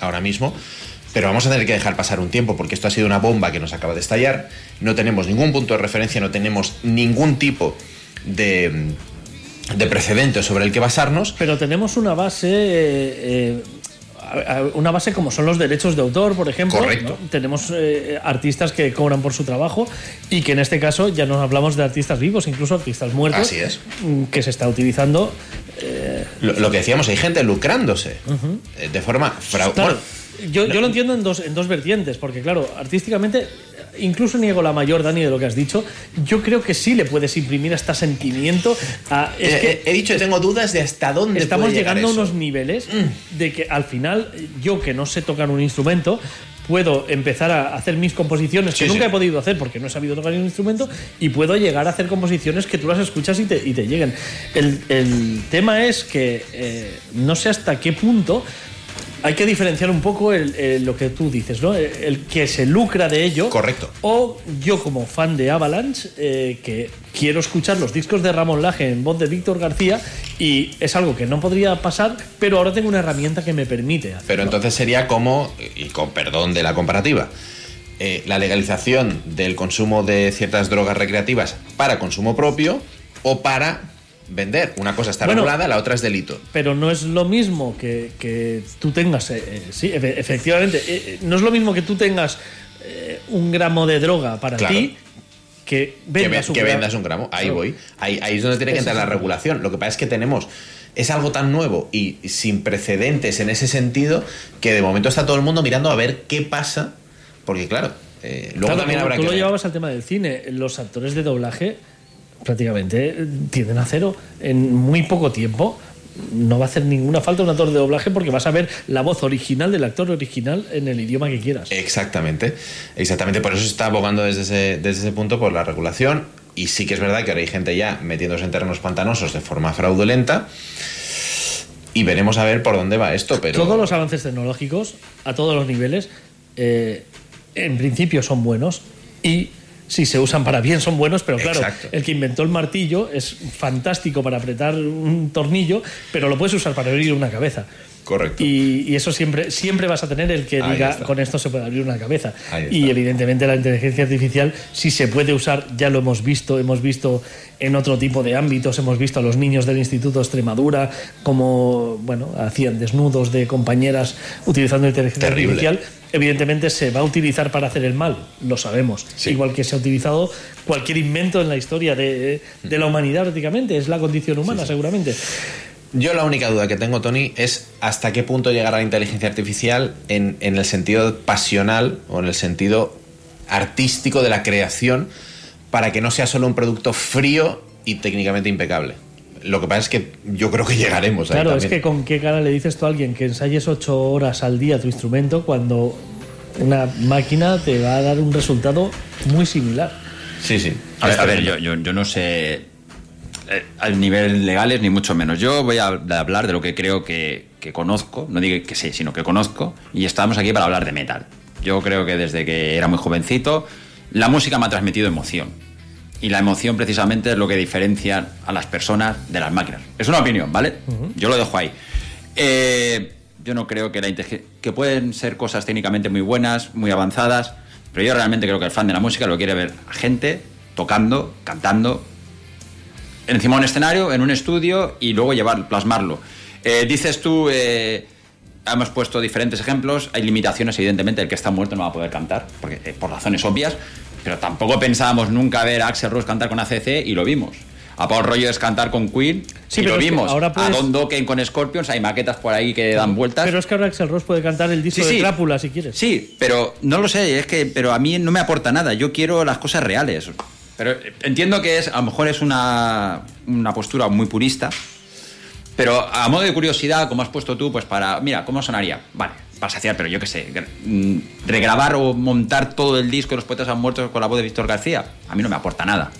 ahora mismo, pero vamos a tener que dejar pasar un tiempo porque esto ha sido una bomba que nos acaba de estallar. No tenemos ningún punto de referencia, no tenemos ningún tipo de, de precedente sobre el que basarnos. Pero tenemos una base. eh, eh, una base como son los derechos de autor, por ejemplo. Correcto. ¿no? Tenemos eh, artistas que cobran por su trabajo y que en este caso ya no hablamos de artistas vivos, incluso artistas muertos. Así es. mm, Que se está utilizando. Lo, lo que decíamos, hay gente lucrándose eh, de forma frau- Claro, bueno, yo, yo lo entiendo en dos, en dos vertientes, porque claro, artísticamente, incluso niego la mayor, Dani, de lo que has dicho, yo creo que sí le puedes imprimir hasta sentimiento a... es Eh, que eh, he dicho, tengo dudas de hasta dónde estamos puede llegando a. Mm. unos niveles de que al final yo que no sé tocar un instrumento puedo empezar a hacer mis composiciones que Sí, nunca sí. he podido hacer porque no he sabido tocar un instrumento y puedo llegar a hacer composiciones que tú las escuchas y te, y te lleguen. El, el tema es que eh, no sé hasta qué punto hay que diferenciar un poco el- el- lo que tú dices, ¿no? El, el que se lucra de ello. Correcto. O yo como fan de Avalanche, eh, que quiero escuchar los discos de Ramón Laje en voz de Víctor García y es algo que no podría pasar, pero ahora tengo una herramienta que me permite hacerlo. Pero entonces sería como, y con perdón de la comparativa, eh, la legalización del consumo de ciertas drogas recreativas para consumo propio o para vender. Una cosa está Bueno. regulada, la otra es delito. Pero no es lo mismo que, que tú tengas, eh, eh, sí, efe- efectivamente, eh, no es lo mismo que tú tengas eh, un gramo de droga para Claro. ti que que, vendas ve- un que gramo. vendas un gramo. Ahí voy. Ahí, ahí es donde tiene que entrar la regulación. Lo que pasa es que tenemos. Es algo tan nuevo y sin precedentes en ese sentido que de momento está todo el mundo mirando a ver qué pasa. Porque, claro, eh, luego Claro, también tú, habrá tú que. lo ver. llevabas al tema del cine. Los actores de doblaje prácticamente eh, tienden a cero en muy poco tiempo. No va a hacer ninguna falta un actor de doblaje porque vas a ver la voz original del actor original en el idioma que quieras. Exactamente, exactamente. Por eso se está abogando desde ese, desde ese punto por la regulación. Y sí que es verdad que ahora hay gente ya metiéndose en terrenos pantanosos de forma fraudulenta. Y veremos a ver por dónde va esto. Pero Todos los avances tecnológicos, a todos los niveles, eh, en principio son buenos y si se usan para bien son buenos, pero claro, Exacto. el que inventó el martillo es fantástico para apretar un tornillo, pero lo puedes usar para abrir una cabeza. Correcto. Y, y eso siempre, siempre vas a tener el que Ahí diga está. con esto se puede abrir una cabeza. Y evidentemente la inteligencia artificial, si se puede usar, ya lo hemos visto, hemos visto en otro tipo de ámbitos, hemos visto a los niños del Instituto de Extremadura como bueno, hacían desnudos de compañeras utilizando inteligencia Terrible. artificial. Evidentemente se va a utilizar para hacer el mal, lo sabemos. Igual que se ha utilizado cualquier invento en la historia de, de la humanidad prácticamente, es la condición humana seguramente. Yo la única duda que tengo, Tony, es hasta qué punto llegará la inteligencia artificial en, en el sentido pasional o en el sentido artístico de la creación para que no sea solo un producto frío y técnicamente impecable. Lo que pasa es que yo creo que llegaremos ahí Claro, es que con qué cara le dices tú a alguien que ensayes ocho horas al día tu instrumento cuando una máquina te va a dar un resultado muy similar. Sí, sí. A ver, a ver, yo, yo, yo no sé al nivel legales ni mucho menos. Yo voy a hablar de lo que creo que, que conozco, no digo que sé, sino que conozco, y estamos aquí para hablar de metal. Yo creo que desde que era muy jovencito, la música me ha transmitido emoción. Y la emoción precisamente es lo que diferencia a las personas de las máquinas. Es una opinión, ¿vale? Yo lo dejo ahí. Eh, yo no creo que la inteligencia... que pueden ser cosas técnicamente muy buenas, muy avanzadas, pero yo realmente creo que el fan de la música lo quiere ver a gente tocando, cantando, encima de un escenario, en un estudio y luego llevar, plasmarlo. Eh, dices tú, eh, hemos puesto diferentes ejemplos, hay limitaciones, evidentemente, el que está muerto no va a poder cantar, porque, eh, por razones obvias, pero tampoco pensábamos nunca ver a Axel Rose cantar con ACC y lo vimos. A Paul Rogers cantar con Queen Sí, y pero lo es que vimos. ahora puedes- A Don Dokken con Scorpions, hay maquetas por ahí que dan vueltas. Pero es que ahora Axel Rose puede cantar el disco Sí, de sí. Crápula si quieres. Sí, pero no lo sé, es que pero a mí no me aporta nada. Yo quiero las cosas reales. Pero eh, entiendo que es a lo mejor es una, una postura muy purista, pero a modo de curiosidad, como has puesto tú, pues para, mira, ¿cómo sonaría? Vale, para saciar, pero yo qué sé, mm, regrabar o montar todo el disco de los poetas han muerto con la voz de Víctor García, a mí no me aporta nada.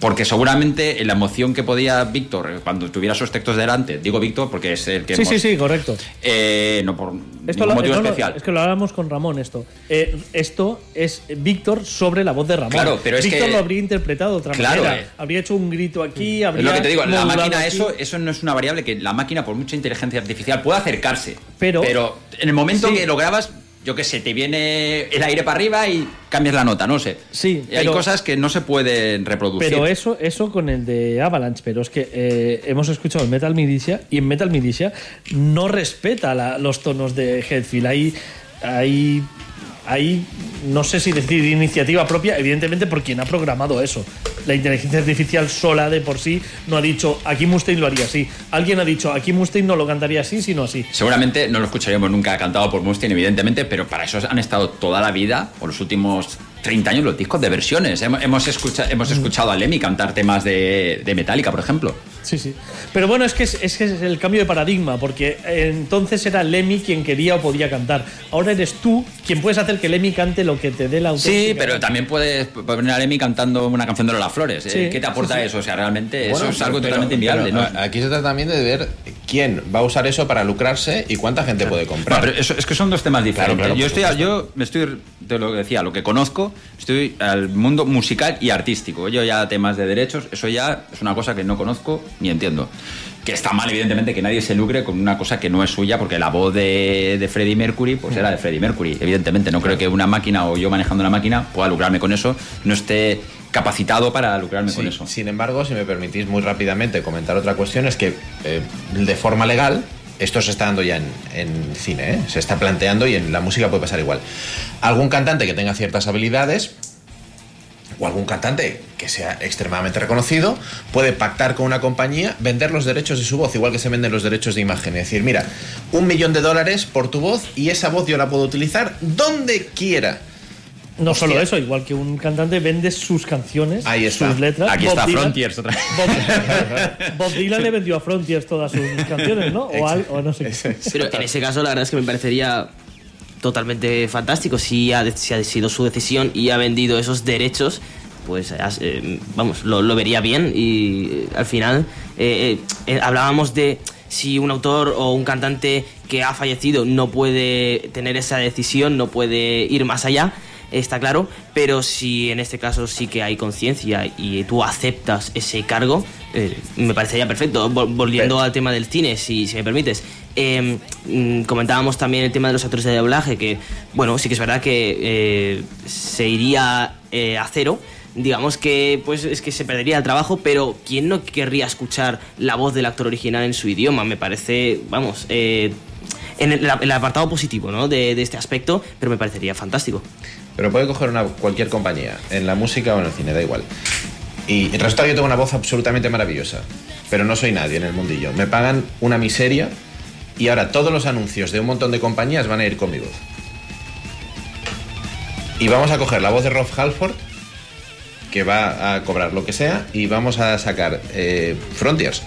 Porque seguramente la emoción que podía Víctor eh, cuando tuviera sus textos delante, digo Víctor porque es el que Sí, hemos- sí, sí, correcto. eh, no por Esto lo- motivo no, especial. es que lo hablamos con Ramón esto. Eh, esto es Víctor sobre la voz de Ramón. Claro, pero es Víctor que- lo habría interpretado de otra Claro, manera. eh. Habría hecho un grito aquí, Es habría lo que te digo, la máquina, aquí. eso, eso no es una variable que la máquina, por mucha inteligencia artificial, puede acercarse. Pero- en el momento Sí. que lo grabas, yo qué sé, te viene el aire para arriba y cambias la nota, no sé. Sí, hay cosas que no se pueden reproducir. Pero eso, eso con el de Avalanche, pero es que eh, hemos escuchado el Metal Militia y en Metal Militia no respeta la- los tonos de Headfield. Hay, hay, hay, no sé si decir iniciativa propia, evidentemente por quien ha programado eso. La inteligencia artificial sola de por sí no ha dicho aquí Mustaine lo haría así. Alguien ha dicho aquí Mustaine no lo cantaría así, sino así. Seguramente no lo escucharíamos nunca cantado por Mustaine, evidentemente, pero para eso han estado toda la vida, o los últimos 30 años, los discos de versiones. Hemos, hemos, escucha- Mm. hemos escuchado a Lemmy cantar temas de, de Metallica, por ejemplo. Sí, sí. Pero bueno, es que es, es que es el cambio de paradigma, porque entonces era Lemmy quien quería o podía cantar. Ahora eres tú quien puedes hacer que Lemmy cante lo que te dé la auténtica Sí, pero también puedes poner a Lemmy cantando una canción de Lola Flores. ¿eh? Sí, ¿Qué te aporta sí, sí. eso? O sea, realmente Bueno, eso es algo pero- totalmente pero inviable. Aquí se trata también de ver quién va a usar eso para lucrarse y cuánta gente puede comprar. No, pero eso, es que son dos temas diferentes. Claro, claro, yo estoy, yo me estoy, de lo que decía, lo que conozco, estoy al mundo musical y artístico. Yo ya temas de derechos, eso ya es una cosa que no conozco ni entiendo. que está mal, evidentemente, que nadie se lucre con una cosa que no es suya, porque la voz de, de Freddie Mercury, pues era de Freddie Mercury. Evidentemente, no creo que una máquina o yo manejando una máquina pueda lucrarme con eso, no esté capacitado para lucrarme con Sí, eso. Sin embargo, si me permitís muy rápidamente comentar otra cuestión, es que eh, de forma legal esto se está dando ya en, cine, ¿eh? se está planteando y en la música puede pasar igual. Algún cantante que tenga ciertas habilidades o algún cantante que sea extremadamente reconocido puede pactar con una compañía, vender los derechos de su voz, igual que se venden los derechos de imagen. Es decir, mira, un millón de dólares por tu voz y esa voz yo la puedo utilizar donde quiera. No Hostia. solo eso, igual que un cantante vende sus canciones, Ahí está. sus letras. Aquí Bob está Dylan- Frontiers otra vez. Bob, Bob Dylan le vendió a Frontiers todas sus canciones, ¿no? O, al- o no sé qué. Pero en ese caso, la verdad es que me parecería totalmente fantástico. Si ha, si ha sido su decisión y ha vendido esos derechos, pues eh, vamos, lo, lo vería bien. Y eh, al final, eh, hablábamos de si un autor o un cantante que ha fallecido no puede tener esa decisión, no puede ir más allá. Está claro, pero si en este caso sí que hay conciencia y tú aceptas ese cargo, eh, me parecería perfecto. Vol- Volviendo al tema del cine, si, si me permites, eh, mm, comentábamos también el tema de los actores de doblaje, que, bueno, sí que es verdad que eh, se iría eh, a cero. Digamos que pues es que se perdería el trabajo, pero ¿quién no querría escuchar la voz del actor original en su idioma? Me parece, vamos, eh, en el, el apartado positivo ¿no? de, de este aspecto, pero me parecería fantástico. Pero puede coger una, cualquier compañía, en la música o en el cine, da igual. Y resulta que yo tengo una voz absolutamente maravillosa, pero no soy nadie en el mundillo. Me pagan una miseria y ahora todos los anuncios de un montón de compañías van a ir con mi voz. Y vamos a coger la voz de Rob Halford, que va a cobrar lo que sea, y vamos a sacar eh, Frontiers,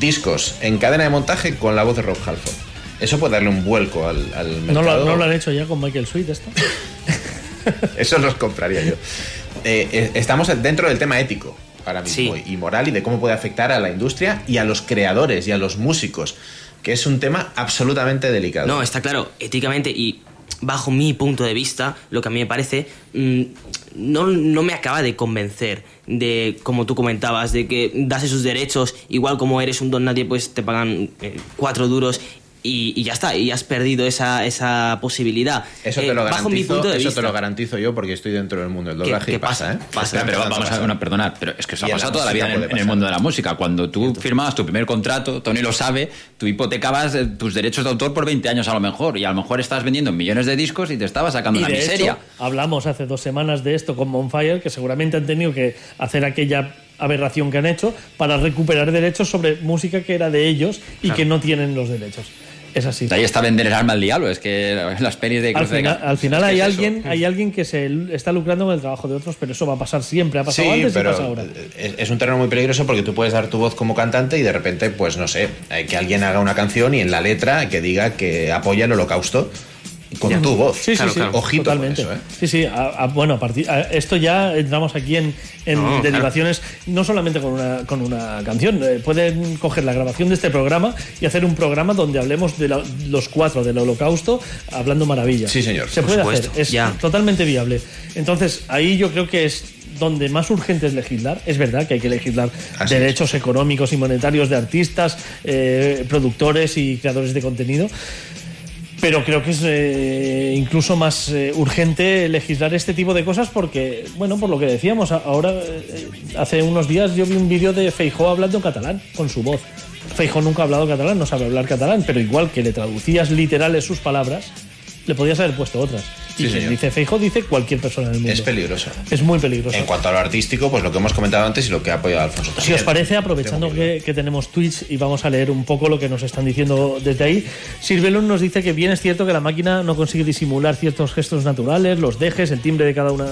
discos en cadena de montaje con la voz de Rob Halford. Eso puede darle un vuelco al, al ¿No mercado. lo, no lo han hecho ya con Michael Sweet esto? Eso los compraría yo. Eh, eh, estamos dentro del tema ético ahora mismo y moral y de cómo puede afectar a la industria y a los creadores y a los músicos, que es un tema absolutamente delicado. No, está claro, éticamente y bajo mi punto de vista, lo que a mí me parece, mm, no, no me acaba de convencer de, como tú comentabas, de que das esos derechos, igual como eres un don nadie, pues te pagan eh, cuatro duros y, y ya está, y has perdido esa, esa posibilidad. Eso te Eh, lo bajo mi garantizo, punto de eso vista. te lo garantizo yo porque estoy dentro del mundo del ¿Qué- doblaje qué y pasa, pasa? ¿eh? Pasa. Pero vamos a pasar. no, perdonad, pero es que eso ha la pasado toda la vida en el, en mundo de la música. Cuando tú firmabas tu primer contrato, Tony lo sabe, tú hipotecabas eh, tus derechos de autor por 20 años a lo mejor. Y a lo mejor estabas vendiendo millones de discos y te estabas sacando Y una de miseria. hecho, hablamos hace dos semanas de esto con Bonfire, que seguramente han tenido que hacer aquella aberración que han hecho para recuperar derechos sobre música que era de ellos y Claro. que no tienen los derechos. Es así. Ahí está vender el alma al diablo. Es que las pelis de Al de final, al final es que hay es eso. alguien, hay alguien que se está lucrando con el trabajo de otros, pero eso va a pasar siempre. Ha pasado Sí, antes pero y pasa ahora. es, un terreno muy peligroso porque tú puedes dar tu voz como cantante y de repente, pues no sé, hay que alguien haga una canción y en la letra que diga que apoya el holocausto con Ya. tu voz. Sí, sí, sí, Ojito totalmente. con eso, ¿eh? Sí, sí, a- a- bueno, a partir, a- esto ya entramos aquí en, en No, derivaciones, no solamente con una, con una canción, eh, pueden coger la grabación de este programa y hacer un programa donde hablemos de la- los cuatro del holocausto hablando maravillas. Sí, señor. Se puede supuesto, hacer, es ya. totalmente viable. Entonces, ahí yo creo que es donde más urgente es legislar. Es verdad que hay que legislar Así derechos económicos y monetarios de artistas, eh, productores y creadores de contenido. Pero creo que es eh, incluso más eh, urgente legislar este tipo de cosas porque, bueno, por lo que decíamos, ahora, eh, hace unos días yo vi un vídeo de Feijó hablando catalán con su voz. Feijó nunca ha hablado catalán, no sabe hablar catalán, pero igual que le traducías literales sus palabras, le podías haber puesto otras. Sí, y quien señor. dice Feijó dice cualquier persona en el mundo. Es peligroso. Es muy peligroso. En cuanto a lo artístico, pues lo que hemos comentado antes y lo que ha apoyado Alfonso Si también. os parece, aprovechando que, que tenemos tweets y vamos a leer un poco lo que nos están diciendo desde ahí, Sirvelon nos dice que bien es cierto que la máquina no consigue disimular ciertos gestos naturales, los dejes, el timbre de cada una.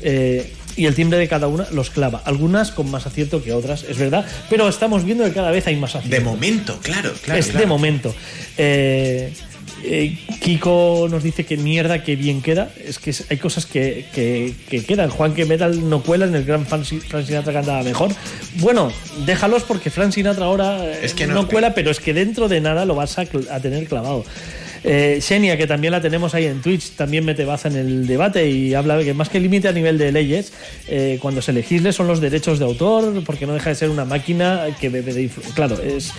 eh, y el timbre de cada una los clava. Algunas con más acierto que otras, es verdad, pero estamos viendo que cada vez hay más acierto. De momento, claro, claro. es de momento. Eh, eh, Kiko nos dice que mierda, que bien queda. Es que hay cosas que, que- que quedan. Juan que Metal no cuela en el gran Fran Sinatra cantaba mejor. Bueno, déjalos porque Frank Sinatra ahora eh, Es que no, no- cuela, pero es que dentro de nada lo vas a, tener clavado. Eh, Xenia, que también la tenemos ahí en Twitch, también mete baza en el debate y habla de que más que límite a nivel de leyes, eh, cuando se legisle son los derechos de autor, porque no deja de ser una máquina que bebe de Claro, es,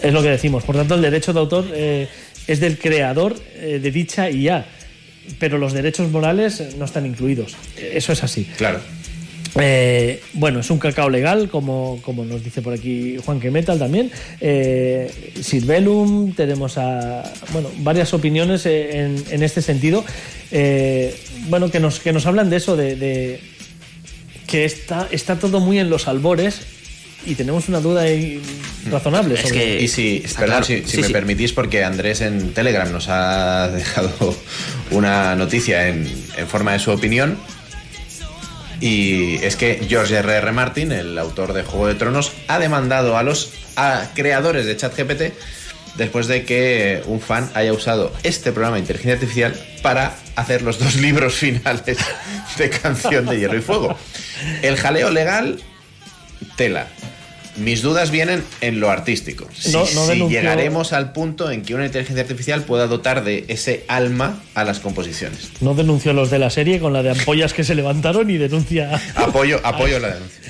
es lo que decimos. Por tanto, el derecho de autor eh, es del creador eh, de dicha IA, pero los derechos morales no están incluidos. Eso es así. Claro. Eh, bueno, es un cacao legal, como, como nos dice por aquí Juan que Metal también. Eh, Sirvelum, tenemos a, bueno, varias opiniones eh, en, en este sentido. Eh, bueno, que nos, que nos hablan de eso, de, de que está, está todo muy en los albores y tenemos una duda ahí razonable. sobre- Y si, perdón, si, si me permitís, porque Andrés en Telegram nos ha dejado una noticia en, en forma de su opinión. Y es que George R.R. R. Martin, el autor de Juego de Tronos, ha demandado a los a creadores de ChatGPT después de que un fan haya usado este programa de inteligencia artificial para hacer los dos libros finales de Canción de Hierro y Fuego. El jaleo legal, tela. Mis dudas vienen en lo artístico. Si, No- no si llegaremos al punto en que una inteligencia artificial pueda dotar de ese alma a las composiciones. No denunció los de la serie con la de ampollas que se levantaron y denuncia. Apoyo, apoyo la denuncia.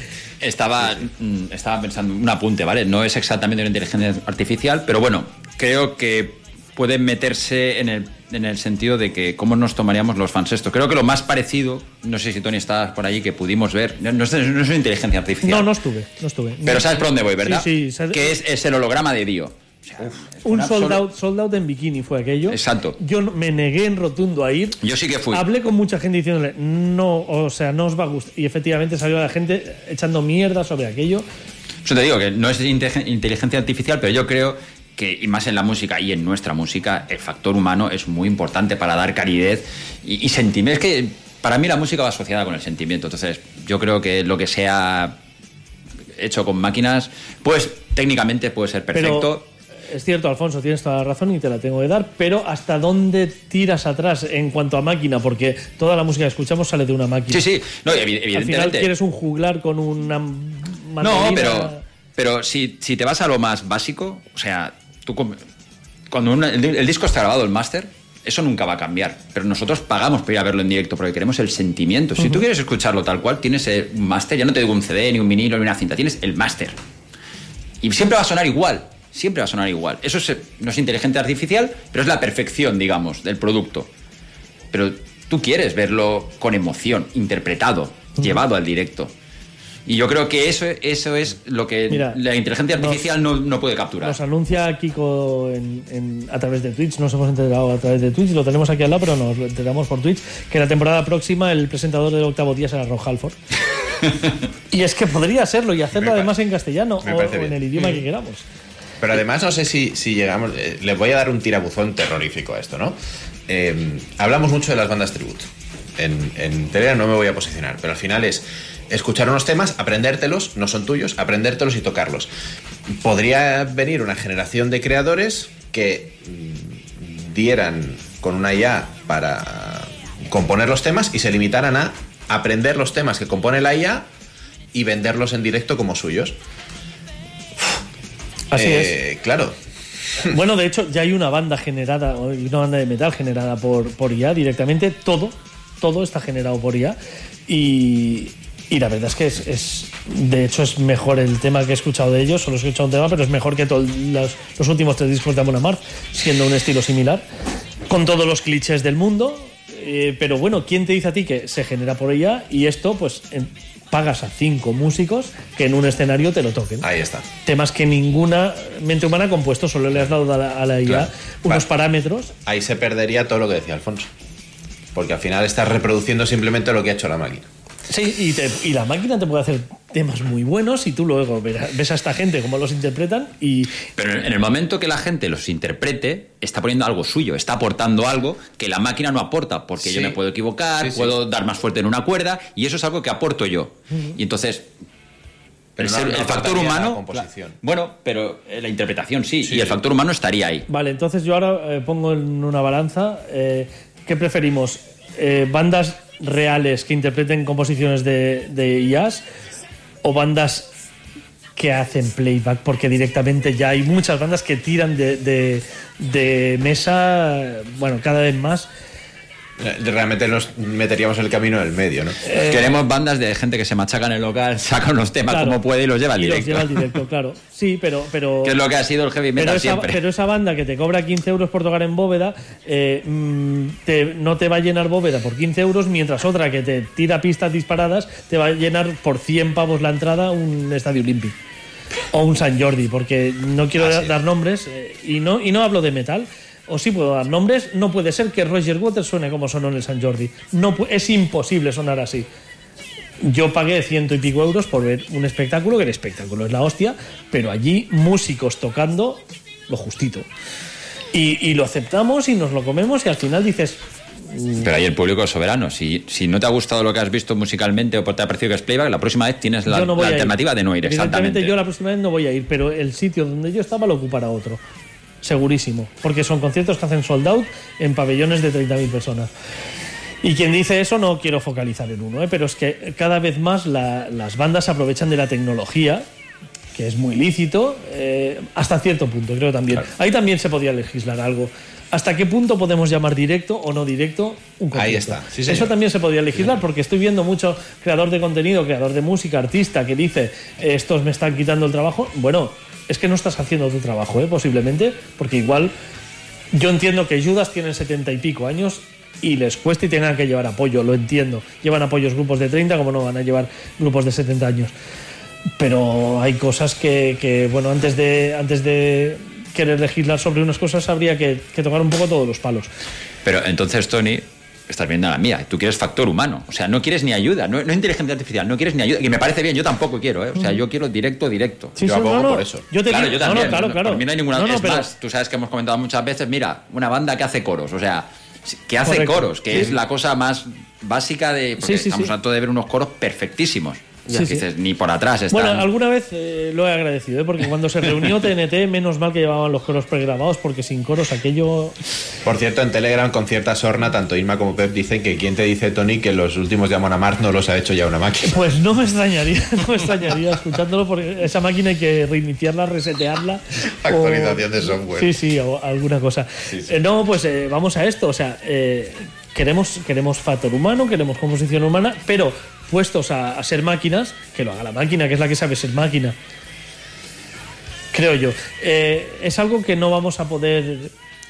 Estaba, mm, estaba pensando un apunte, ¿vale? No es exactamente una inteligencia artificial, pero bueno, creo que puede meterse en el, en el sentido de que cómo nos tomaríamos los fans esto. Creo que lo más parecido, no sé si Tony está por allí, que pudimos ver, no, no es, no es una inteligencia artificial. No, no estuve, no estuve. Pero No. sabes por dónde voy, ¿verdad? Sí, sí. Que es, es el holograma de Dio. Un sold out, sold out en bikini fue aquello. Exacto. Yo me negué en rotundo a ir. Yo sí que fui. Hablé con mucha gente diciéndole, no, o sea, no os va a gustar. Y efectivamente salió la gente echando mierda sobre aquello. Eso te digo, que no es inte- inteligencia artificial, pero yo creo que, y más en la música y en nuestra música, el factor humano es muy importante para dar calidez y, y sentimiento. Es que para mí la música va asociada con el sentimiento, entonces yo creo que lo que sea hecho con máquinas, pues técnicamente puede ser perfecto. Pero es cierto, Alfonso, tienes toda la razón y te la tengo que dar, pero ¿hasta dónde tiras atrás en cuanto a máquina? Porque toda la música que escuchamos sale de una máquina. Sí, sí, no, evi- Al final evidentemente. quieres un juglar con una No, mandarina. pero, pero si, si te vas a lo más básico, o sea, tú cuando una- el, el disco está grabado, el máster, eso nunca va a cambiar. Pero nosotros pagamos por ir a verlo en directo porque queremos el sentimiento. Si tú quieres escucharlo tal cual, tienes el máster, ya no te digo un CD, ni un vinilo, ni una cinta, tienes el máster. Y siempre va a sonar igual, siempre va a sonar igual. Eso es, no es inteligencia artificial, pero es la perfección, digamos, del producto. Pero tú quieres verlo con emoción, interpretado, llevado al directo. Y yo creo que eso, eso es lo que Mira, la inteligencia artificial no, no puede capturar. Nos anuncia Kiko en- en- a través de Twitch, nos hemos enterado a través de Twitch, lo tenemos aquí al lado, pero nos lo enteramos por Twitch, que la temporada próxima el presentador del octavo día será Ron Halford. y es que podría serlo y hacerlo Me además en castellano o, en el idioma Mm. que queramos. Pero además no sé si, si llegamos... eh, les voy a dar un tirabuzón terrorífico a esto, ¿no? Eh, hablamos mucho de las bandas tributo. En, en Telegram no me voy a posicionar, pero al final es escuchar unos temas, aprendértelos, no son tuyos, aprendértelos y tocarlos. Podría venir una generación de creadores que mm, dieran con una IA para componer los temas y se limitaran a aprender los temas que compone la IA y venderlos en directo como suyos. Así Eh, Claro. Bueno, de hecho, ya hay una banda generada, una banda de metal generada por, por IA directamente. Todo, todo está generado por IA. Y, y la verdad es que es, es- De hecho, es mejor el tema que he escuchado de ellos. Solo he escuchado un tema, pero es mejor que todos los, últimos tres discos de Amon Amarth, siendo un estilo similar. Con todos los clichés del mundo. Eh, pero bueno, ¿quién te dice a ti que se genera por IA? Y esto, pues. en- pagas a cinco músicos que en un escenario te lo toquen. Ahí está. Temas que ninguna mente humana ha compuesto, solo le has dado a la, a la IA Claro. unos parámetros. Ahí se perdería todo lo que decía Alfonso. Porque al final estás reproduciendo simplemente lo que ha hecho la máquina. Sí, y, te- y la máquina te puede hacer temas muy buenos y tú luego ves a esta gente cómo los interpretan y Pero en el momento que la gente los interprete, está poniendo algo suyo, está aportando algo que la máquina no aporta, porque yo me puedo equivocar, Sí, sí. puedo dar más fuerte en una cuerda, y eso es algo que aporto yo. Y entonces, Pero el, no- ser- no el factor la humano. Bueno, pero eh, la interpretación sí, y el factor humano estaría ahí. Vale, entonces yo ahora eh, pongo en una balanza. eh, ¿Qué preferimos? Eh, ¿Bandas reales que interpreten composiciones de, de IAS o bandas que hacen playback, porque directamente ya hay muchas bandas que tiran de, de- de mesa, bueno, cada vez más. Eh, Realmente nos meteríamos en el camino del medio, ¿no? Eh, Queremos bandas de gente que se machaca en el local, saca unos temas Claro. como puede y los lleva al Y directo. Los lleva al directo, claro. Sí, pero. pero que es lo que ha sido el heavy pero metal esa, siempre. pero esa banda que te cobra 15 euros por tocar en bóveda, eh, mm, te- no te va a llenar bóveda por 15 euros, mientras otra que te tira pistas disparadas te va a llenar por 100 pavos la entrada un estadio olímpico. O un San Jordi, porque no quiero es. dar nombres eh, y, no, y no hablo de metal. O sí puedo dar nombres, no puede ser que Roger Waters suene como sonó en el San Jordi. No, es imposible sonar así. Yo pagué ciento y pico euros por ver un espectáculo, que el espectáculo es la hostia, pero allí músicos tocando lo justito. Y, y lo aceptamos y nos lo comemos y al final dices, Pero ahí el público es soberano. Si, si no te ha gustado lo que has visto musicalmente o te ha parecido que es playback, la próxima vez tienes la, no la alternativa de no ir, exactamente. yo la próxima vez no voy a ir, pero el sitio donde yo estaba lo ocupará otro. Segurísimo. Porque son conciertos que hacen sold out en pabellones de 30.000 personas. Y quien dice eso no quiero focalizar en uno, ¿eh? pero es que cada vez más la- las bandas aprovechan de la tecnología, que es muy lícito, eh, hasta cierto punto, creo también. Ahí también se podía legislar algo. ¿Hasta qué punto podemos llamar directo o no directo un concierto? Ahí está, sí. Eso también se podría legislar porque estoy viendo mucho creador de contenido, creador de música, artista que dice estos me están quitando el trabajo. Bueno, es que no estás haciendo tu trabajo, ¿eh? posiblemente, porque igual yo entiendo que Judas tienen setenta y pico años y les cuesta y tengan que llevar apoyo, lo entiendo. Llevan apoyos grupos de 30, como no van a llevar grupos de 70 años. Pero hay cosas que, que, bueno, antes de, antes de querer legislar sobre unas cosas habría que tocar un poco todos los palos. Pero entonces, Tony, estás viendo la mía. Tú quieres factor humano. O sea, no quieres ni ayuda. No, no inteligencia artificial. No quieres ni ayuda. Y me parece bien. Yo tampoco quiero, ¿eh? O sea, yo quiero directo, directo. Sí, yo sí, abogo no, no, por eso. yo te claro, digo- yo no, no, también. claro, claro. Por mí no hay ninguna. No, no, es pero- más, tú sabes que hemos comentado muchas veces. Mira, una banda que hace coros. O sea, que hace Correcto. coros, que Sí. es la cosa más básica de. Porque estamos harto de ver unos coros perfectísimos. Sí, Que sí. dices, ni por atrás están. Bueno, alguna vez eh, lo he agradecido, ¿eh? porque cuando se reunió TNT, menos mal que llevaban los coros pregrabados, porque sin coros aquello. Por cierto, en Telegram con cierta sorna, tanto Irma como Pep dicen que quien te dice, Tony, que los últimos de Amon Amarth no los ha hecho ya una máquina. Pues no me extrañaría, no me extrañaría escuchándolo, porque esa máquina hay que reiniciarla, resetearla. o- Actualización de software. Sí, sí, o alguna cosa. Sí, sí. Eh, no, pues eh, vamos a esto, o sea, eh, queremos, queremos factor humano, queremos composición humana, pero puestos a, a ser máquinas, que lo haga la máquina, que es la que sabe ser máquina. Creo yo. Eh, es algo que no vamos a poder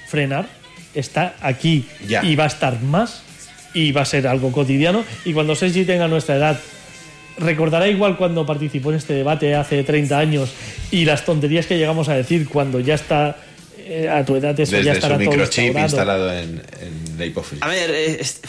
frenar. Está aquí Ya. y va a estar más y va a ser algo cotidiano. Y cuando Sergi tenga nuestra edad, recordará igual cuando participó en este debate hace 30 años y las tonterías que llegamos a decir cuando ya está eh, a tu edad eso ya Desde estará su todo microchip instalado en, en la hipófisis. A ver, eh, es-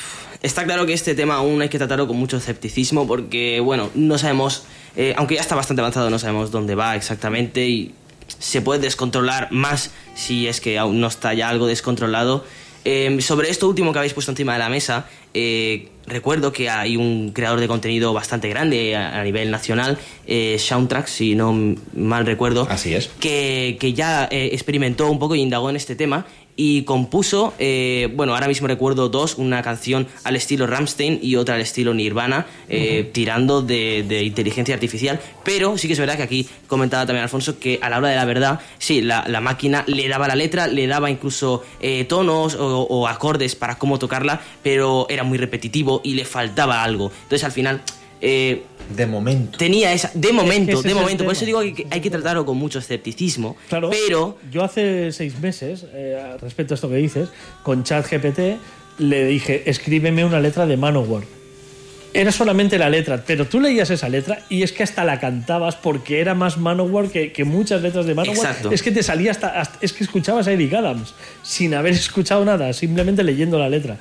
está claro que este tema aún hay que tratarlo con mucho escepticismo porque, bueno, no sabemos, eh, aunque ya está bastante avanzado, no sabemos dónde va exactamente y se puede descontrolar más si es que aún no está ya algo descontrolado. Eh, sobre esto último que habéis puesto encima de la mesa, eh, recuerdo que hay un creador de contenido bastante grande a, a nivel nacional, eh, Soundtrack, si no mal recuerdo, Así es. que, que ya eh, experimentó un poco y indagó en este tema y compuso, eh, bueno, ahora mismo recuerdo dos, una canción al estilo Ramstein y otra al estilo Nirvana, eh, tirando de, de inteligencia artificial, pero sí que es verdad que aquí comentaba también Alfonso que a la hora de la verdad, sí, la, la máquina le daba la letra, le daba incluso eh, tonos o, o acordes para cómo tocarla, pero era muy repetitivo y le faltaba algo. Entonces al final... eh, De momento. Tenía esa, de momento, de momento. Por eso digo que hay que tratarlo con mucho escepticismo. Claro, Pero yo hace seis meses, eh, respecto a esto que dices, con ChatGPT le dije, escríbeme una letra de Manowar. Era solamente la letra, pero tú leías esa letra y es que hasta la cantabas porque era más Manowar que, que muchas letras de Manowar. Exacto. Es que te salía hasta, hasta- Es que escuchabas a Eric Adams sin haber escuchado nada, simplemente leyendo la letra.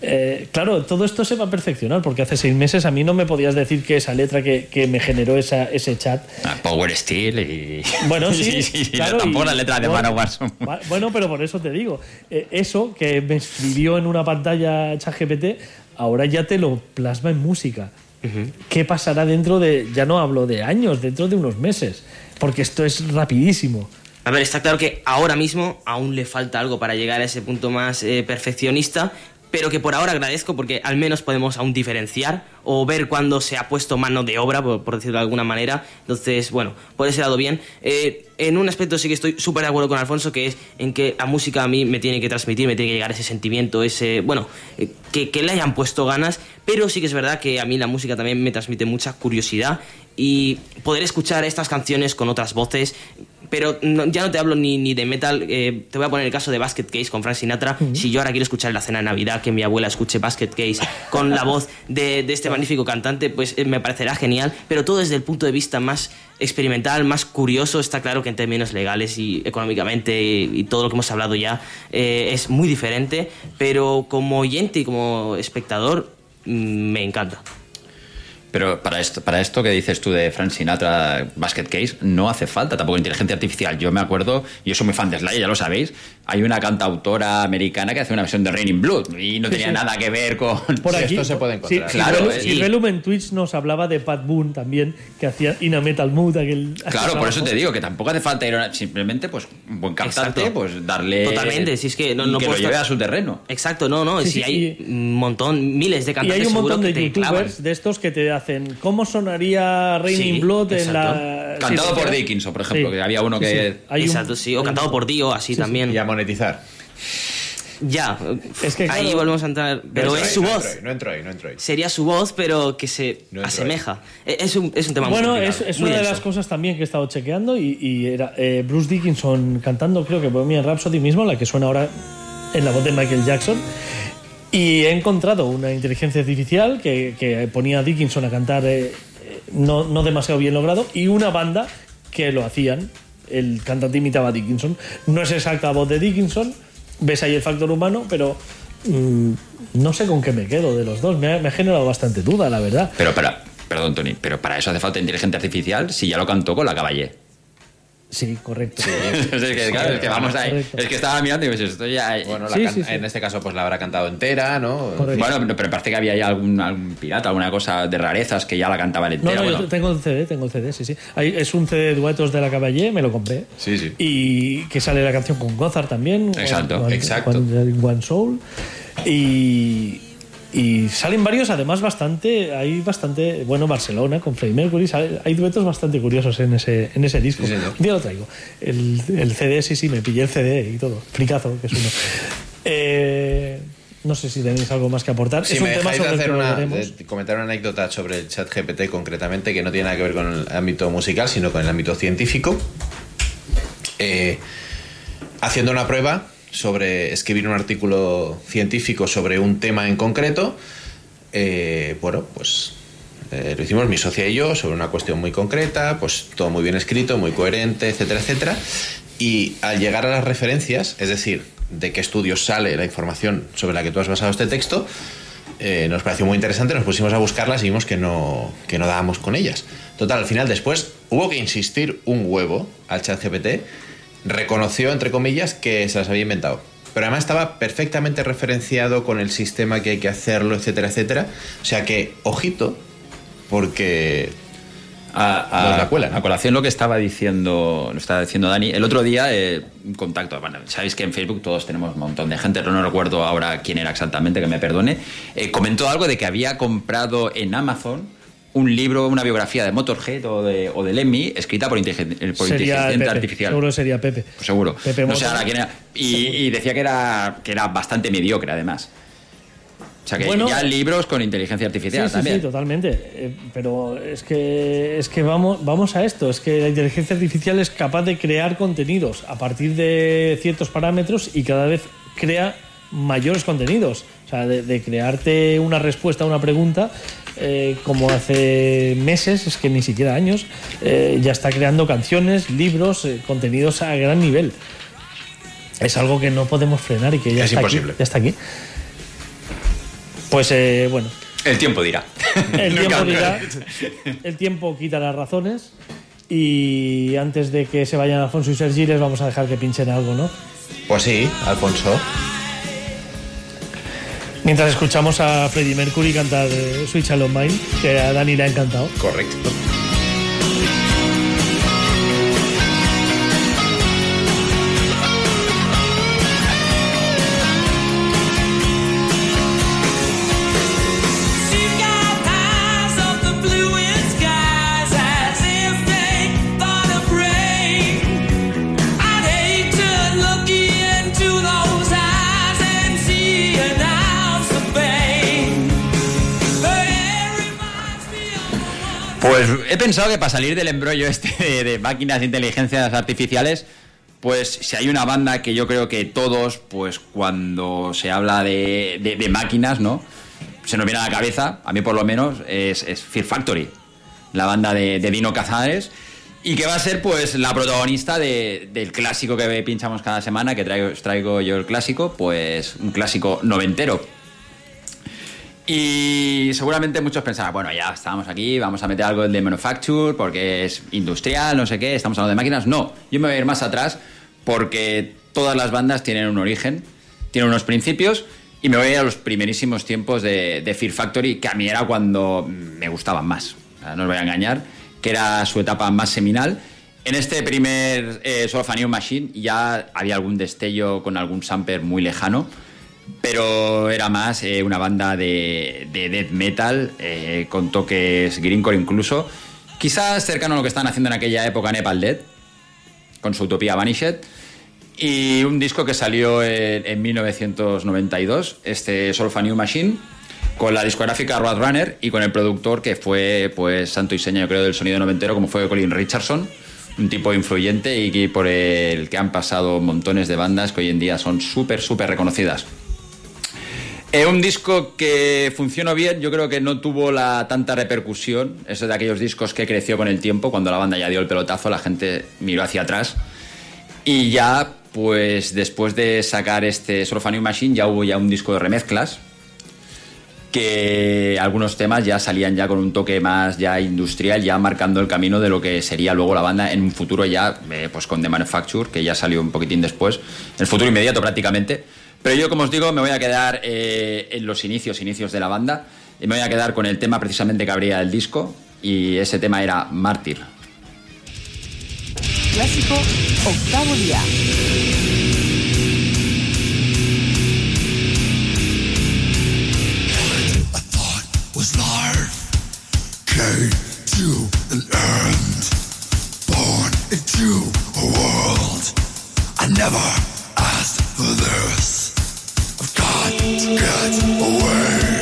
Eh, claro, todo esto se va a perfeccionar porque hace seis meses a mí no me podías decir que esa letra que, que me generó esa, ese chat Ah, Power Steel y. bueno, sí, claro, tampoco y- las letras de bueno, Manowar son. Bueno, pero por eso te digo, eh, eso que me escribió en una pantalla ChatGPT, ahora ya te lo plasma en música. ¿Qué pasará dentro de, ya no hablo de años, dentro de unos meses? Porque esto es rapidísimo. A ver, está claro que ahora mismo aún le falta algo para llegar a ese punto más eh, perfeccionista, pero que por ahora agradezco porque al menos podemos aún diferenciar o ver cuándo se ha puesto mano de obra, por, decirlo de alguna manera. Entonces, bueno, por ese lado bien. Eh, en un aspecto sí que estoy súper de acuerdo con Alfonso, que es en que la música a mí me tiene que transmitir, me tiene que llegar ese sentimiento, ese, bueno, eh, que, que le hayan puesto ganas, pero sí que es verdad que a mí la música también me transmite mucha curiosidad y poder escuchar estas canciones con otras voces pero no- ya no te hablo ni, ni de metal, eh, te voy a poner el caso de Basket Case con Frank Sinatra. Si yo ahora quiero escuchar la cena de Navidad que mi abuela escuche Basket Case con la voz de, de este magnífico cantante, pues eh, me parecerá genial, pero todo desde el punto de vista más experimental, más curioso, está claro que en términos legales y económicamente y, y todo lo que hemos hablado ya eh, es muy diferente, pero como oyente y como espectador mm, me encanta. Pero para esto, para esto que dices tú de Frank Sinatra, Basket Case, no hace falta tampoco inteligencia artificial. Yo me acuerdo, yo soy muy fan de Slayer, ya lo sabéis, hay una cantautora americana que hace una versión de Raining Blood y no Sí, tenía sí. nada que ver con... Por aquí, esto se puede encontrar. Sí, Claro, Sirvelu- eh, Sirvelum en Twitch nos hablaba de Pat Boone también, que hacía In a Metal Mood. Aquel, Claro, por eso te digo que tampoco hace falta ir a una- simplemente pues un buen cantante, Exacto. pues darle Totalmente, si es que no, y no que lo lleve estar- a su terreno. Exacto, no, no, Sí, si sí, hay un montón, miles de Y cantantes hay un montón de que te clavan. youtubers de estos que te hacen cómo sonaría Raining Sí, Blood en exacto. la. Cantado sí, por. Dickinson, por ejemplo, Sí. que había uno que... sí. Hay un- Exacto, sí, o cantado por Dio, así también. Monetizar. Ya, Es que, ahí claro, volvemos a entrar, pero no es entro su ahí, no voz. entro ahí, No entro ahí, no entro ahí. Sería su voz, pero que se No asemeja. E- Es un, es un tema Bueno, muy es, complicado, es muy una de denso. las cosas también que he estado chequeando y, y era eh, Bruce Dickinson cantando, creo que Bohemian Rhapsody mismo, la que suena ahora en la voz de Michael Jackson. Y he encontrado una inteligencia artificial que, que ponía a Dickinson a cantar eh, eh, no, no demasiado bien logrado y una banda que lo hacían. El cantante imitaba a Dickinson. No es exacta voz de Dickinson, ves ahí el factor humano, pero mm, no sé con qué me quedo de los dos. Me ha, generado bastante duda, la verdad. Pero para, perdón Tony, pero para eso hace falta inteligencia artificial si ya lo cantó con la caballé. Sí, correcto. es, que, claro, es que vamos ahí. Correcto. Es que estaba mirando y pues esto ya... Bueno, la Sí, can- sí, sí. en este caso pues la habrá cantado entera, ¿no? Correcto. Bueno, pero- parece que había ya algún, algún pirata, alguna cosa de rarezas que ya la cantaba No, entera. no, bueno. yo tengo el CD, tengo el CD, sí, sí. Ahí es un CD de duetos de la Caballé, me lo compré. Sí, sí. Y que sale la canción con Gozar también. Exacto, One- exacto. One, One Soul. Y, y salen varios, además, bastante. Hay bastante. Bueno, Barcelona con Freddie Mercury. sale- hay duetos bastante curiosos en ese, en ese disco. Sí. Un día lo traigo. El, el CD, sí, sí, me pillé el CD y todo. Fricazo, que es uno. Eh, no sé si tenéis algo más que aportar. Si es un me tema dejáis de sobre hacer que una, de comentar una anécdota sobre el chat GPT concretamente, que no tiene nada que ver con el ámbito musical, sino con el ámbito científico. Eh, haciendo una prueba sobre escribir un artículo científico sobre un tema en concreto, eh, bueno, pues eh, lo hicimos mi socia y yo sobre una cuestión muy concreta, pues todo muy bien escrito, muy coherente, etcétera, etcétera. Y al llegar a las referencias, es decir, de qué estudios sale la información sobre la que tú has basado este texto, eh, nos pareció muy interesante, nos pusimos a buscarlas y vimos que no, que no dábamos con ellas. Total, al final después hubo que insistir un huevo al chat GPT, reconoció, entre comillas, que se las había inventado. Pero además estaba perfectamente referenciado con el sistema que hay que hacerlo, etcétera, etcétera. O sea que, ojito, porque A, la cuelan. a colación lo que estaba diciendo, lo estaba diciendo Dani, el otro día eh, contacto, bueno, sabéis que en Facebook todos tenemos un montón de gente, pero no recuerdo ahora quién era exactamente, que me perdone, eh, comentó algo de que había comprado en Amazon un libro, una biografía de Motorhead o de, o de Lemmy, escrita por, inteligen- por Sería inteligencia artificial. Seguro sería Pepe. Pues seguro. Pepe no sé Motor. ahora quién era. Y, y decía que era, que era bastante mediocre, además. O sea que Bueno. ya libros con inteligencia artificial sí, también. sí, totalmente. Eh, pero es que, es que vamos, vamos a esto. Es que la inteligencia artificial es capaz de crear contenidos a partir de ciertos parámetros y cada vez crea mayores contenidos. O sea, de, de crearte una respuesta a una pregunta, eh, como hace meses, es que ni siquiera años, eh, ya está creando canciones, libros, eh, contenidos a gran nivel. Es algo que no podemos frenar y que ya Es está imposible. aquí. Ya está aquí. Pues eh, bueno, El tiempo dirá. el tiempo dirá. dirá, el tiempo quita las razones y antes de que se vayan Alfonso y Sergi les vamos a dejar que pinchen algo, ¿no? Pues sí, Alfonso. Mientras escuchamos a Freddie Mercury cantar eh, Sweet Child of Mine, que a Dani le ha encantado. Correcto. Pensado que para salir del embrollo este de, máquinas de inteligencias artificiales, pues si hay una banda que yo creo que todos, pues cuando se habla de, de- máquinas, ¿no? Se nos viene a la cabeza, a mí por lo menos, es, Fear Factory, la banda de, de Dino Cazares, y que va a ser pues la protagonista de- del clásico que pinchamos cada semana, que traigo, traigo yo el clásico, pues un clásico noventero, y seguramente muchos pensarán, bueno, ya estamos aquí, vamos a meter algo de manufacture porque es industrial, no sé qué, estamos hablando de máquinas. No, yo me voy a ir más atrás porque todas las bandas tienen un origen, tienen unos principios y me voy a ir a los primerísimos tiempos de, de Fear Factory, que a mí era cuando me gustaban más, no os voy a engañar, que era su etapa más seminal. En este primer eh, Solo Machine ya había algún destello con algún samper muy lejano, pero era más eh, una banda de, de death metal eh, con toques greencore incluso. Quizás cercano a lo que estaban haciendo en aquella época Nepal Dead, con su utopía Vanished. Y un disco que salió en, en 1992, este Solfa New Machine, con la discográfica Roadrunner y con el productor que fue pues santo y seña, yo creo, del sonido noventero, como fue Colin Richardson, un tipo influyente y por el que han pasado montones de bandas que hoy en día son súper, súper reconocidas. Eh, un disco que funcionó bien, yo creo que no tuvo la tanta repercusión. Es de aquellos discos que creció con el tiempo, cuando la banda ya dio el pelotazo, la gente miró hacia atrás. Y ya, pues después de sacar este New Machine, ya hubo ya un disco de remezclas. Que algunos temas ya salían ya con un toque más ya industrial, ya marcando el camino de lo que sería luego la banda en un futuro ya, eh, pues con The Manufacture, que ya salió un poquitín después, el futuro inmediato prácticamente. Pero yo, como os digo, me voy a quedar eh, en los inicios, inicios de la banda, y me voy a quedar con el tema precisamente que abría el disco, y ese tema era Mártir. Clásico, octavo día. was life came to an end. Born into a world I never asked for this. Get away.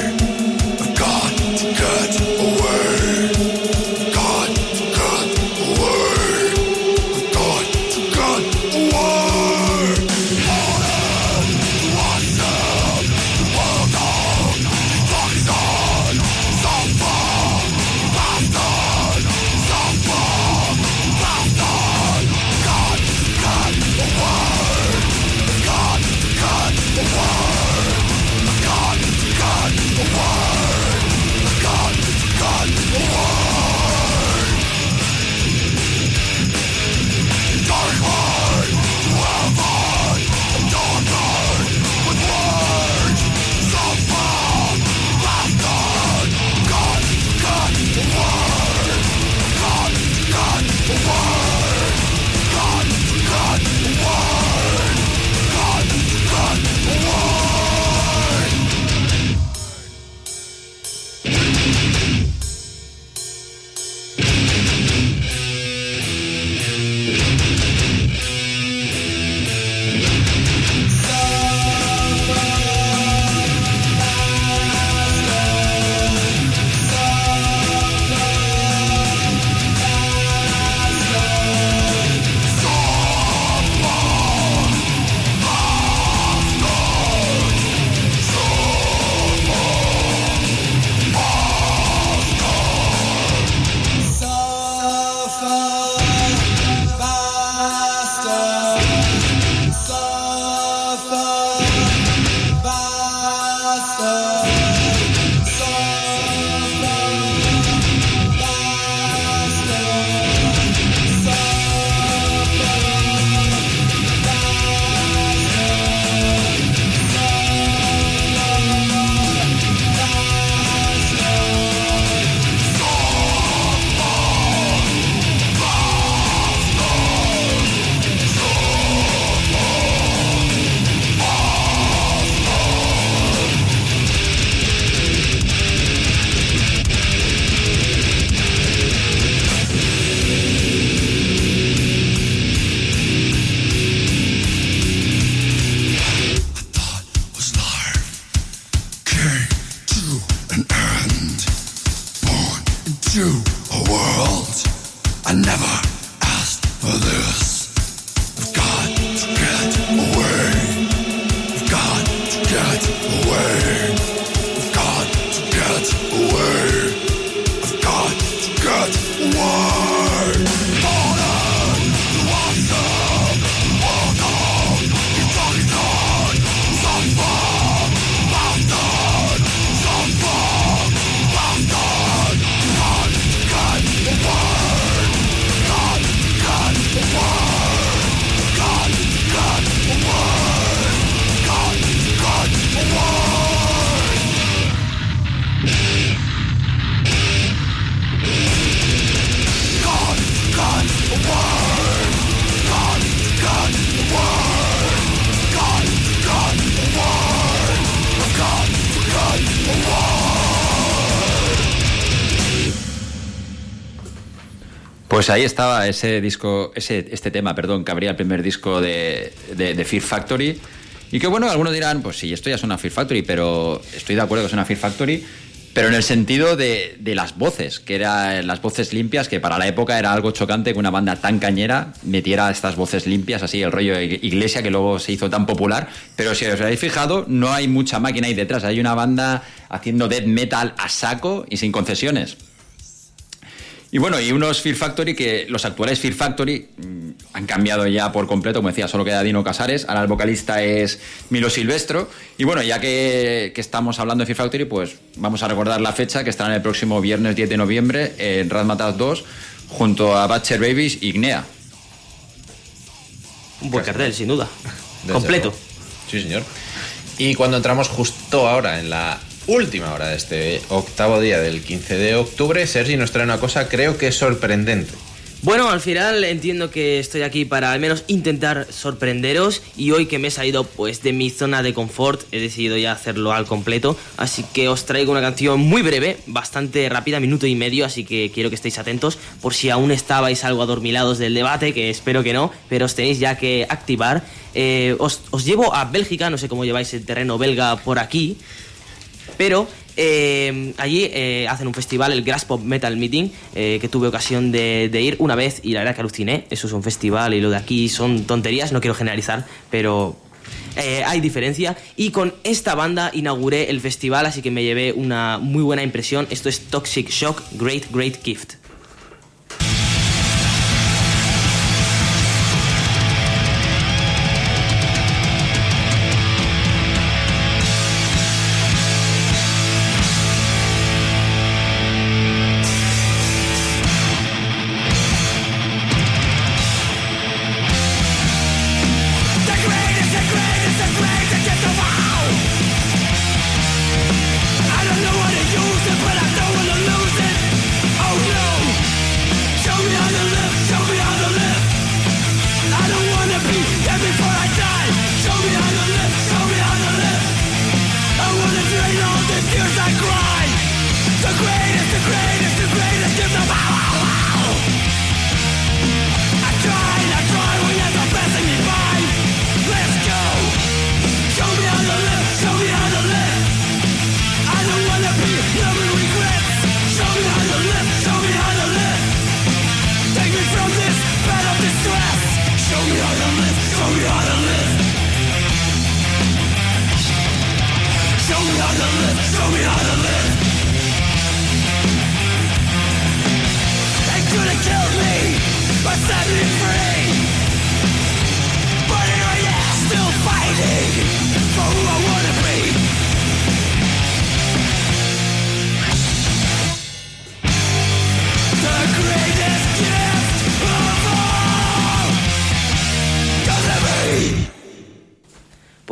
Pues ahí estaba ese disco, ese, este tema, perdón, que abría el primer disco de, Fear Factory. Y que bueno, algunos dirán, pues sí, esto ya es una Fear Factory, pero estoy de acuerdo que es una Fear Factory, pero en el sentido de, de las voces, que eran las voces limpias, que para la época era algo chocante que una banda tan cañera metiera estas voces limpias, así el rollo de iglesia que luego se hizo tan popular. Pero si os habéis fijado, no hay mucha máquina ahí detrás, hay una banda haciendo death metal a saco y sin concesiones. Y bueno, y unos Fear Factory que los actuales Fear Factory mm, han cambiado ya por completo, como decía, solo queda Dino Casares, ahora el vocalista es Milo Silvestro. Y bueno, ya que, que estamos hablando de Fear Factory, pues vamos a recordar la fecha que estará en el próximo viernes 10 de noviembre en Razmataz 2 junto a Butcher Babies y Gnea. Un buen cartel, sin duda. Desde Completo. luego. Sí, señor. Y cuando entramos justo ahora en la última hora de este octavo día del 15 de octubre, Sergi nos trae una cosa creo que sorprendente. Bueno, al final entiendo que estoy aquí para al menos intentar sorprenderos y hoy que me he salido pues de mi zona de confort he decidido ya hacerlo al completo, así que os traigo una canción muy breve, bastante rápida, minuto y medio, así que quiero que estéis atentos por si aún estabais algo adormilados del debate, que espero que no, pero os tenéis ya que activar. Eh, os, os llevo a Bélgica, no sé cómo lleváis el terreno belga por aquí, pero eh, allí eh, hacen un festival, el Grass Pop Metal Meeting, eh, que tuve ocasión de, de ir una vez y la verdad que aluciné. Eso es un festival y lo de aquí son tonterías, no quiero generalizar, pero hay diferencia. Y con esta banda inauguré el festival, así que me llevé una muy buena impresión. Esto es Toxic Shock, Great Great Gift.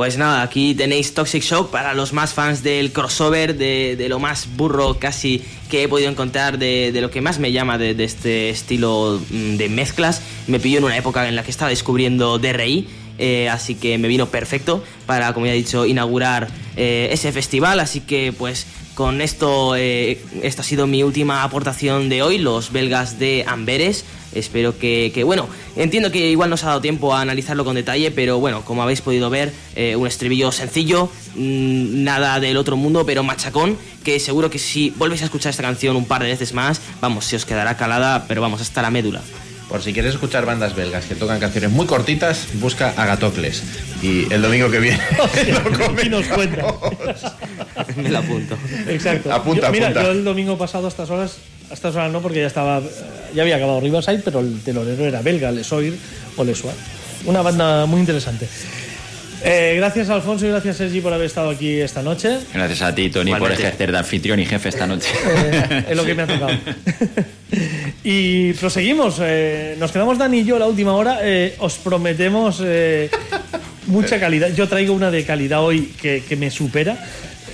Pues nada, aquí tenéis Toxic Shock para los más fans del crossover, de, de lo más burro casi que he podido encontrar, de, de lo que más me llama de, este estilo mm, de mezclas. Me pilló en una época en la que estaba descubriendo DRI, eh, así que me vino perfecto para, como ya he dicho, inaugurar eh, ese festival. Así que, pues, con esto, eh, esta ha sido mi última aportación de hoy, los belgas de Amberes. Espero que, que, bueno, entiendo que igual no os ha dado tiempo a analizarlo con detalle, pero bueno, como habéis podido ver, eh, un estribillo sencillo, mm, nada del otro mundo, pero machacón, que seguro que si volvéis a escuchar esta canción un par de veces más, vamos, se os quedará calada, pero vamos, hasta la médula. Por si quieres escuchar bandas belgas que tocan canciones muy cortitas, busca Agatocles. Y el domingo que viene Y nos cuenta. Me lo apunto. Exacto. Apunta, Yo- mira, apunta. yo el domingo pasado a estas horas, a estas horas no, porque ya estaba, ya había acabado Riverside, pero el telonero era belga, Les Oir o Les Oir. Una banda muy interesante. Eh, gracias Alfonso y gracias Sergi por haber estado aquí esta noche. Gracias a ti, Tony, por ejercer de anfitrión y jefe esta noche. Eh, es lo que me ha tocado. y proseguimos. eh, nos quedamos Dani y yo la última hora. eh, os prometemos eh, mucha calidad. Yo traigo una de calidad hoy que, que me supera.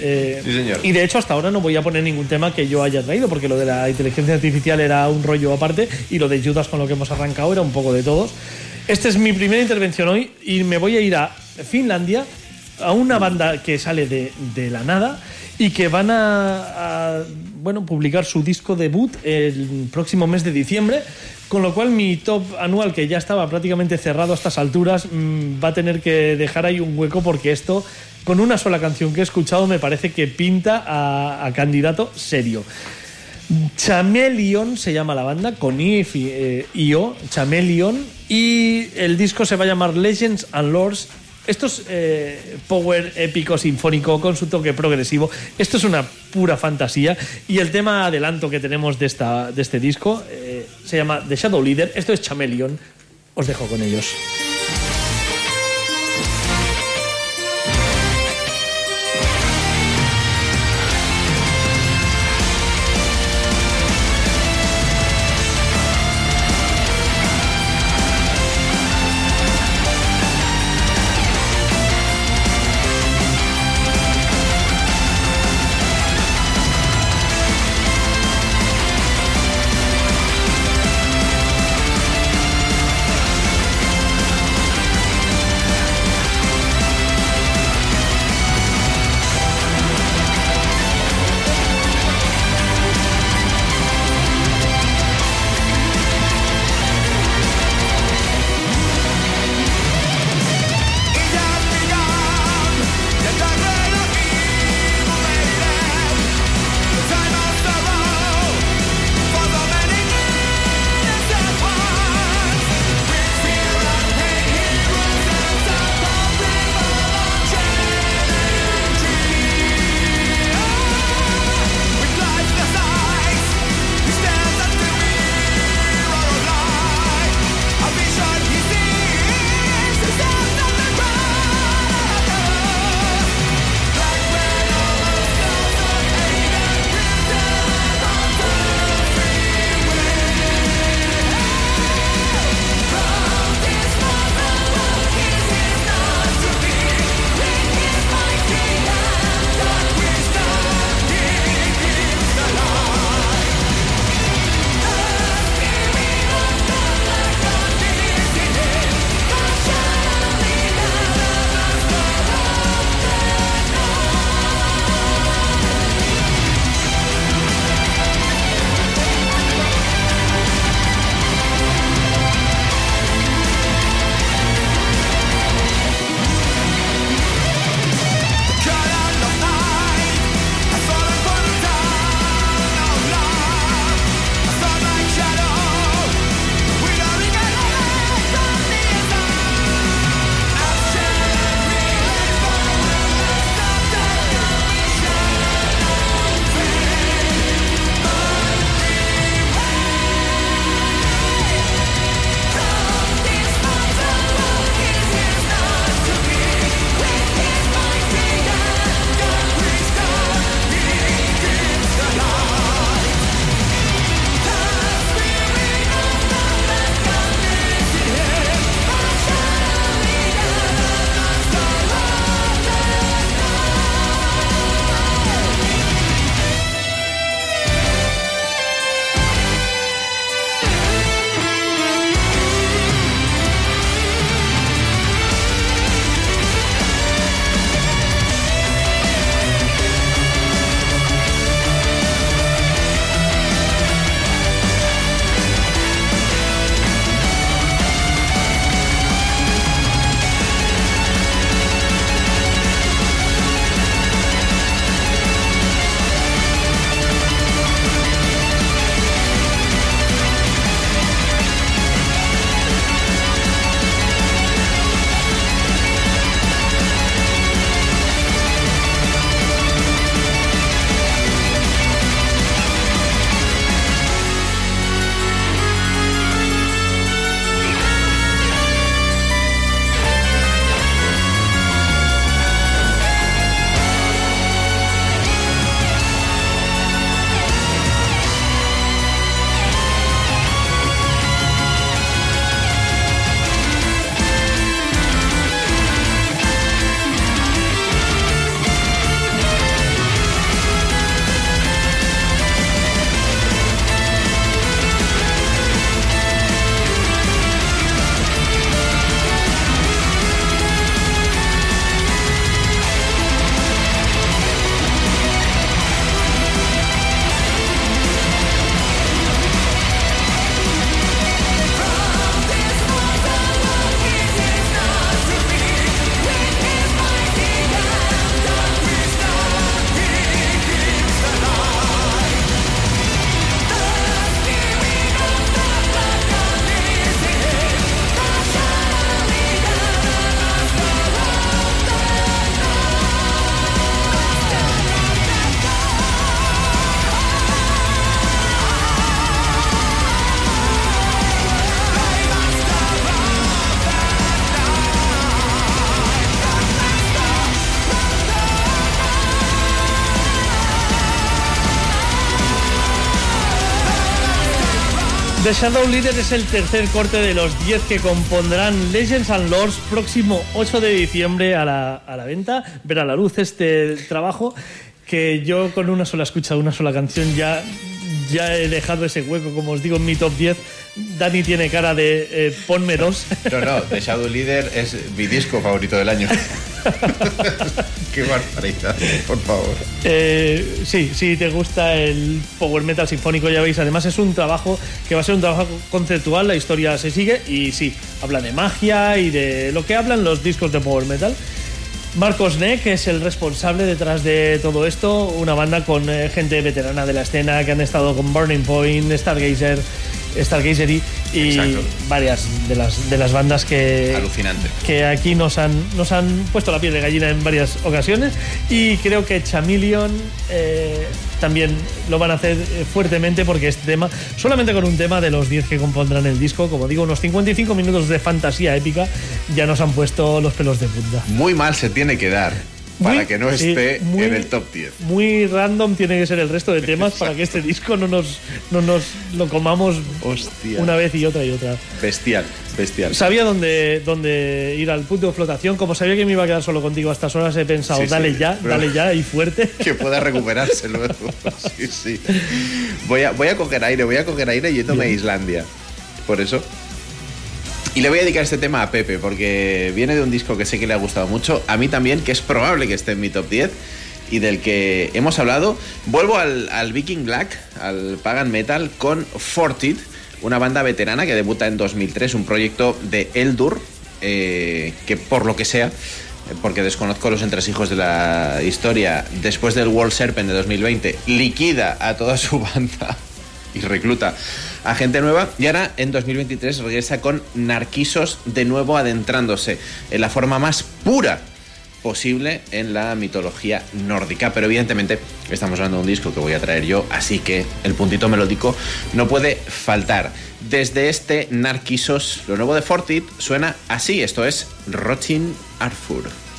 eh, Sí, señor. Y de hecho hasta ahora no voy a poner ningún tema que yo haya traído, porque lo de la inteligencia artificial era un rollo aparte y lo de Judas con lo que hemos arrancado era un poco de todos. Esta es mi primera intervención hoy y me voy a ir a Finlandia, a una banda que sale de, la nada y que van a, bueno, publicar su disco debut el próximo mes de diciembre. Con lo cual mi top anual, que ya estaba prácticamente cerrado a estas alturas, mm, va a tener que dejar ahí un hueco porque esto, con una sola canción que he escuchado, me parece que pinta a, candidato serio. Chameleon se llama la banda, con I y eh, IO, Chameleon, y el disco se va a llamar Legends and Lords. Esto es eh, power épico sinfónico con su toque progresivo. Esto es una pura fantasía. Y el tema adelanto que tenemos de, esta, de este disco eh, se llama The Shadow Leader. Esto es Chameleon. Os dejo con ellos. The Shadow Leader es el tercer corte de los 10 que compondrán Legends and Lords próximo 8 de diciembre a la, a la venta. Ver a la luz este trabajo que yo con una sola escucha una sola canción ya, ya he dejado ese hueco, como os digo, en mi top 10. Dani tiene cara de eh, ponme dos. No, no, The Shadow Leader es mi disco favorito del año. Qué barbaridad, por favor. Eh, sí, sí, te gusta el power metal sinfónico, ya veis. Además, es un trabajo que va a ser un trabajo conceptual. La historia se sigue y sí, habla de magia y de lo que hablan los discos de power metal. Marcos Neck es el responsable detrás de todo esto, una banda con eh, gente veterana de la escena que han estado con Burning Point, Stargazer, Stargazer y, Exacto. varias de las, de las bandas que, Alucinante. que aquí nos han, nos han puesto la piel de gallina en varias ocasiones y creo que Chameleon eh, también lo van a hacer eh, fuertemente porque este tema, solamente con un tema de los 10 que compondrán el disco, como digo, unos 55 minutos de fantasía épica, ya nos han puesto los pelos de punta. Muy mal se tiene que dar para Muy- que no esté muy- en el top 10. Muy random tiene que ser el resto de temas para que este disco no nos, no nos lo comamos Hostia. una vez y otra y otra. Bestial, bestial. Sabía dónde, dónde ir al punto de flotación. Como sabía que me iba a quedar solo contigo a estas horas, he pensado, Sí, sí, dale ya, dale ya y fuerte. que pueda recuperarse luego. Sí, sí. Voy a, voy a coger aire, voy a coger aire yéndome a Islandia. Por eso. Y le voy a dedicar este tema a Pepe, porque viene de un disco que sé que le ha gustado mucho, a mí también, que es probable que esté en mi top 10 y del que hemos hablado. Vuelvo al, Viking Black, al Pagan Metal, con Fortid, una banda veterana que debuta en 2003, un proyecto de Eldur, eh, que por lo que sea, porque desconozco los entresijos de la historia, después del World Serpent de 2020, liquida a toda su banda y recluta a gente nueva. Y ahora en 2023 regresa con Narquisos de nuevo adentrándose en la forma más pura posible en la mitología nórdica. Pero evidentemente estamos hablando de un disco que voy a traer yo, así que el puntito melódico no puede faltar. Desde este Narquisos, lo nuevo de Fortit suena así. Esto es Rotting Arthur.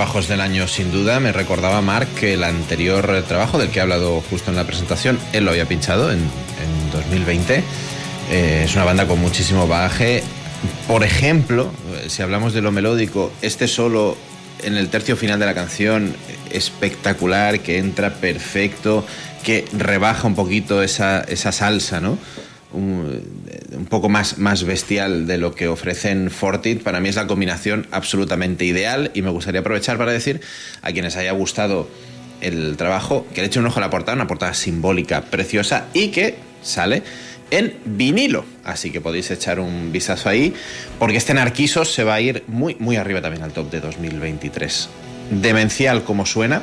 Trabajos del año, sin duda, me recordaba Mark que el anterior trabajo del que he hablado justo en la presentación, él lo había pinchado en, en 2020. Eh, es una banda con muchísimo bagaje. Por ejemplo, si hablamos de lo melódico, este solo en el tercio final de la canción espectacular, que entra perfecto, que rebaja un poquito esa, esa salsa, ¿no? Poco más, más bestial de lo que ofrecen Fortit. Para mí es la combinación absolutamente ideal y me gustaría aprovechar para decir a quienes haya gustado el trabajo que le echen un ojo a la portada, una portada simbólica preciosa y que sale en vinilo. Así que podéis echar un vistazo ahí, porque este Narquisos se va a ir muy, muy arriba también al top de 2023. Demencial como suena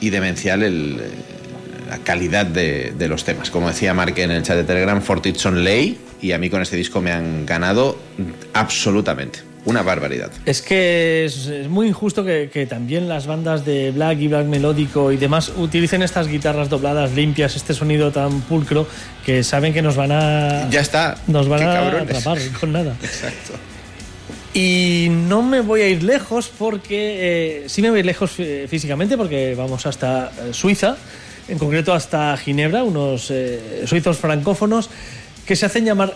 y demencial el, la calidad de, de los temas. Como decía Mark en el chat de Telegram, Fortit son ley y a mí con este disco me han ganado absolutamente. Una barbaridad. Es que es, es muy injusto que, que también las bandas de black y black melódico y demás utilicen estas guitarras dobladas limpias, este sonido tan pulcro que saben que nos van a Ya está. nos van a cabrones. atrapar con nada. Exacto. Y no me voy a ir lejos porque eh, sí me voy a ir lejos eh, físicamente porque vamos hasta eh, Suiza, en concreto hasta Ginebra, unos eh, suizos francófonos que se hacen llamar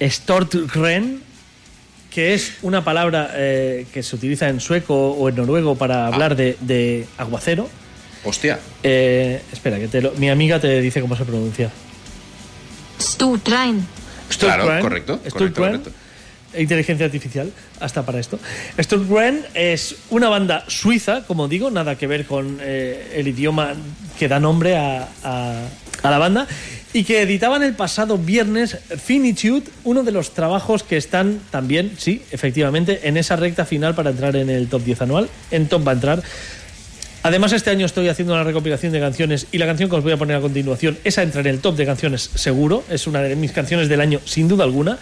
Stortgren, que es una palabra eh, que se utiliza en sueco o en noruego para hablar de, de aguacero. Hostia. Eh, espera, que te lo- mi amiga te dice cómo se pronuncia. Sturtrain. Claro, correcto, correcto, correcto. Inteligencia artificial, hasta para esto. Sturtgren es una banda suiza, como digo, nada que ver con eh, el idioma que da nombre a, a- a la banda, y que editaban el pasado viernes Finitude, uno de los trabajos que están también, sí, efectivamente, en esa recta final para entrar en el top 10 anual. En top va a entrar. Además, este año estoy haciendo una recopilación de canciones y la canción que os voy a poner a continuación, esa entra en el top de canciones seguro, es una de mis canciones del año sin duda alguna.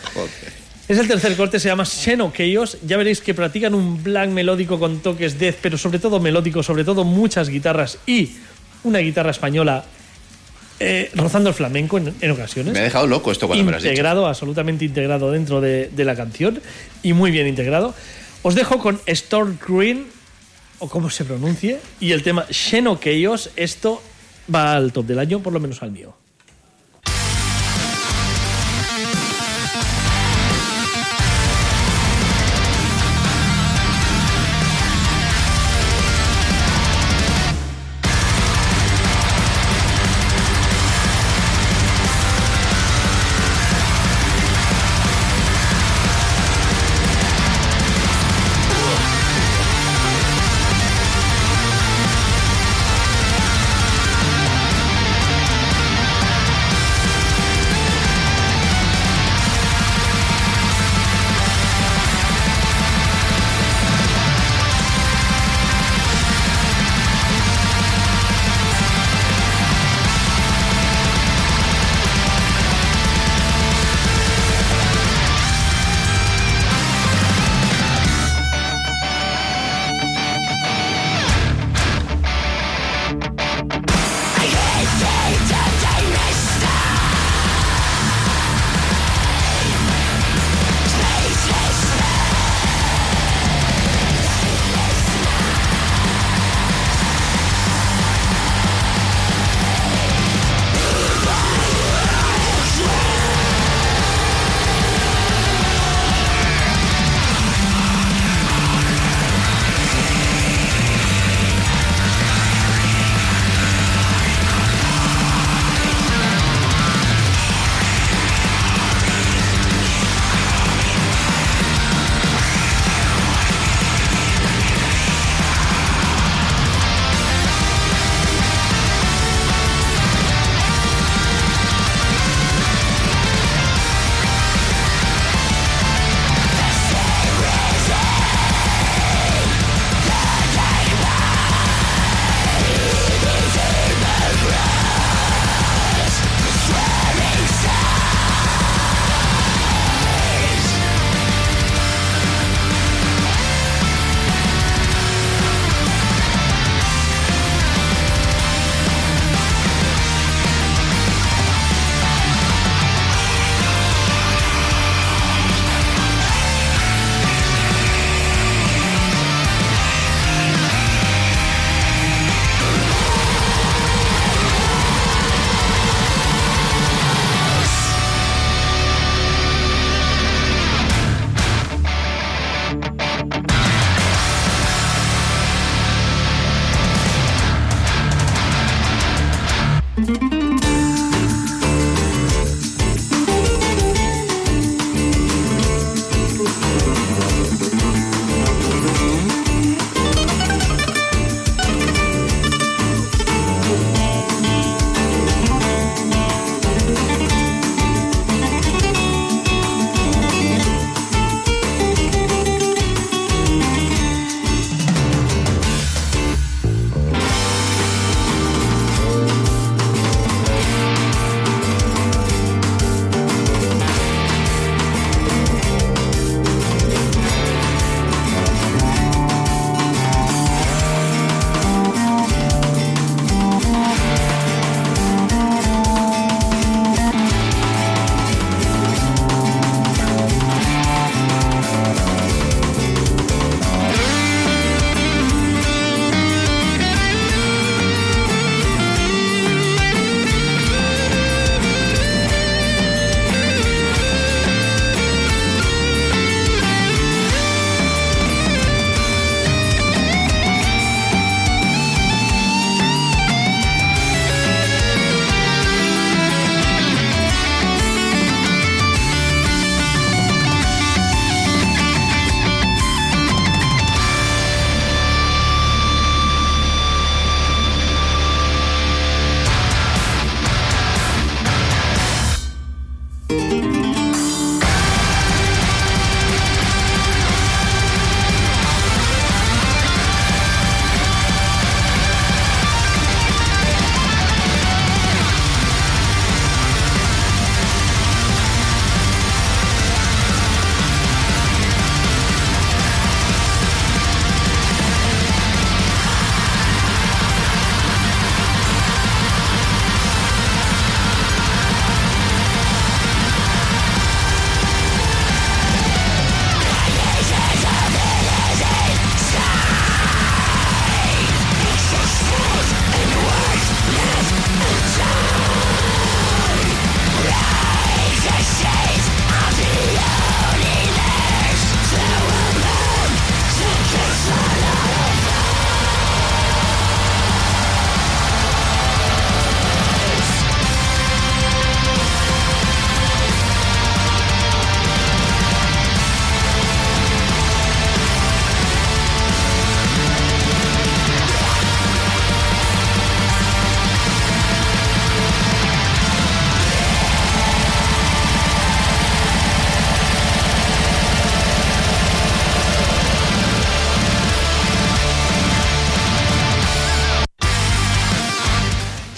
Es el tercer corte, se llama Xeno Chaos. Ya veréis que practican un black melódico con toques death, pero sobre todo melódico, sobre todo muchas guitarras y una guitarra española eh, rozando el flamenco en, en ocasiones. Me ha dejado loco esto cuando me lo has integrado, absolutamente integrado dentro de, de la canción y muy bien integrado. Os dejo con Storm Green, o como se pronuncie, y el tema Xeno Chaos. Esto va al top del año, por lo menos al mío.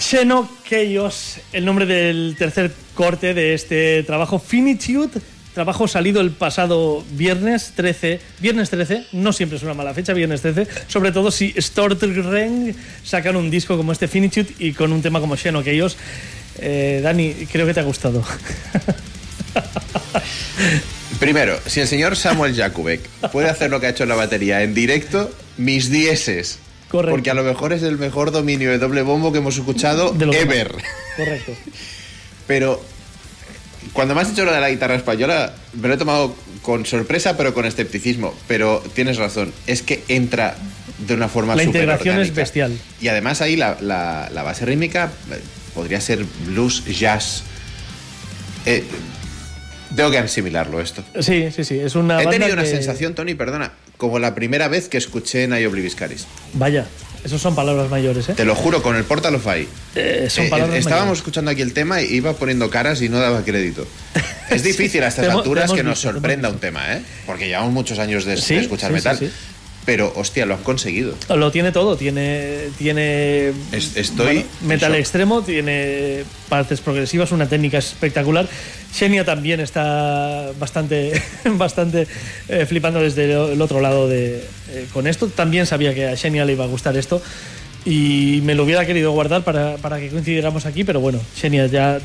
Xeno Chaos, el nombre del tercer corte de este trabajo, Finitude, trabajo salido el pasado viernes 13, viernes 13, no siempre es una mala fecha, viernes 13, sobre todo si Stortreng sacan un disco como este Finitude y con un tema como Xeno Chaos. Eh, Dani, creo que te ha gustado. Primero, si el señor Samuel Jakubek puede hacer lo que ha hecho en la batería en directo, mis dieces. Correcto. Porque a lo mejor es el mejor dominio de doble bombo que hemos escuchado De ever. Correcto. Pero cuando me has dicho lo de la guitarra española, me lo he tomado con sorpresa, pero con escepticismo. Pero tienes razón, es que entra de una forma La integración es bestial. Y además ahí la, la- la base rítmica eh, podría ser blues, jazz. Eh, tengo que asimilarlo esto. Sí, sí, sí, es una He banda tenido una que- sensación, Tony, perdona, como la primera vez que escuché Nayo Obliviscaris. Vaya, esos son palabras mayores, ¿eh? Te lo juro, con el Portal of Eye. Eh, son Eh, palabras estábamos mayores. escuchando aquí el tema y iba poniendo caras y no daba crédito. Es difícil a estas alturas que nos visto, sorprenda un tema, ¿eh? Porque llevamos muchos años de, de Sí, escuchar sí, metal. Pero, hostia, lo han conseguido. Lo tiene todo, tiene, tiene Es- estoy metal extremo, tiene partes progresivas, una técnica espectacular. Xenia también está bastante, bastante eh, flipando desde el el otro lado de, eh, con esto. También sabía que a Xenia le iba a gustar esto y me lo hubiera querido guardar para, para que coincidiéramos aquí, pero bueno, Xenia, ya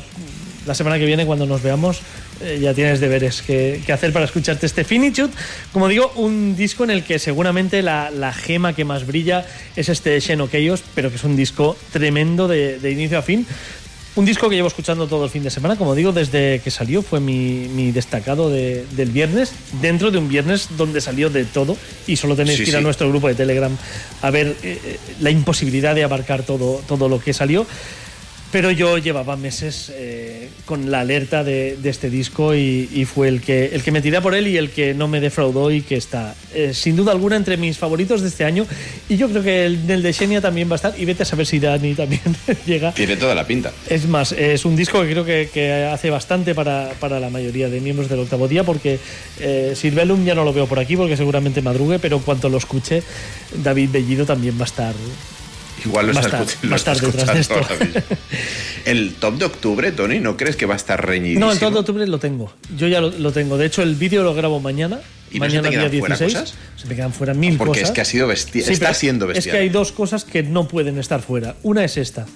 la semana que viene cuando nos veamos eh, ya tienes deberes que, que hacer para escucharte este Finitude. Como digo, un disco en el que seguramente la, la gema que más brilla es este Xeno Chaos, pero que es un disco tremendo de, de inicio a fin. Un disco que llevo escuchando todo el fin de semana, como digo, desde que salió, fue mi, mi destacado de- del viernes, dentro de un viernes donde salió de todo y solo tenéis Sí, que ir a nuestro grupo de Telegram a ver eh, eh, la imposibilidad de abarcar todo, todo lo que salió. Pero yo llevaba meses eh, con la alerta de, de este disco y, y fue el que, el que me tiré por él y el que no me defraudó y que está eh, sin duda alguna entre mis favoritos de este año. Y yo creo que el del de Xenia también va a estar. Y vete a saber si Dani también llega. Tiene toda la pinta. Es más, es un disco que creo que, que hace bastante para, para la mayoría de miembros del octavo día, porque eh, Silvelum ya no lo veo por aquí, porque seguramente madrugue, pero en cuanto lo escuche, David Bellido también va a estar. Igual lo va está, estar- lo está de escuchando esto. ahora mismo. El top de octubre, Tony, ¿no crees que va a estar reñidísimo? No, el 2 de octubre lo tengo. Yo ya lo, lo tengo. De hecho, el vídeo lo grabo mañana. ¿Y no se mañana te quedan día fuera 16. cosas? Se me quedan fuera mil Porque cosas. es que ha sido bestial. Sí, está siendo Es bestial. que hay dos cosas que no pueden estar fuera. Una es esta.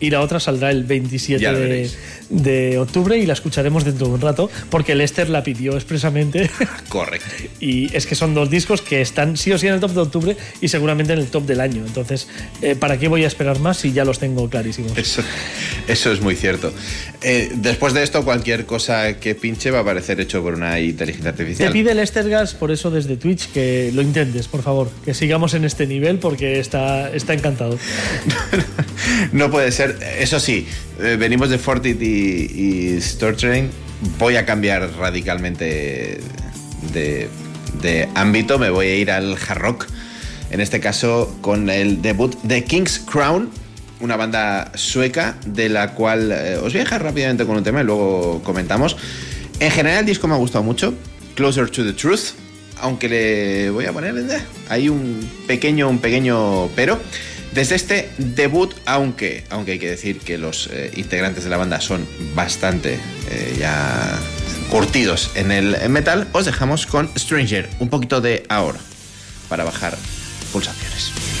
Y la otra saldrá el 27 Ya lo de, octubre y la escucharemos dentro de un rato, porque Lester la pidió expresamente. Correcto. Y es que son dos discos que están sí o sí en el top de octubre y seguramente en el top del año. Entonces, eh, ¿para qué voy a esperar más si ya los tengo clarísimos? Eso, eso es muy cierto. Eh, después de esto, cualquier cosa que pinche va a parecer hecho por una inteligencia Te artificial. pide Lester Gas, por eso desde Twitch, que lo intentes, por favor. Que sigamos en este nivel porque está, está encantado. No puede ser. Eso sí, eh, venimos de Fortit y, y Store Train. Voy a cambiar radicalmente de, de ámbito. Me voy a ir al hard rock. En este caso, con el debut de King's Crown, una banda sueca de la cual eh, os voy a dejar rápidamente con un tema y luego comentamos. En general, el disco me ha gustado mucho. Closer to the Truth. Aunque le voy a poner eh, hay un pequeño, un pequeño pero. Desde este debut, aunque, aunque hay que decir que los eh, integrantes de la banda son bastante eh, ya curtidos en el metal, os dejamos con Stranger, un poquito de ahora, para bajar pulsaciones.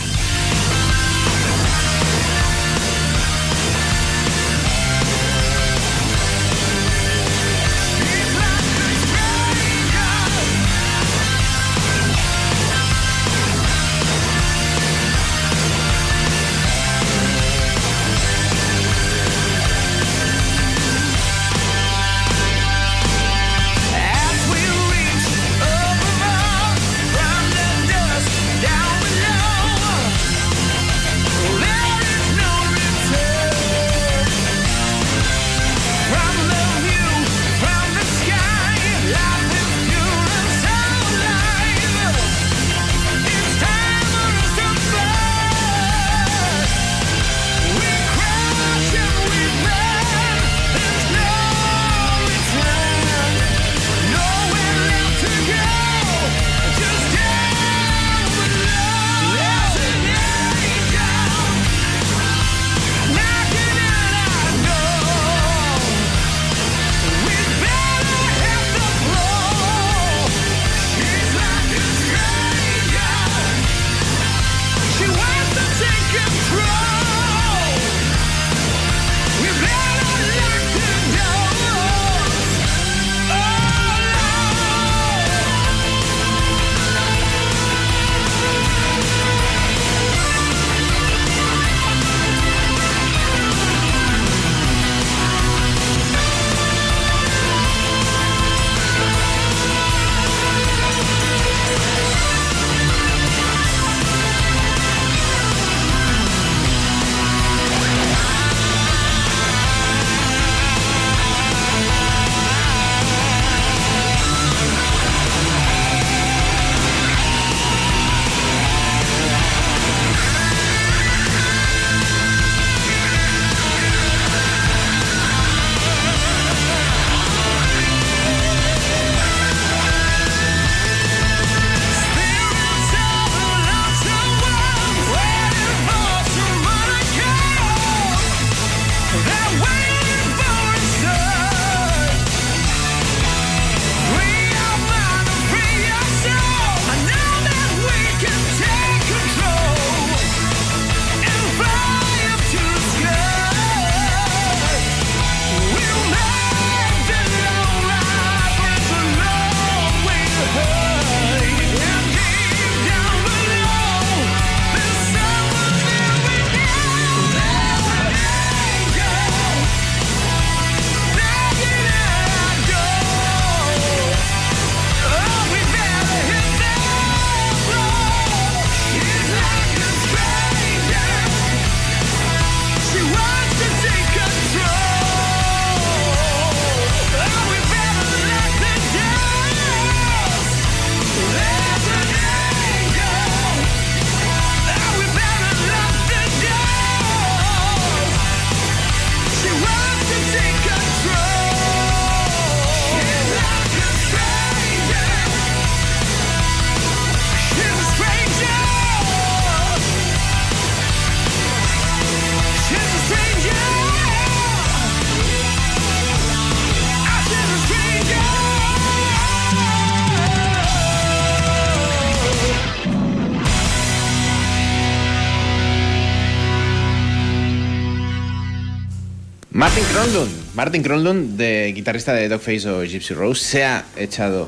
Martin Cronlund, de guitarrista de Dogface o Gypsy Rose, se ha echado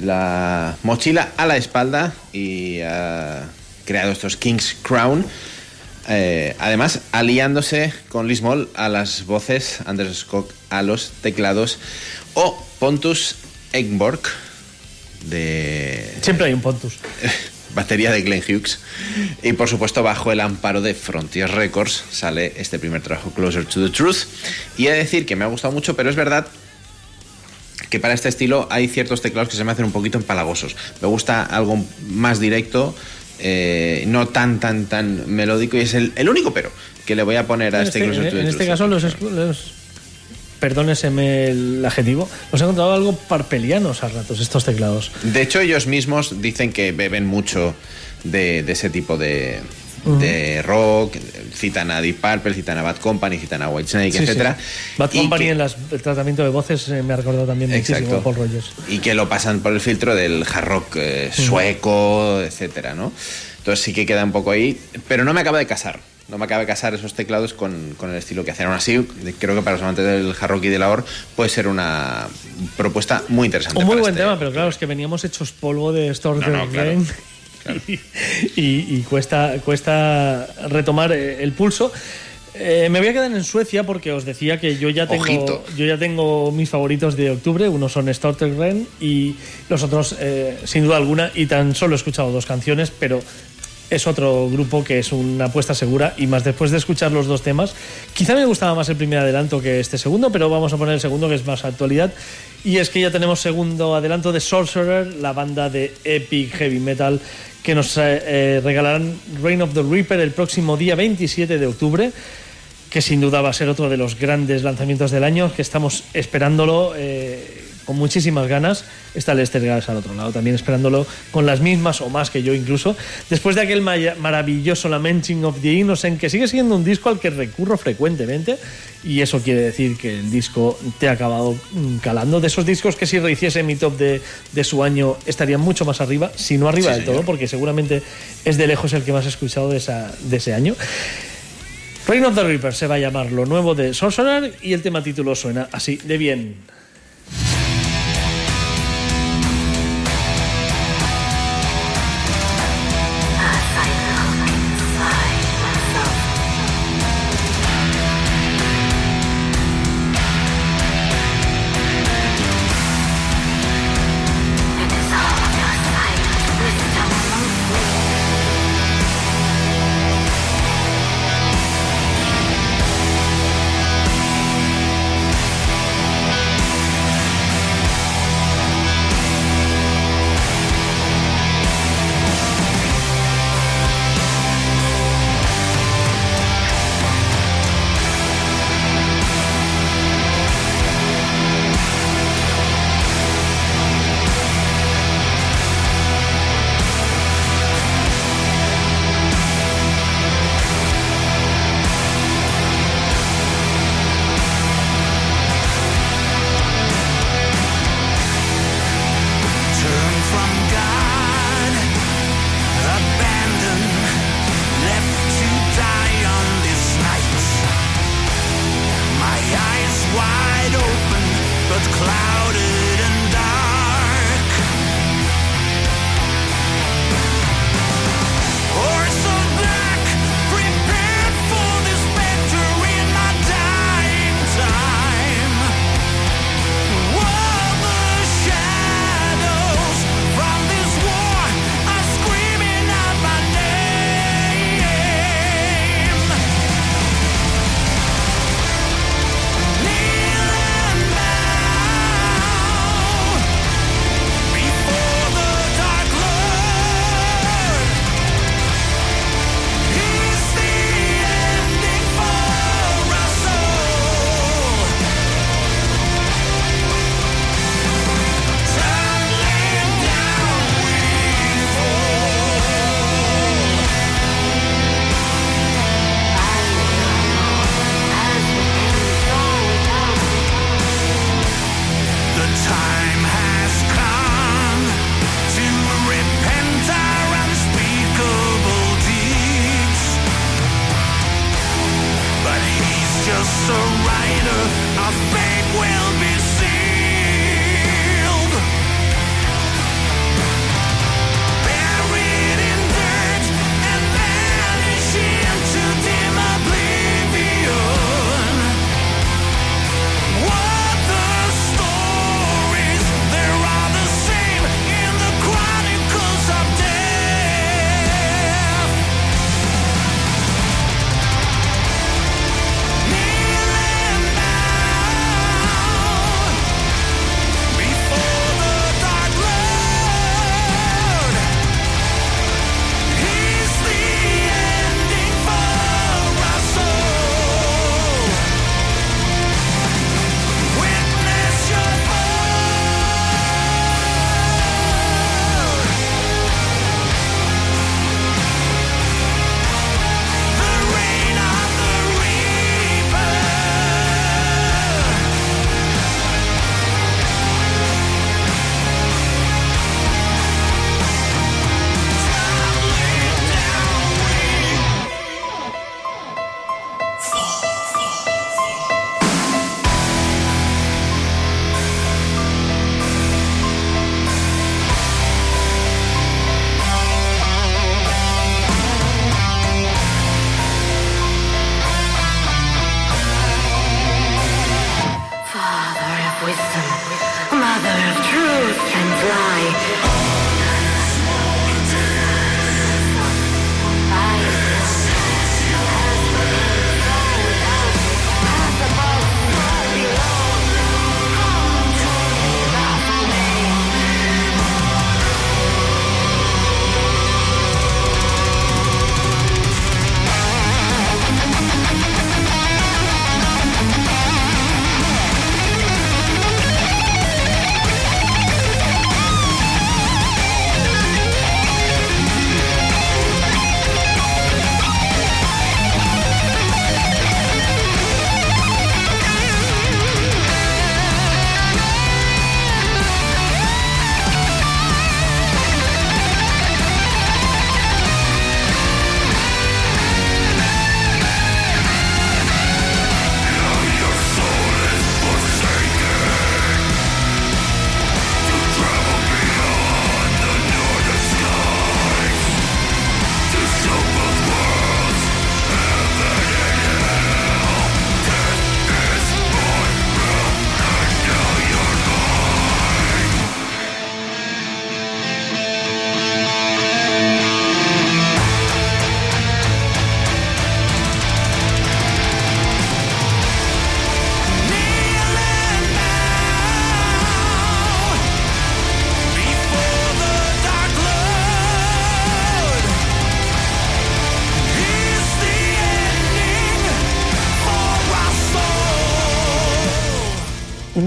la mochila a la espalda y ha creado estos King's Crown. Eh, además, aliándose con Liz Moll a las voces, Anders Skog a los teclados o Pontus Egborg de Siempre hay un Pontus. batería de Glenn Hughes. Y por supuesto, bajo el amparo de Frontier Records sale este primer trabajo, Closer to the Truth. Y he de decir que me ha gustado mucho, pero es verdad que para este estilo hay ciertos teclados que se me hacen un poquito empalagosos. Me gusta algo más directo, eh, no tan, tan, tan melódico, y es el, el único pero que le voy a poner a En este, este, Closer to the en este Truth. caso, los, escu- los- perdóneseme el adjetivo, los he encontrado algo parpelianos a ratos, estos teclados. De hecho, ellos mismos dicen que beben mucho de, de ese tipo de, Ujú. de rock. Citan a Deep Purple, citan a Bad Company, citan a Whitesnake, Sí, sí. etcétera. Bad Y Company que- en las- el tratamiento de voces eh, me ha recordado también muchísimo Exacto. a Paul Rogers. y que lo pasan por el filtro del hard rock eh, sueco, etcétera, ¿no? Entonces sí que queda un poco ahí, pero no me acaba de casar. No me acaba de casar esos teclados con, con el estilo que hacen. Aún así, creo que para los amantes del hard rock y de la OR puede ser una propuesta muy interesante. Un muy buen este- tema, pero claro, es que veníamos hechos polvo de Storm No, no, claro, y, y cuesta, cuesta retomar eh, el pulso. Eh, me voy a quedar en Suecia porque os decía que yo ya tengo, Ojito. yo ya tengo mis favoritos de octubre. Unos son Stortergren y los otros, eh, sin duda alguna, y tan solo he escuchado dos canciones, pero es otro grupo que es una apuesta segura y más después de escuchar los dos temas. Quizá me gustaba más el primer adelanto que este segundo, pero vamos a poner el segundo que es más actualidad. Y es que ya tenemos segundo adelanto de Sorcerer, la banda de epic heavy metal que nos eh, eh, regalarán Reign of the Reaper el próximo día 27 de octubre que sin duda va a ser otro de los grandes lanzamientos del año, que estamos esperándolo eh, con muchísimas ganas. Está Lester Gas al otro lado, también esperándolo con las mismas o más que yo incluso. Después de aquel maravilloso Lamenting of the Innocent, que sigue siendo un disco al que recurro frecuentemente, y eso quiere decir que el disco te ha acabado mm, calando. De esos discos que si rehiciese mi top de, de su año estarían mucho más arriba, si no arriba Sí, del todo, porque seguramente es de lejos el que más he escuchado de, esa, de ese año. Reign of the Reaper se va a llamar lo nuevo de Sorcerer y el tema título suena así de bien.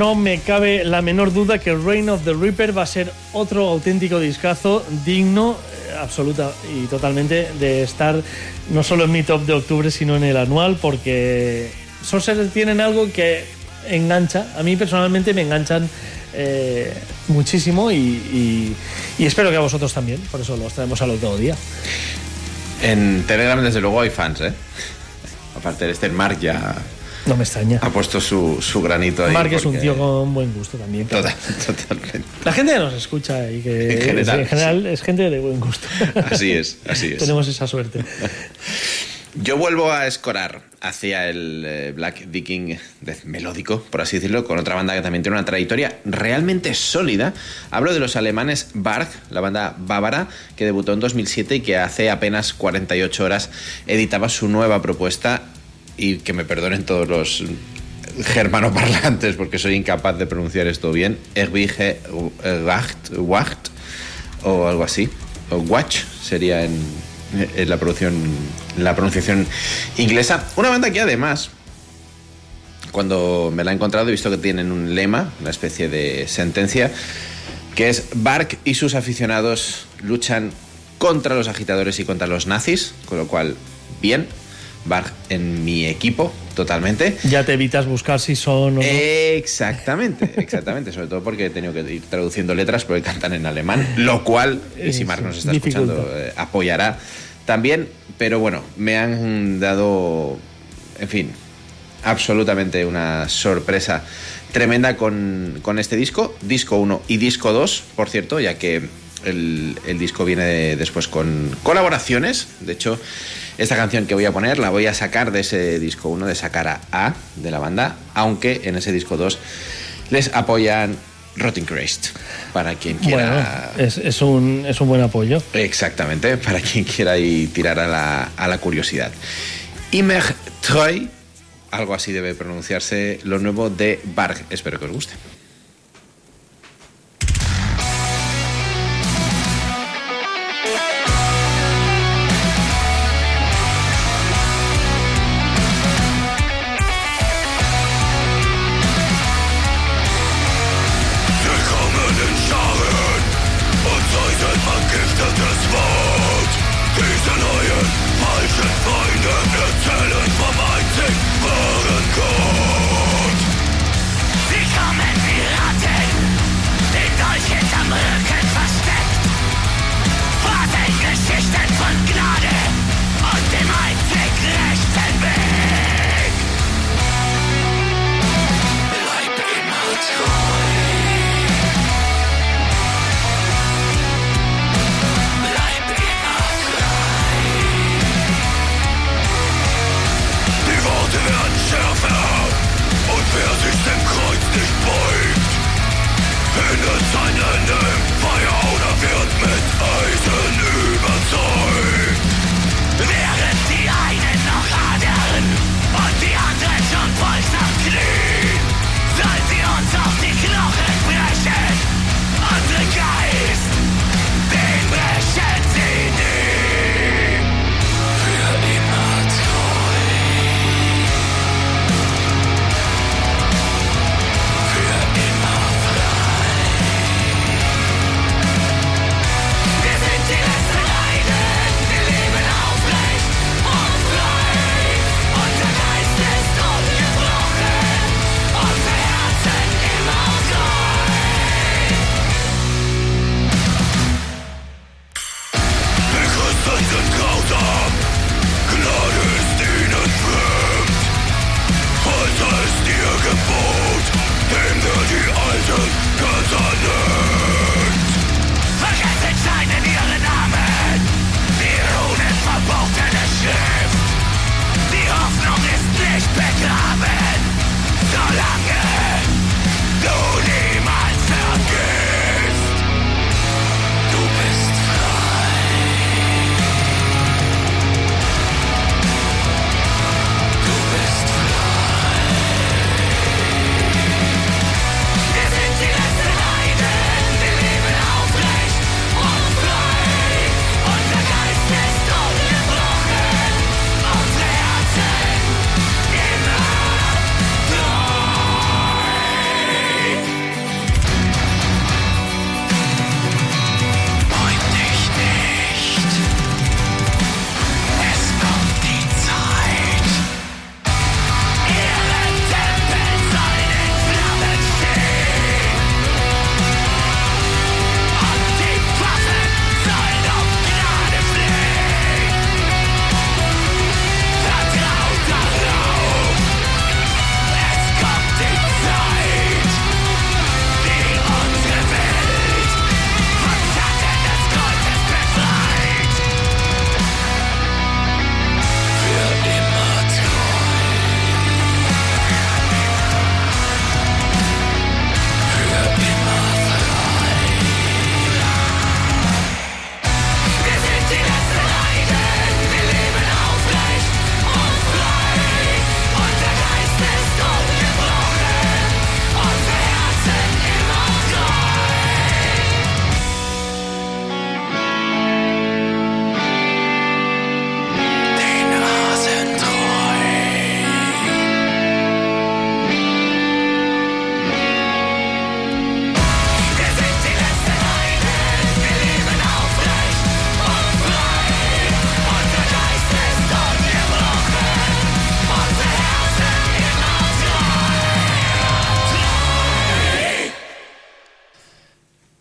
No me cabe la menor duda que Reign of the Reaper va a ser otro auténtico discazo digno, eh, absoluta y totalmente, de estar no solo en mi top de octubre, sino en el anual, porque Sorcerer tienen algo que engancha. A mí personalmente me enganchan eh, muchísimo y, espero que a vosotros también. Por eso los traemos al octavo día. En Telegram, desde luego, hay fans, ¿eh? Aparte de este, Mark ya No me extraña. ha puesto su, su granito ahí. Mark es un tío con buen gusto también. claro. Total- totalmente. La gente que nos escucha y que En general, en general es gente de buen gusto. Así es, así es. Tenemos esa suerte. Yo vuelvo a escorar hacia el eh, Black Viking melódico, por así decirlo, con otra banda que también tiene una trayectoria realmente sólida. Hablo de los alemanes Barg, la banda bávara, que debutó en 2007 y que hace apenas 48 horas editaba su nueva propuesta y que me perdonen todos los germanoparlantes porque soy incapaz de pronunciar esto bien. Erwige Wacht o algo así. O Watch sería en, en la, producción, la pronunciación inglesa. Una banda que además, cuando me la he encontrado, he visto que tienen un lema, una especie de sentencia, que es Bark y sus aficionados luchan contra los agitadores y contra los nazis, con lo cual, bien. Bark en mi equipo, totalmente. Ya te evitas buscar si son o no. Exactamente, exactamente. Sobre todo porque he tenido que ir traduciendo letras porque cantan en alemán, lo cual, eh, si Marc nos está dificulta. escuchando, eh, apoyará también. Pero bueno, me han dado, en fin, absolutamente una sorpresa tremenda con, con este disco, disco 1 y disco 2, por cierto, ya que el, el disco viene de- después con colaboraciones. De hecho, esta canción que voy a poner la voy a sacar de ese disco 1, de esa cara A de la banda, aunque en ese disco 2 les apoyan Rotting Christ, para quien Bueno, quiera... es, es un, es un buen apoyo. Exactamente, para quien quiera y tirar a la, a la curiosidad. Immer Treu, algo así debe pronunciarse, lo nuevo de Barg. Espero que os guste.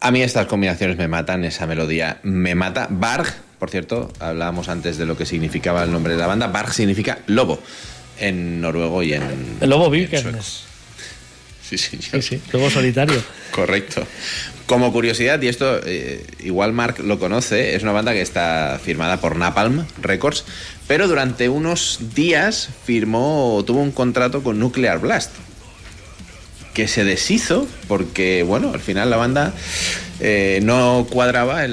A mí estas combinaciones me matan, esa melodía me mata. Barg, por cierto, hablábamos antes de lo que significaba el nombre de la banda. Barg significa lobo en noruego y en. El lobo. Vikernes. Sí, sí, Sí, sí, lobo solitario. Correcto. Como curiosidad, y esto eh, igual Mark lo conoce, es una banda que está firmada por Napalm Records, pero durante unos días firmó, tuvo un contrato con Nuclear Blast, que se deshizo porque, bueno, al final la banda eh, no cuadraba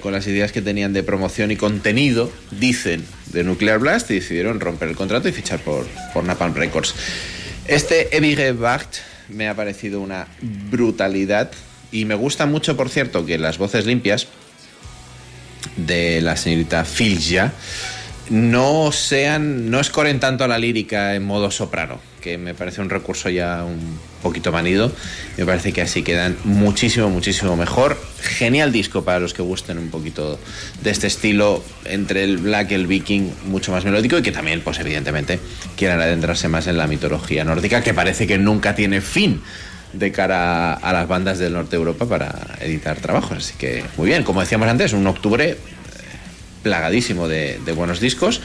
con las ideas que tenían de promoción y contenido, dicen, de Nuclear Blast y decidieron romper el contrato y fichar por, por Napalm Records. Este Ewige Wacht me ha parecido una brutalidad y me gusta mucho, por cierto, que las voces limpias de la señorita Filja no sean, no escoren tanto a la lírica en modo soprano, que me parece un recurso ya un poquito manido. Me parece que así quedan muchísimo, muchísimo mejor. Genial disco para los que gusten un poquito de este estilo entre el black y el viking, mucho más melódico y que también, pues evidentemente, quieran adentrarse más en la mitología nórdica, que parece que nunca tiene fin de cara a las bandas del norte de Europa para editar trabajos. Así que muy bien, como decíamos antes, un octubre plagadísimo de, de buenos discos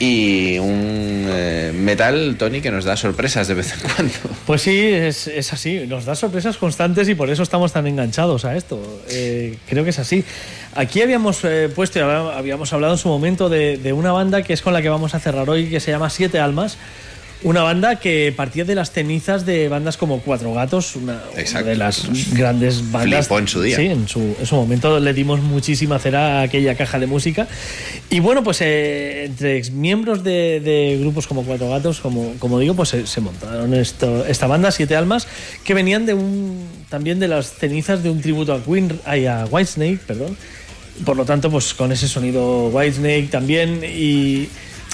y un eh, metal, Tony, que nos da sorpresas de vez en cuando. Pues sí, es, es así. Nos da sorpresas constantes y por eso estamos tan enganchados a esto. Eh, creo que es así. Aquí habíamos eh, puesto, habíamos hablado en su momento de, de una banda que es con la que vamos a cerrar hoy, que se llama Siete Almas. Una banda que partía de las cenizas de bandas como Cuatro Gatos, una, una de las grandes bandas. Flipó en su día. Sí, en su, en su momento le dimos muchísima cera a aquella caja de música. Y bueno, pues eh, entre ex miembros de, de grupos como Cuatro Gatos, como, como digo, pues se, se montaron esto, esta banda, Siete Almas, que venían de un también de las cenizas de un tributo a Queen, a Whitesnake, perdón. Por lo tanto, pues con ese sonido Whitesnake también y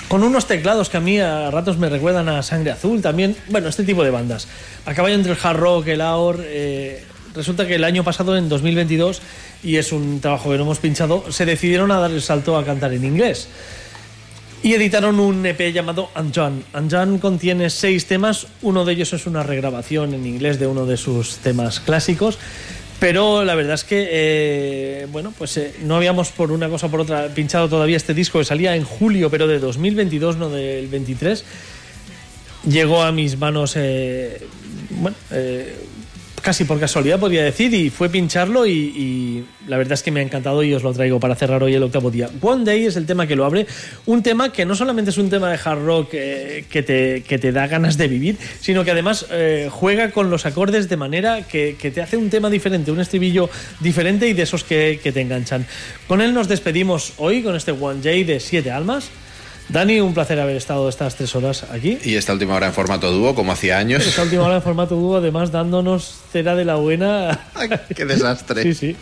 con unos teclados que a mí a ratos me recuerdan a Sangre Azul también. Bueno, este tipo de bandas. A caballo entre el hard rock, el AOR. eh, resulta que el año pasado, en 2022, y es un trabajo que no hemos pinchado, se decidieron a dar el salto a cantar en inglés. Y editaron un EP llamado Anjan. Anjan contiene seis temas, uno de ellos es una regrabación en inglés de uno de sus temas clásicos. Pero la verdad es que, eh, bueno, pues eh, no habíamos por una cosa o por otra pinchado todavía este disco que salía en julio, pero de 2022, no del 23. Llegó a mis manos, eh, bueno, eh, casi por casualidad podría decir, y fue pincharlo y, la verdad es que me ha encantado y os lo traigo para cerrar hoy el octavo día. One Day es el tema que lo abre, un tema que no solamente es un tema de hard rock eh, que, te, que te da ganas de vivir, sino que además eh, juega con los acordes de manera que, te hace un tema diferente, un estribillo diferente y de esos que te enganchan. Con él nos despedimos hoy con este One Day de Siete Almas. Dani, un placer haber estado estas tres horas aquí. Y esta última hora en formato dúo, como hacía años. Esta última hora en formato dúo, además dándonos cera de la buena. ¡Qué desastre! Sí, sí.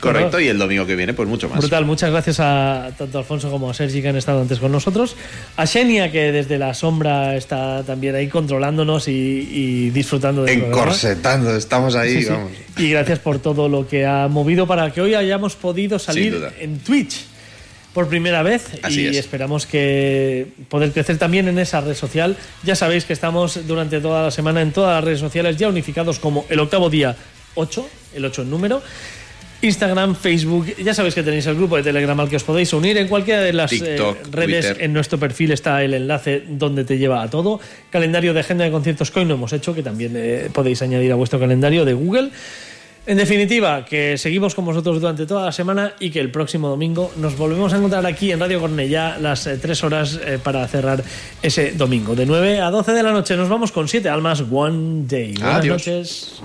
Correcto, y el domingo que viene, pues mucho más. Brutal, muchas gracias a tanto Alfonso como a Sergi que han estado antes con nosotros. A Xenia que desde la sombra está también ahí controlándonos y, y disfrutando programa. Encorsetando, estamos ahí, Sí, sí. vamos. Y gracias por todo lo que ha movido para que hoy hayamos podido salir en Twitch por primera vez Así y es. esperamos que poder crecer también en esa red social. Ya sabéis que estamos durante toda la semana en todas las redes sociales ya unificados como el octavo día 8, el 8 en número. Instagram, Facebook, ya sabéis que tenéis el grupo de Telegram al que os podéis unir. En cualquiera de las eh, redes Twitter. en nuestro perfil está el enlace donde te lleva a todo. Calendario de agenda de conciertos que hoy no hemos hecho, que también eh, podéis añadir a vuestro calendario de Google. En definitiva, que seguimos con vosotros durante toda la semana y que el próximo domingo nos volvemos a encontrar aquí en Radio Cornellá las eh, tres horas eh, para cerrar ese domingo. De 9 a 12 de la noche nos vamos con siete almas One Day. Buenas Adiós. noches.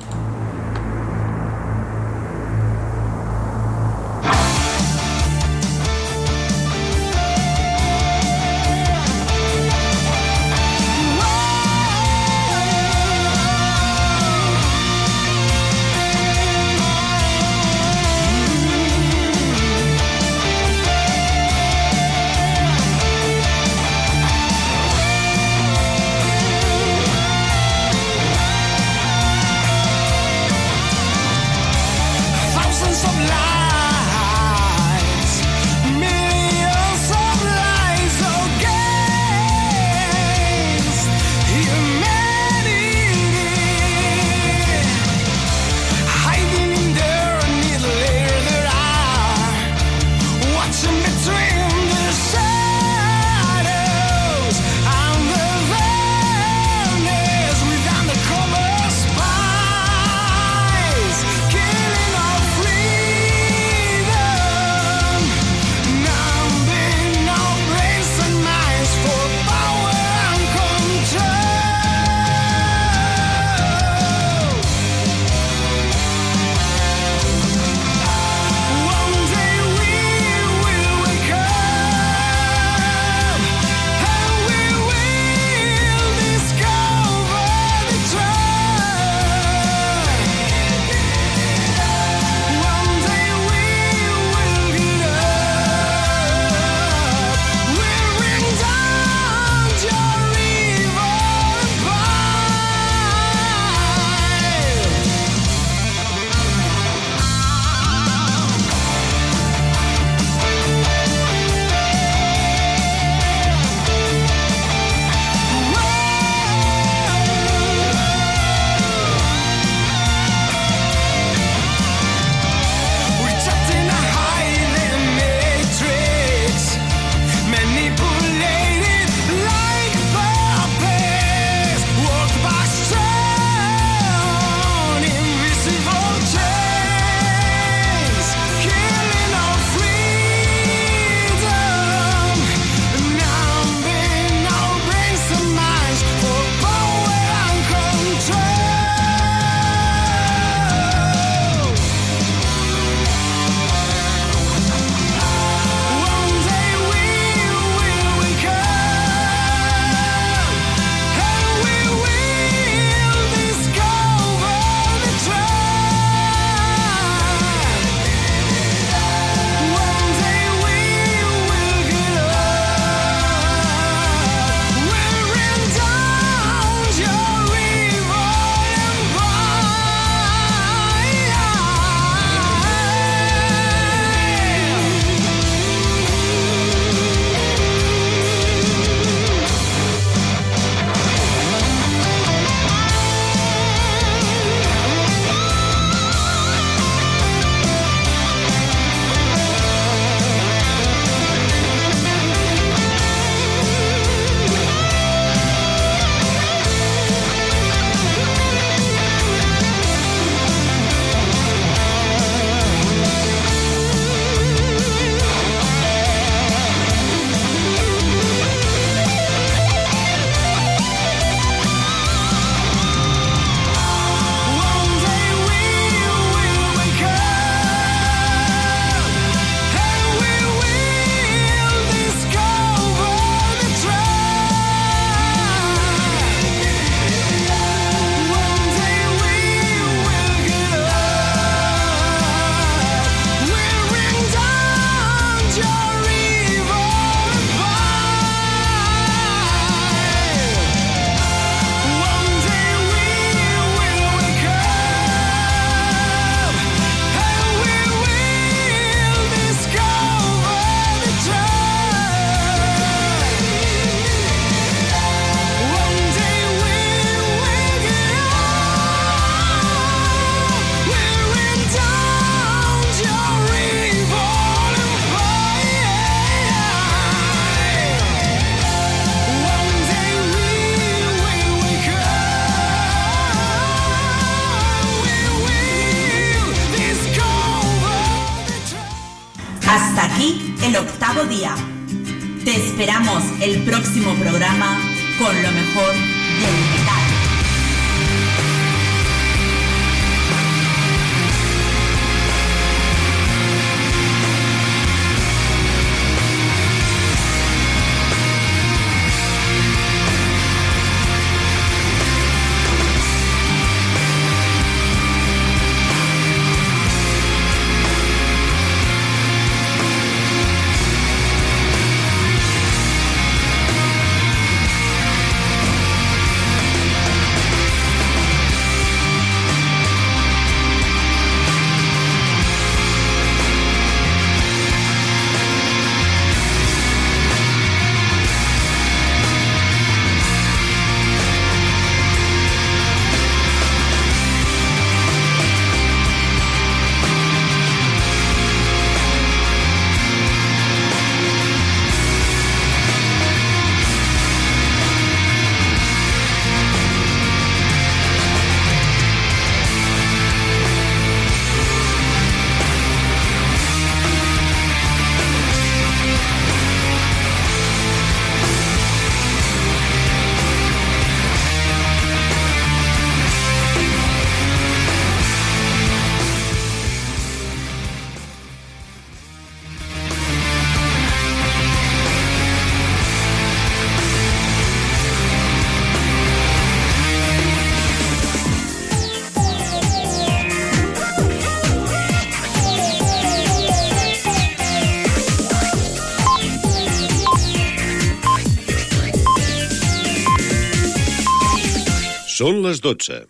Les 12.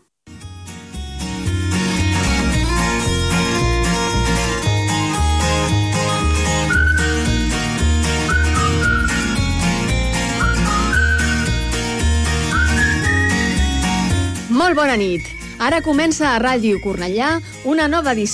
Molt bona nit. Ara comença a Ràdio Cornellà una nova edició